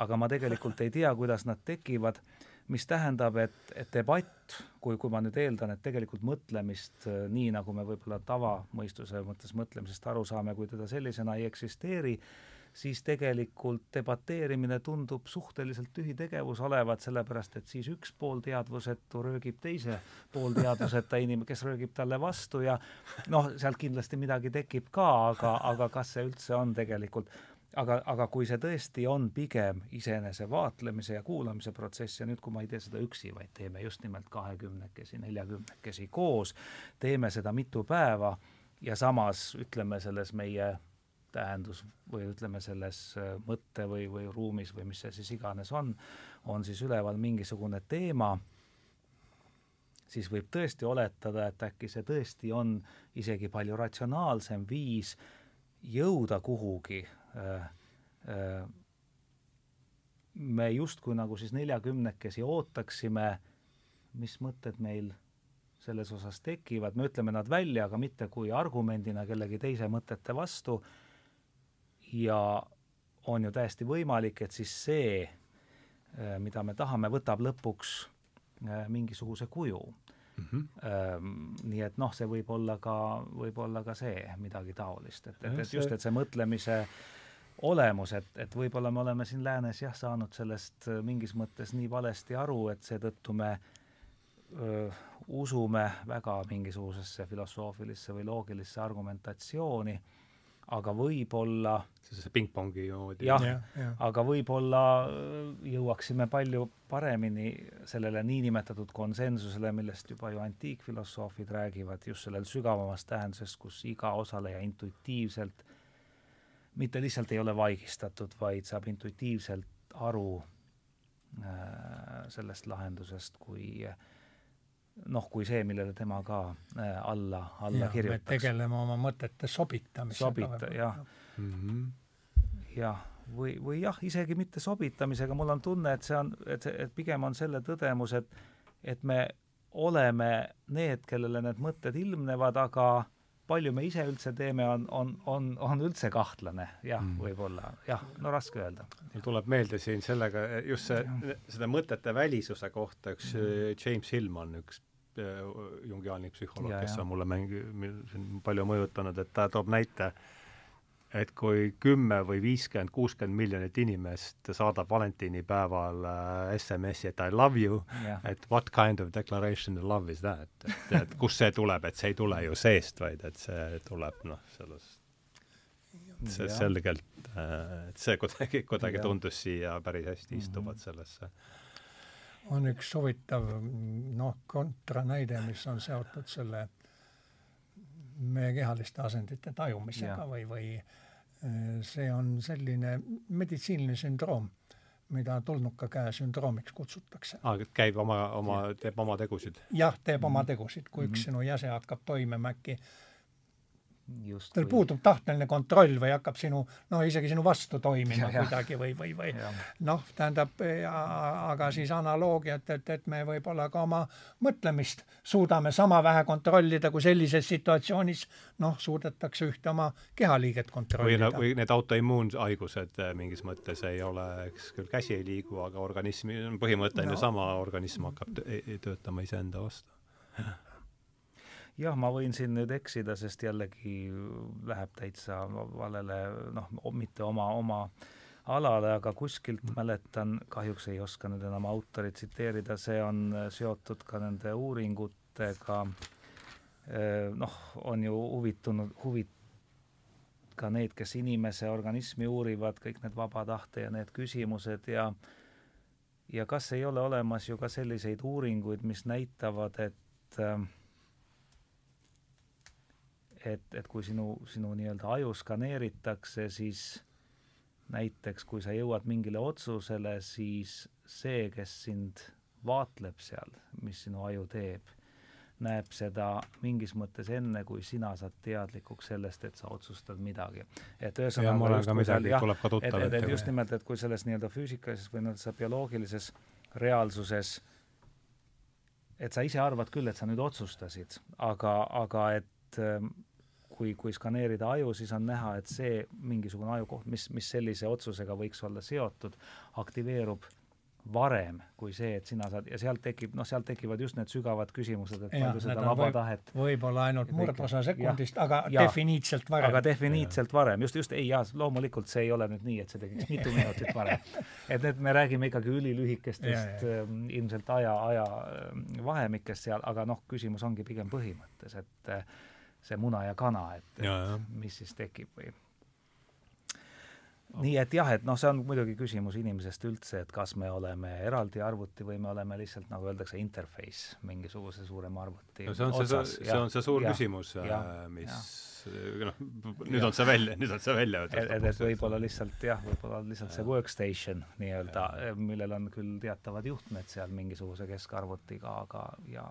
aga ma tegelikult ei tea, kuidas nad tekivad, mis tähendab, et, et debatt, kui, kui ma nüüd eeldan, et tegelikult mõtlemist äh, nii, nagu me võib-olla tavamõistuse mõttes mõtlemisest aru saame, kui teda sellisena ei eksisteeri, siis tegelikult debateerimine tundub suhteliselt tühi tegevus olevat, sellepärast et siis üks pool teadvusetu röögib teise pool teadvuseta inimene, kes röögib talle vastu ja noh, sealt kindlasti midagi tekib ka, aga, aga kas see üldse on tegelikult aga, aga kui see tõesti on pigem iseenese vaatlemise ja kuulamise protsess ja nüüd, kui ma ei tee seda üksi, vaid teeme just nimelt kahekümnekesi, neljakümnekesi koos, teeme seda mitu päeva ja samas ütleme selles meie tähendus või ütleme selles äh, mõtte või, või ruumis või mis see siis iganes on, on siis üleval mingisugune teema, siis võib tõesti oletada, et äkki see tõesti on isegi palju ratsionaalsem viis jõuda kuhugi me justkui nagu siis neljakümnekesi ootaksime, mis mõtted meil selles osas tekivad, me ütleme nad välja, aga mitte kui argumendina kellegi teise mõtete vastu ja on ju täiesti võimalik, et siis see, äh, mida me tahame, võtab lõpuks mingisuguse kuju mm. -hmm. nii et noh, see võib olla ka, võib olla ka see midagi taolist, et, et, et just, et see mõtlemise äh, olemus, et, et võib-olla me oleme siin läänes jah, saanud sellest mingis mõttes nii valesti aru, et seetõttu me öö, usume väga mingisugusesse filosoofilisse või loogilisse argumentatsiooni, aga võib-olla see pingpongi moodi. jah ja, ja., aga võib-olla jõuaksime palju paremini sellele niinimetatud konsensusele, millest juba ju antiikfilosoofid räägivad, just sellel sügavamas tähenduses, kus iga osaleja intuitiivselt mitte lihtsalt ei ole vaigistatud, vaid saab intuitiivselt aru äh, sellest lahendusest kui noh, kui see, millele tema ka äh, alla, alla ja, kirjutas. tegeleme oma mõtete sobitamisega. sobita-, jah mm -hmm.. jah, või, või jah, isegi mitte sobitamisega, mul on tunne, et see on, et, et pigem on selle tõdemus, et et me oleme need, kellele need mõtted ilmnevad, aga palju me ise üldse teeme, on, on, on, on üldse kahtlane, jah mm., võib-olla, jah, no raske öelda. mul tuleb meelde siin sellega, just see, seda mõtete välisuse kohta üks mm. James Hillman, üks äh, jungiaalne psühholoog, kes on mulle siin palju mõjutanud, et ta toob näite, et kui kümme või viiskümmend, kuuskümmend miljonit inimest saadab valentiinipäeval äh, SMS-i, et I love you yeah., et what kind of declaration of love is that, et, et kust see tuleb, et see ei tule ju seest, vaid et see tuleb noh, sellest see ja. selgelt, äh, et see kuidagi, kuidagi tundus siia päris hästi istuvat mhm. sellesse on üks huvitav noh, kontranäide, mis on seotud selle meie kehaliste asendite tajumisega ja. või, või äh, see on selline meditsiiniline sündroom, mida tulnuka käe sündroomiks kutsutakse. aa, käib oma, oma, teeb oma tegusid? jah, teeb oma mhm. tegusid, kui üks mm -hmm. sinu jäse hakkab toimima äkki tal puudub tahteline kontroll või hakkab sinu, noh, isegi sinu vastu toimima ja, kuidagi või, või, või noh, tähendab, aga siis analoogiat, et, et me võib-olla ka oma mõtlemist suudame sama vähe kontrollida, kui sellises situatsioonis noh, suudetakse ühte oma kehaliiget kontrollida. või need autoimmuunhaigused eh, mingis mõttes ei ole, eks küll käsi ei liigu, aga organismi põhimõte on no. ju sama, organism hakkab töötama iseenda vastu jah, ma võin siin nüüd eksida, sest jällegi läheb täitsa valele, noh, mitte oma, oma alale, aga kuskilt mm. mäletan, kahjuks ei oska nüüd enam autorit tsiteerida, see on seotud ka nende uuringutega, noh, on ju huvitunud, huvi-, ka need, kes inimese organismi uurivad, kõik need vaba tahte ja need küsimused ja ja kas ei ole olemas ju ka selliseid uuringuid, mis näitavad, et äh, et, et kui sinu, sinu nii-öelda aju skaneeritakse, siis näiteks kui sa jõuad mingile otsusele, siis see, kes sind vaatleb seal, mis sinu aju teeb, näeb seda mingis mõttes enne, kui sina saad teadlikuks sellest, et sa otsustad midagi. et ühesõnaga just seal jah, et, et, et just nimelt, et kui selles nii-öelda füüsikalises või nii-öelda bioloogilises reaalsuses et sa ise arvad küll, et sa nüüd otsustasid, aga, aga et kui, kui skaneerida aju, siis on näha, et see mingisugune ajukoht, mis, mis sellise otsusega võiks olla seotud, aktiveerub varem kui see, et sina saad ja sealt tekib, noh, sealt tekivad just need sügavad küsimused, et palju seda vaba võib, tahet võib-olla ainult murdosa sekundist, aga ja, definiitselt varem. aga definiitselt varem, just, just, ei jaa, loomulikult see ei ole nüüd nii, et see tekiks mitu minutit varem. et need, me räägime ikkagi ülilühikestest ja, ja. Ähm, ilmselt aja, ajavahemikest seal, aga noh, küsimus ongi pigem põhimõttes, et äh, see muna ja kana, et, et mis siis tekib või? Nii et jah, et noh, see on muidugi küsimus inimesest üldse, et kas me oleme eraldi arvuti või me oleme lihtsalt, nagu öeldakse, interface mingisuguse suurema arvuti no see on otsas. see, see on see suur ja, küsimus, äh, mis noh, nüüd on see välja, nüüd on see välja öeldud. et, et võib-olla lihtsalt jah, võib-olla lihtsalt see workstation nii-öelda, millel on küll teatavad juhtmed seal mingisuguse keskarvutiga, aga ja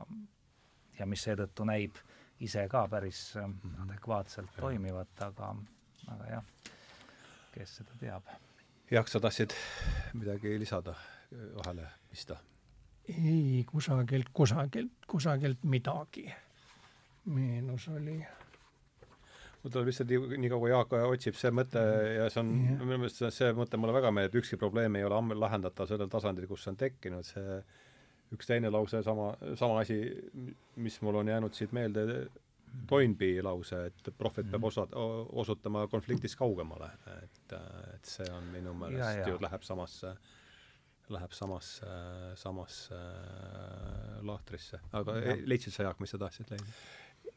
ja mis seetõttu näib äh, ise ka päris mm -hmm. adekvaatselt ja. toimivat, aga, aga jah, kes seda teab. Jaak, sa tahtsid midagi lisada, vahele pista? ei, kusagilt, kusagilt, kusagilt midagi. meenus oli mul tuleb lihtsalt nii, nii kaua Jaak otsib see mõte ja see on yeah., minu meelest see, see mõte mulle väga meeldib, ükski probleem ei ole ammu lahendatav sellel tasandil, kus see on tekkinud, see üks teine lause, sama, sama asi, mis mul on jäänud siit meelde Toynbee lause, et prohvet peab osa, osutama konfliktist kaugemale, et, et see on minu meelest ju läheb samasse, läheb samasse, samasse lahtrisse. aga ja. leidsid sa, Jaak, mis sa tahtsid leida?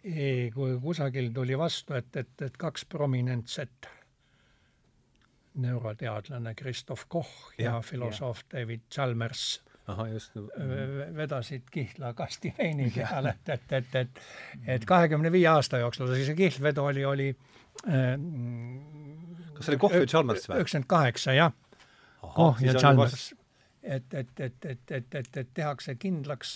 ei, kui kusagil tuli vastu, et, et, et kaks prominentset neuroteadlane Christoph Koch ja, ja filosoof. David Chalmers Aha, just, vedasid kihla kasti veini peale, et, et, et, et et kahekümne viie aasta jooksul, see kihlvedu oli, oli äh, kas see oli Koch või Chalmers või? üheksakümmend kaheksa, jah. Koch ja Chalmers. et, et, et, et, et, et, et tehakse kindlaks,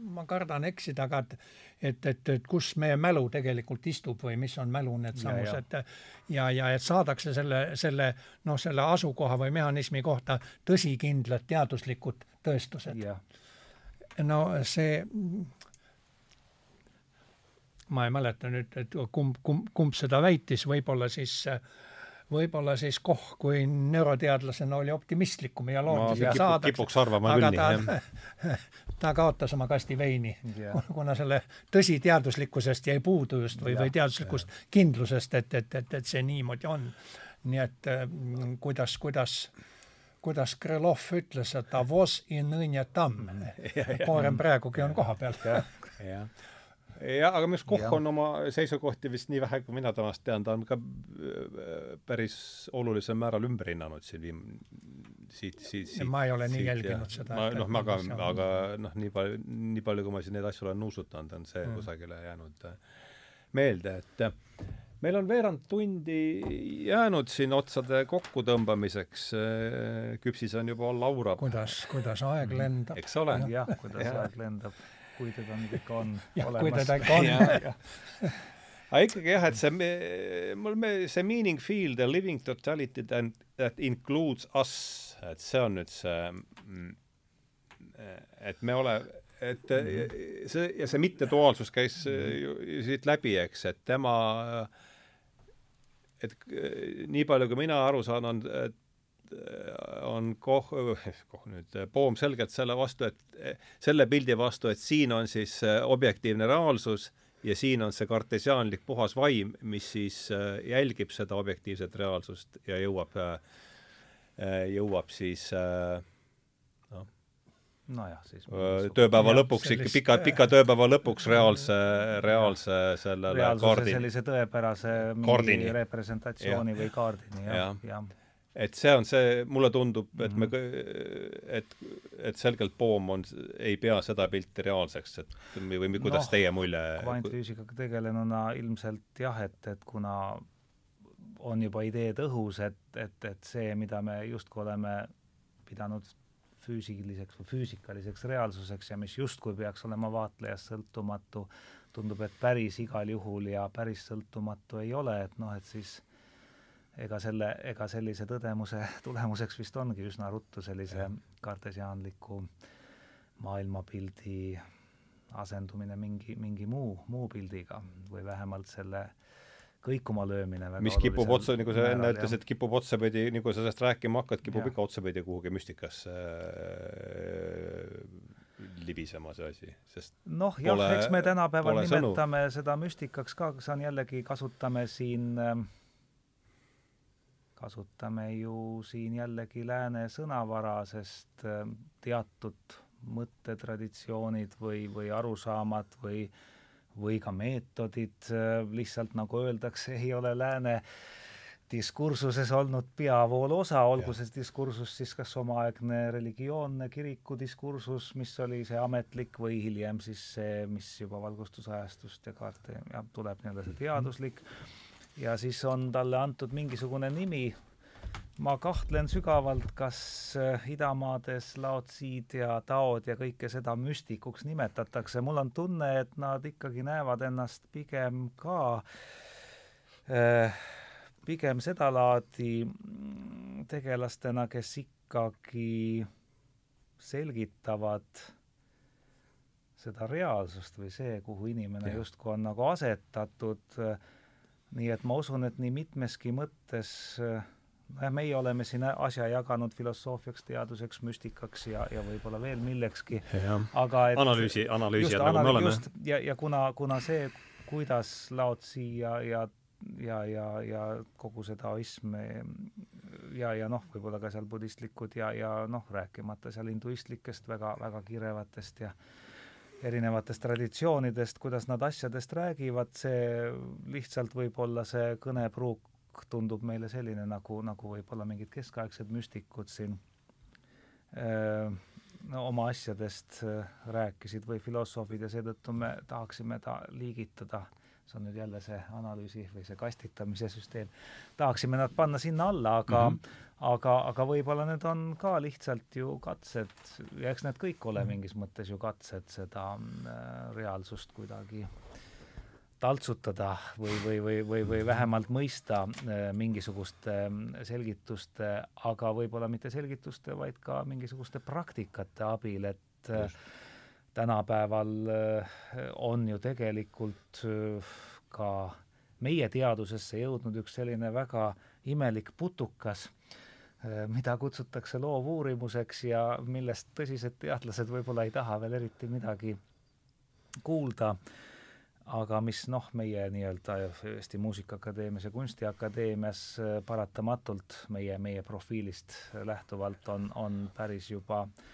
ma kardan eksida, aga et et, et, et kus meie mälu tegelikult istub või mis on mälu needsamused ja, ja, ja et saadakse selle, selle noh, selle asukoha või mehhanismi kohta tõsikindlad teaduslikud tõestused. no see ma ei mäleta nüüd, et kumb, kumb, kumb seda väitis, võib-olla siis äh, võib-olla siis Koch kui neuroteadlasena oli optimistlikum ja lootis, et saadakse. kipuks arvama küll nii, jah. ta kaotas oma kasti veini yeah., kuna selle tõsiteaduslikkusest jäi puudu just või, või teaduslikust yeah. kindlusest, et, et, et, et see niimoodi on. nii et mm, kuidas, kuidas kuidas Krõlov ütles, et ta was in õnje tamm. koorem praegugi on kohapeal. jah jah, aga minu arust Koch on oma seisukohti vist nii vähe, kui mina temast tean, ta on ka äh, päris olulisel määral ümber hinnanud siin viim-, siit, siit, siit. ma ei ole nii jälginud seda. ma noh, aga, aga noh, nii palju, nii palju, kui ma siin neid asju olen nuusutanud, on see mm. kusagile jäänud äh, meelde, et äh, meil on veerand tundi jäänud siin otsade kokkutõmbamiseks. küpsis on juba Laura. kuidas, kuidas aeg lendab. eks ole. jah, kuidas ja. aeg lendab kui teda nüüd ikka on ja, olemas. kui teda ikka on. Aga ikkagi jah, et see, mul me, see meaning field, the living totality that, that includes us, et see on nüüd see, mm, et me ole, et see ja see mitteduaalsus käis ju siit läbi, eks, et tema, et nii palju, kui mina aru saan, on, et on Koh, Koh nüüd, Poom selgelt selle vastu, et selle pildi vastu, et siin on siis äh, objektiivne reaalsus ja siin on see kartesiaanlik puhas vaim, mis siis äh, jälgib seda objektiivset reaalsust ja jõuab, äh, jõuab siis noh, nojah, siis tööpäeva lõpuks ikka pika, pika tööpäeva lõpuks reaalse, reaalse sellele kaardini. sellise tõepärase mingi kaardini. representatsiooni ja. või kaardini, jah, jah ja. Et see on see, mulle tundub, et me, mhm. et, et selgelt Poom on, ei pea seda pilti reaalseks, et või, või kuidas no, teie mulje kvantfüüsikaga tegelenuna ilmselt jah, et, et kuna on juba ideed õhus, et, et, et see, mida me justkui oleme pidanud füüsiliseks või füüsikaliseks reaalsuseks ja mis justkui peaks olema vaatlejast sõltumatu, tundub, et päris igal juhul ja päris sõltumatu ei ole, et noh, et siis ega selle, ega sellise tõdemuse tulemuseks vist ongi üsna ruttu sellise kartesiaanliku maailmapildi asendumine mingi, mingi muu, muu pildiga või vähemalt selle kõikuma löömine mis kipub otsa, nagu sa enne ütlesid, kipub otsapidi, nagu sa sellest rääkima hakkad, kipub ja. ikka otsapidi kuhugi müstikasse äh, libisema see asi, sest noh, jah, eks me tänapäeval nimetame sõnu. seda müstikaks ka, see on jällegi, kasutame siin äh, kasutame ju siin jällegi lääne sõnavara, sest äh, teatud mõttetraditsioonid või, või arusaamad või, või ka meetodid äh, lihtsalt nagu öeldakse, ei ole lääne diskursuses olnud peavoolu osa, olgu see diskursus siis kas omaaegne religioonne kiriku diskursus, mis oli see ametlik, või hiljem siis see, mis juba valgustusajastust ja kaarte ja tuleb nii-öelda see teaduslik. mm, -hmm ja siis on talle antud mingisugune nimi. ma kahtlen sügavalt, kas äh, idamaades Laotsid ja Taod ja kõike seda müstikuks nimetatakse, mul on tunne, et nad ikkagi näevad ennast pigem ka äh, pigem sedalaadi mm, tegelastena, kes ikkagi selgitavad seda reaalsust või see, kuhu inimene justkui on nagu asetatud. äh, nii et ma usun, et nii mitmeski mõttes nojah, meie oleme siin asja jaganud filosoofiaks, teaduseks, müstikaks ja, ja võib-olla veel millekski, aga et analüüsi, analüüsijad nagu me oleme. ja, ja kuna, kuna see, kuidas Laotsi ja, ja ja, ja, ja kogu see taoism ja, ja noh, võib-olla ka seal budistlikud ja, ja noh, rääkimata seal hinduistlikest väga, väga kirevatest ja erinevatest traditsioonidest, kuidas nad asjadest räägivad, see lihtsalt võib-olla see kõnepruuk tundub meile selline, nagu, nagu võib-olla mingid keskaegsed müstikud siin öö, no, oma asjadest rääkisid või filosoofid ja seetõttu me tahaksime ta liigitada see on nüüd jälle see analüüsi või see kastitamise süsteem, tahaksime nad panna sinna alla, aga mm -hmm. aga, aga võib-olla need on ka lihtsalt ju katsed ja eks need kõik ole mhm. mingis mõttes ju katsed seda äh, reaalsust kuidagi taltsutada või, või, või, või, või vähemalt mõista äh, mingisuguste äh, selgituste, aga võib-olla mitte selgituste, vaid ka mingisuguste praktikate abil, et Just tänapäeval äh, on ju tegelikult äh, ka meie teadusesse jõudnud üks selline väga imelik putukas, äh, mida kutsutakse loovuurimuseks ja millest tõsised teadlased võib-olla ei taha veel eriti midagi kuulda, aga mis noh, meie nii-öelda Eesti Muusikaakadeemias ja Kunstiakadeemias paratamatult meie, meie profiilist lähtuvalt on, on päris juba äh,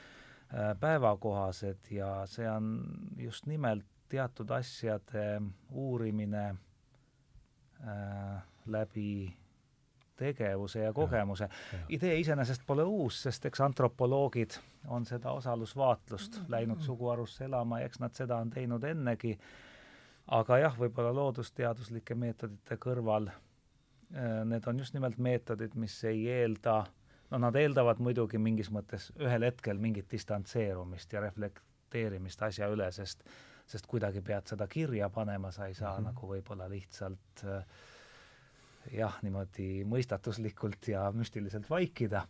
päevakohased ja see on just nimelt teatud asjade uurimine äh, läbi tegevuse ja kogemuse. idee iseenesest pole uus, sest eks antropoloogid on seda osalusvaatlust läinud suguharusse elama ja eks nad seda on teinud ennegi, aga jah, võib-olla loodusteaduslike meetodite kõrval äh, need on just nimelt meetodid, mis ei eelda äh, no nad eeldavad muidugi mingis mõttes ühel hetkel mingit distantseerumist ja reflekteerimist asja üle, sest sest kuidagi pead seda kirja panema, sa ei saa mm -hmm. nagu võib-olla lihtsalt äh, jah, niimoodi mõistatuslikult ja müstiliselt vaikida.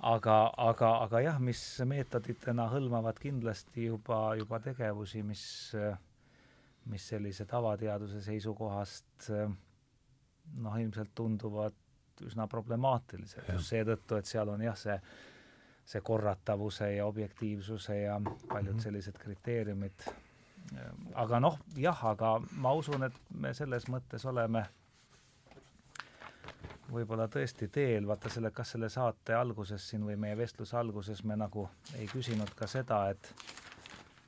aga, aga, aga jah, mis meetoditena hõlmavad kindlasti juba, juba tegevusi, mis, mis sellise tavateaduse seisukohast noh, ilmselt tunduvad üsna problemaatilised just seetõttu, et seal on jah, see, see korratavuse ja objektiivsuse ja paljud mm -hmm. sellised kriteeriumid. aga noh, jah, aga ma usun, et me selles mõttes oleme võib-olla tõesti teel, vaata selle, kas selle saate alguses siin või meie vestluse alguses me nagu ei küsinud ka seda, et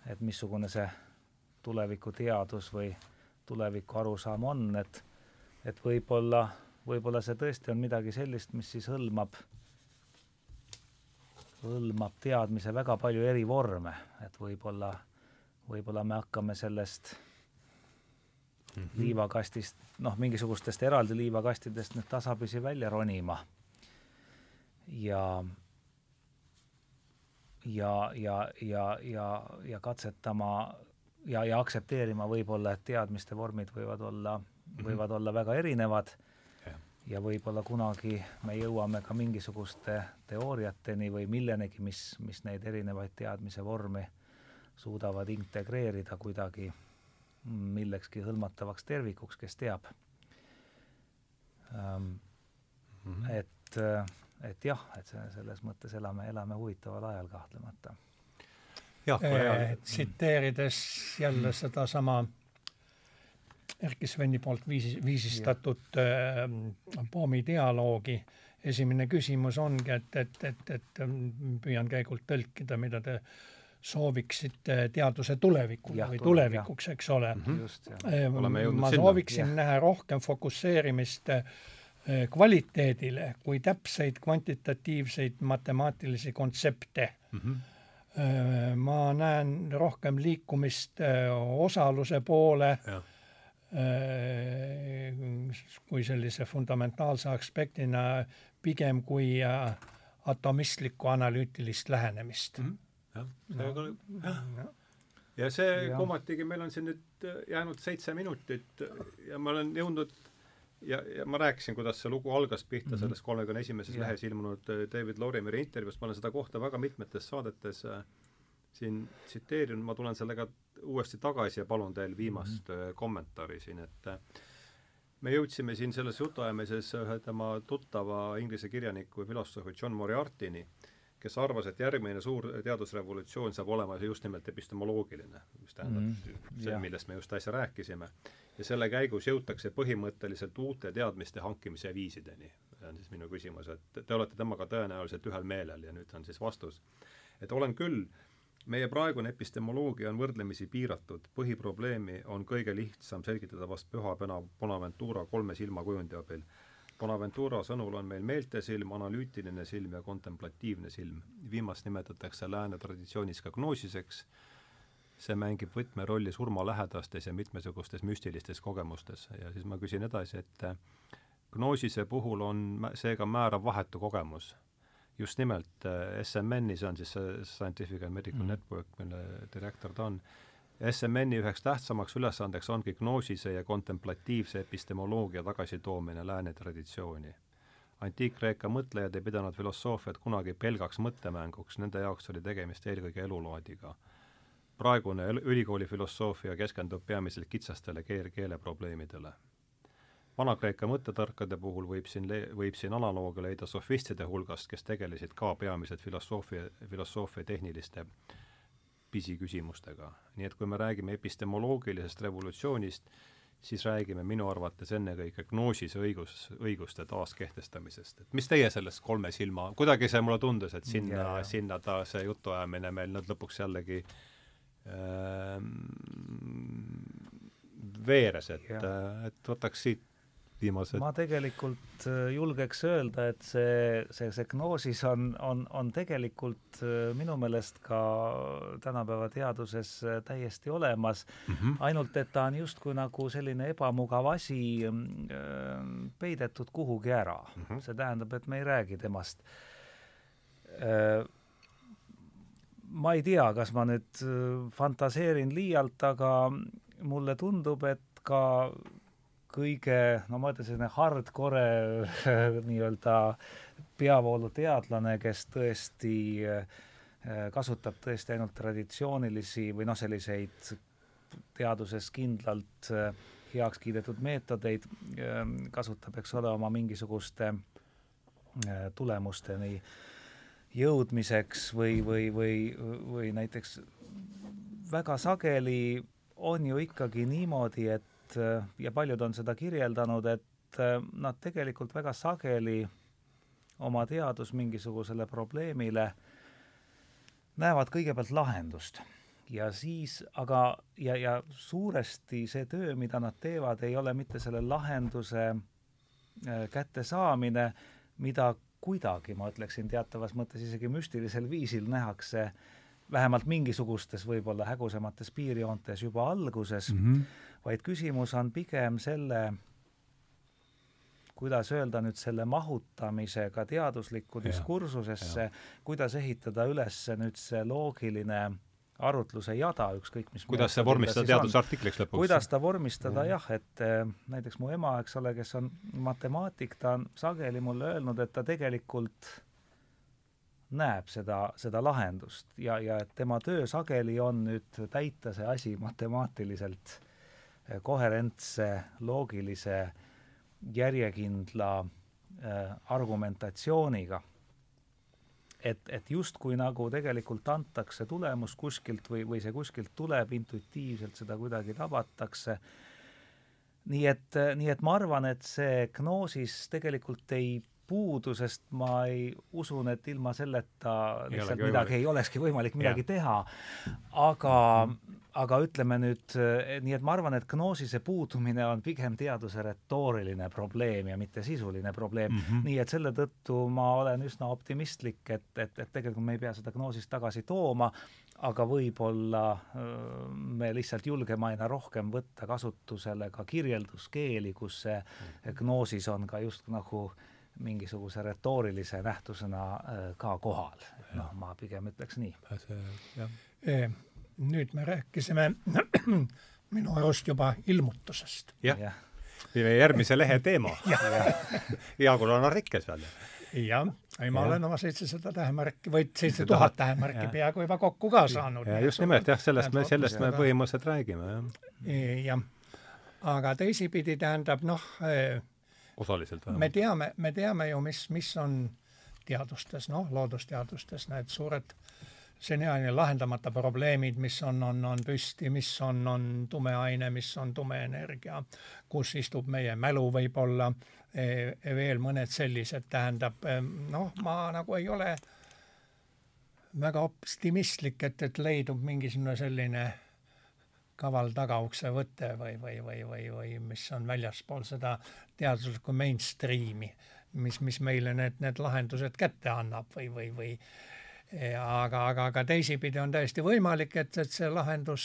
et missugune see tulevikuteadus või tuleviku arusaam on, et et võib-olla võib-olla see tõesti on midagi sellist, mis siis hõlmab, hõlmab teadmise väga palju eri vorme, et võib-olla, võib-olla me hakkame sellest mm -hmm. liivakastist, noh, mingisugustest eraldi liivakastidest nüüd tasapisi välja ronima. ja ja, ja, ja, ja, ja katsetama ja, ja aktsepteerima võib-olla, et teadmiste vormid võivad olla, mhm. võivad -hmm. olla väga erinevad ja võib-olla kunagi me jõuame ka mingisuguste teooriateni või millenegi, mis, mis neid erinevaid teadmise vormi suudavad integreerida kuidagi millekski hõlmatavaks tervikuks, kes teab ähm,. Mm -hmm. et, et jah, et selles mõttes elame, elame huvitaval ajal kahtlemata. jah, tsiteerides jälle sedasama Erkki Sveni poolt viisi, viisistatud äh, Poomi dialoogi esimene küsimus ongi, et, et, et, et ähm, püüan käigult tõlkida, mida te sooviksite teaduse tulevikule või tulevikuks, eks ole mm. -hmm. ma sooviksin ja. näha rohkem fokusseerimist äh, kvaliteedile kui täpseid kvantitatiivseid matemaatilisi kontsepte mm. -hmm. ma näen rohkem liikumist osaluse poole ja Äh, kui sellise fundamentaalse aspektina pigem kui äh, atomistlikku analüütilist lähenemist mm. -hmm. jah, jah. ja see ja. ometigi meil on siin nüüd äh, jäänud seitse minutit ja ma olen jõudnud ja, ja ma rääkisin, kuidas see lugu algas pihta mm -hmm. selles kolmekümne esimeses lehes ilmunud David Lorimeri intervjuust, ma olen seda kohta väga mitmetes saadetes äh, siin tsiteerinud, ma tulen sellega uuesti tagasi ja palun teil viimast mm -hmm. kommentaari siin, et äh, me jõudsime siin selles jutuajamises ühe tema tuttava inglise kirjaniku ja filosoofi John Moriartyni, kes arvas, et järgmine suur teadusrevolutsioon saab olema just nimelt epistemoloogiline, mis tähendab mm -hmm. see, millest me just äsja rääkisime. ja selle käigus jõutakse põhimõtteliselt uute teadmiste hankimise viisideni. see on siis minu küsimus, et te olete temaga tõenäoliselt ühel meelel ja nüüd on siis vastus. et olen küll, meie praegune epistemoloogia on võrdlemisi piiratud, põhiprobleemi on kõige lihtsam selgitada vast püha Bonaventura kolme silmakujundi abil Bonaventura sõnul on meil meeltesilm, analüütiline silm ja kontemplatiivne silm. viimast nimetatakse lääne traditsioonis ka gnoosiseks, see mängib võtmerolli surmalähedastes ja mitmesugustes müstilistes kogemustes ja siis ma küsin edasi, et gnoosise puhul on seega määrav vahetu kogemus. Just nimelt SMN-i, see on siis Scientific and Medical mm. Network, mille direktor ta on, SMN-i üheks tähtsamaks ülesandeks ongi gnoosise ja kontemplatiivse epistemoloogia tagasitoomine lääne traditsiooni. antiik-Kreeka mõtlejad ei pidanud filosoofiat kunagi pelgaks mõttemänguks, nende jaoks oli tegemist eelkõige elulaadiga. praegune ülikooli filosoofia keskendub peamiselt kitsastele keel, keeleprobleemidele. Vana-Kreeka mõttetarkade puhul võib siin võib siin analoogia leida sofistide hulgast, kes tegelesid ka peamiselt filosoofia, filosoofia tehniliste pisiküsimustega. nii et kui me räägime epistemoloogilisest revolutsioonist, siis räägime minu arvates ennekõike gnoosise õigus, õiguste taaskehtestamisest. et mis teie sellest kolme silma, kuidagi see mulle tundus, et sinna, sinna ta, see jutuajamine meil nüüd lõpuks jällegi ähm, veeres, et, et võtaks siit viimased ma tegelikult äh, julgeks öelda, et see, see, see gnoosis on, on, on tegelikult äh, minu meelest ka tänapäeva teaduses äh, täiesti olemas mm, -hmm. ainult et ta on justkui nagu selline ebamugav asi peidetud kuhugi ära mm. -hmm. see tähendab, et me ei räägi temast ma ei tea, kas ma nüüd fantaseerin liialt, aga mulle tundub, et ka kõige, no ma ütlen, selline hardcore nii-öelda peavooluteadlane, kes tõesti äh, kasutab tõesti ainult traditsioonilisi või noh, selliseid teaduses kindlalt äh, heaks kiidetud meetodeid, äh, kasutab, eks ole, oma mingisuguste tulemusteni jõudmiseks või, või, või, või näiteks väga sageli on ju ikkagi niimoodi, et ja paljud on seda kirjeldanud, et äh, nad tegelikult väga sageli oma teadus mingisugusele probleemile näevad kõigepealt lahendust. Ja siis aga, ja, ja suuresti see töö, mida nad teevad, ei ole mitte selle lahenduse äh, kättesaamine, mida kuidagi, ma ütleksin, teatavas mõttes isegi müstilisel viisil nähakse vähemalt mingisugustes võib-olla hägusamates piirjoontes juba alguses. Mm, -hmm vaid küsimus on pigem selle, kuidas öelda nüüd selle mahutamisega teaduslikku diskursusesse, kuidas ehitada üles nüüd see loogiline arutluse jada, ükskõik mis kuidas see vormistada teadusartikliks lõpuks? kuidas ta vormistada jah, et eh, näiteks mu ema, eks ole, kes on matemaatik, ta on sageli mulle öelnud, et ta tegelikult näeb seda, seda lahendust ja, ja et tema töö sageli on nüüd täita see asi matemaatiliselt koherentse, loogilise, järjekindla äh, argumentatsiooniga. et, et justkui nagu tegelikult antakse tulemus kuskilt või, või see kuskilt tuleb, intuitiivselt seda kuidagi tabatakse, nii et, nii et ma arvan, et see gnoosis tegelikult ei puudu, sest ma ei usun, et ilma selleta lihtsalt ei midagi, ei olekski võimalik midagi ja. teha. aga, aga ütleme nüüd eh, nii, et ma arvan, et gnoosise puudumine on pigem teaduse retooriline probleem ja mitte sisuline probleem mm. -hmm. nii et selle tõttu ma olen üsna optimistlik, et, et, et tegelikult me ei pea seda gnoosist tagasi tooma, aga võib-olla eh, me lihtsalt julgeme aina rohkem võtta kasutusele ka kirjelduskeeli, kus see mhm. gnoosis on ka just nagu äh, mingisuguse retoorilise nähtusena äh, ka kohal. noh, ma pigem ütleks nii. Nüüd me rääkisime minu arust juba ilmutusest. jah ja. ja., järgmise lehe teema. hea, kui on rikkes veel. jah, ei ma ja. olen oma seitsesada tähemärki või seitse tuhat tähemärki peaaegu juba kokku ka saanud. just nimelt jah, sellest me, sellest me põhimõtteliselt räägime, jah. Jah, aga teisipidi tähendab noh, e, osaliselt vähemalt. me teame, me teame ju, mis, mis on teadustes, noh, loodusteadustes need suured seniajani lahendamata probleemid, mis on, on, on püsti, mis on, on tume aine, mis on tume energia, kus istub meie mälu võib-olla e, e, veel mõned sellised, tähendab noh, ma nagu ei ole väga optimistlik, et, et leidub mingisugune selline kaval tagaukse võte või, või, või, või, või mis on väljaspool seda teaduslikku mainstream'i, mis, mis meile need, need lahendused kätte annab või, või, või aga, aga, aga teisipidi on täiesti võimalik, et, et see lahendus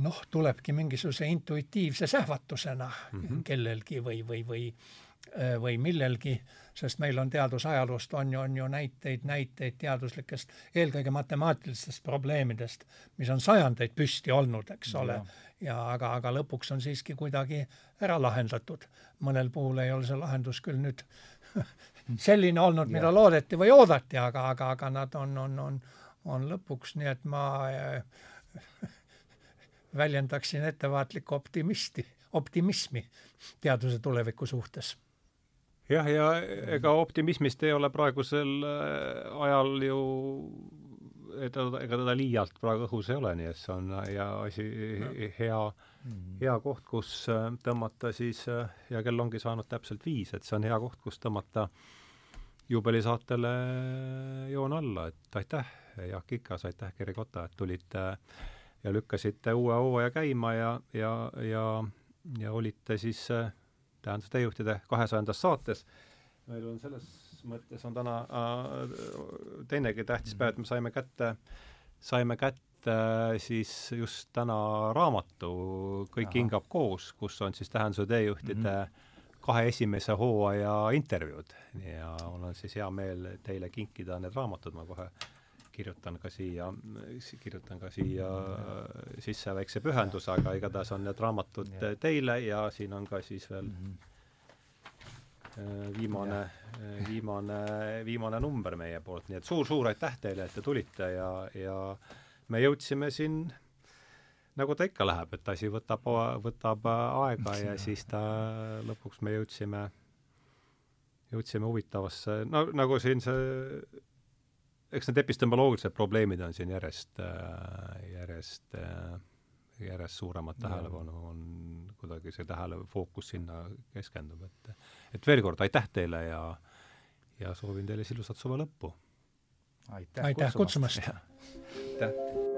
noh, tulebki mingisuguse intuitiivse sähvatusena mm -hmm. kellelgi või, või, või või millelgi, sest meil on teadusajaloost on ju, on ju näiteid, näiteid teaduslikest, eelkõige matemaatilistest probleemidest, mis on sajandeid püsti olnud, eks ole, ja aga, aga lõpuks on siiski kuidagi ära lahendatud. mõnel puhul ei ole see lahendus küll nüüd selline olnud, mida loodeti või oodati, aga, aga, aga nad on, on, on, on lõpuks, nii et ma äh, väljendaksin ettevaatlikku optimisti, optimismi teaduse tuleviku suhtes. Jah, ja ega optimismist ei ole praegusel äh, ajal ju ega ega teda liialt praegu õhus ei ole, nii et see on ja asi hea, hea koht, kus äh, tõmmata siis ja kell ongi saanud täpselt viis, et see on hea koht, kus tõmmata äh, juubelisaatele joon alla, et aitäh, Jaak Ikas, aitäh, Geri Kotta, et tulite ja lükkasite uue hooaja käima ja, ja, ja, ja olite siis tähenduse teejuhtide kahesajandas saates. meil on selles mõttes on täna äh, teinegi tähtis päev, et me saime kätte, saime kätte siis just täna raamatu Kõik hingab koos, kus on siis tähenduse teejuhtide mm -hmm kahe esimese hooaja intervjuud. Ja mul on siis hea meel teile kinkida need raamatud, ma kohe kirjutan ka siia, kirjutan ka siia sisse väikse pühenduse, aga igatahes on need raamatud ja. teile ja siin on ka siis veel mm -hmm. viimane, viimane, viimane number meie poolt, nii et suur-suur aitäh teile, et te tulite ja, ja me jõudsime siin nagu ta ikka läheb, et asi võtab, võtab aega ja siis ta lõpuks me jõudsime, jõudsime huvitavasse, no nagu siin see, eks need epistemoloogilised probleemid on siin järjest, järjest, järjest suuremat tähelepanu on, kuidagi see tähele, fookus sinna keskendub, et et veel kord aitäh teile ja ja soovin teile ilusat suve lõppu! aitäh, aitäh kutsumast, kutsumast.! aitäh!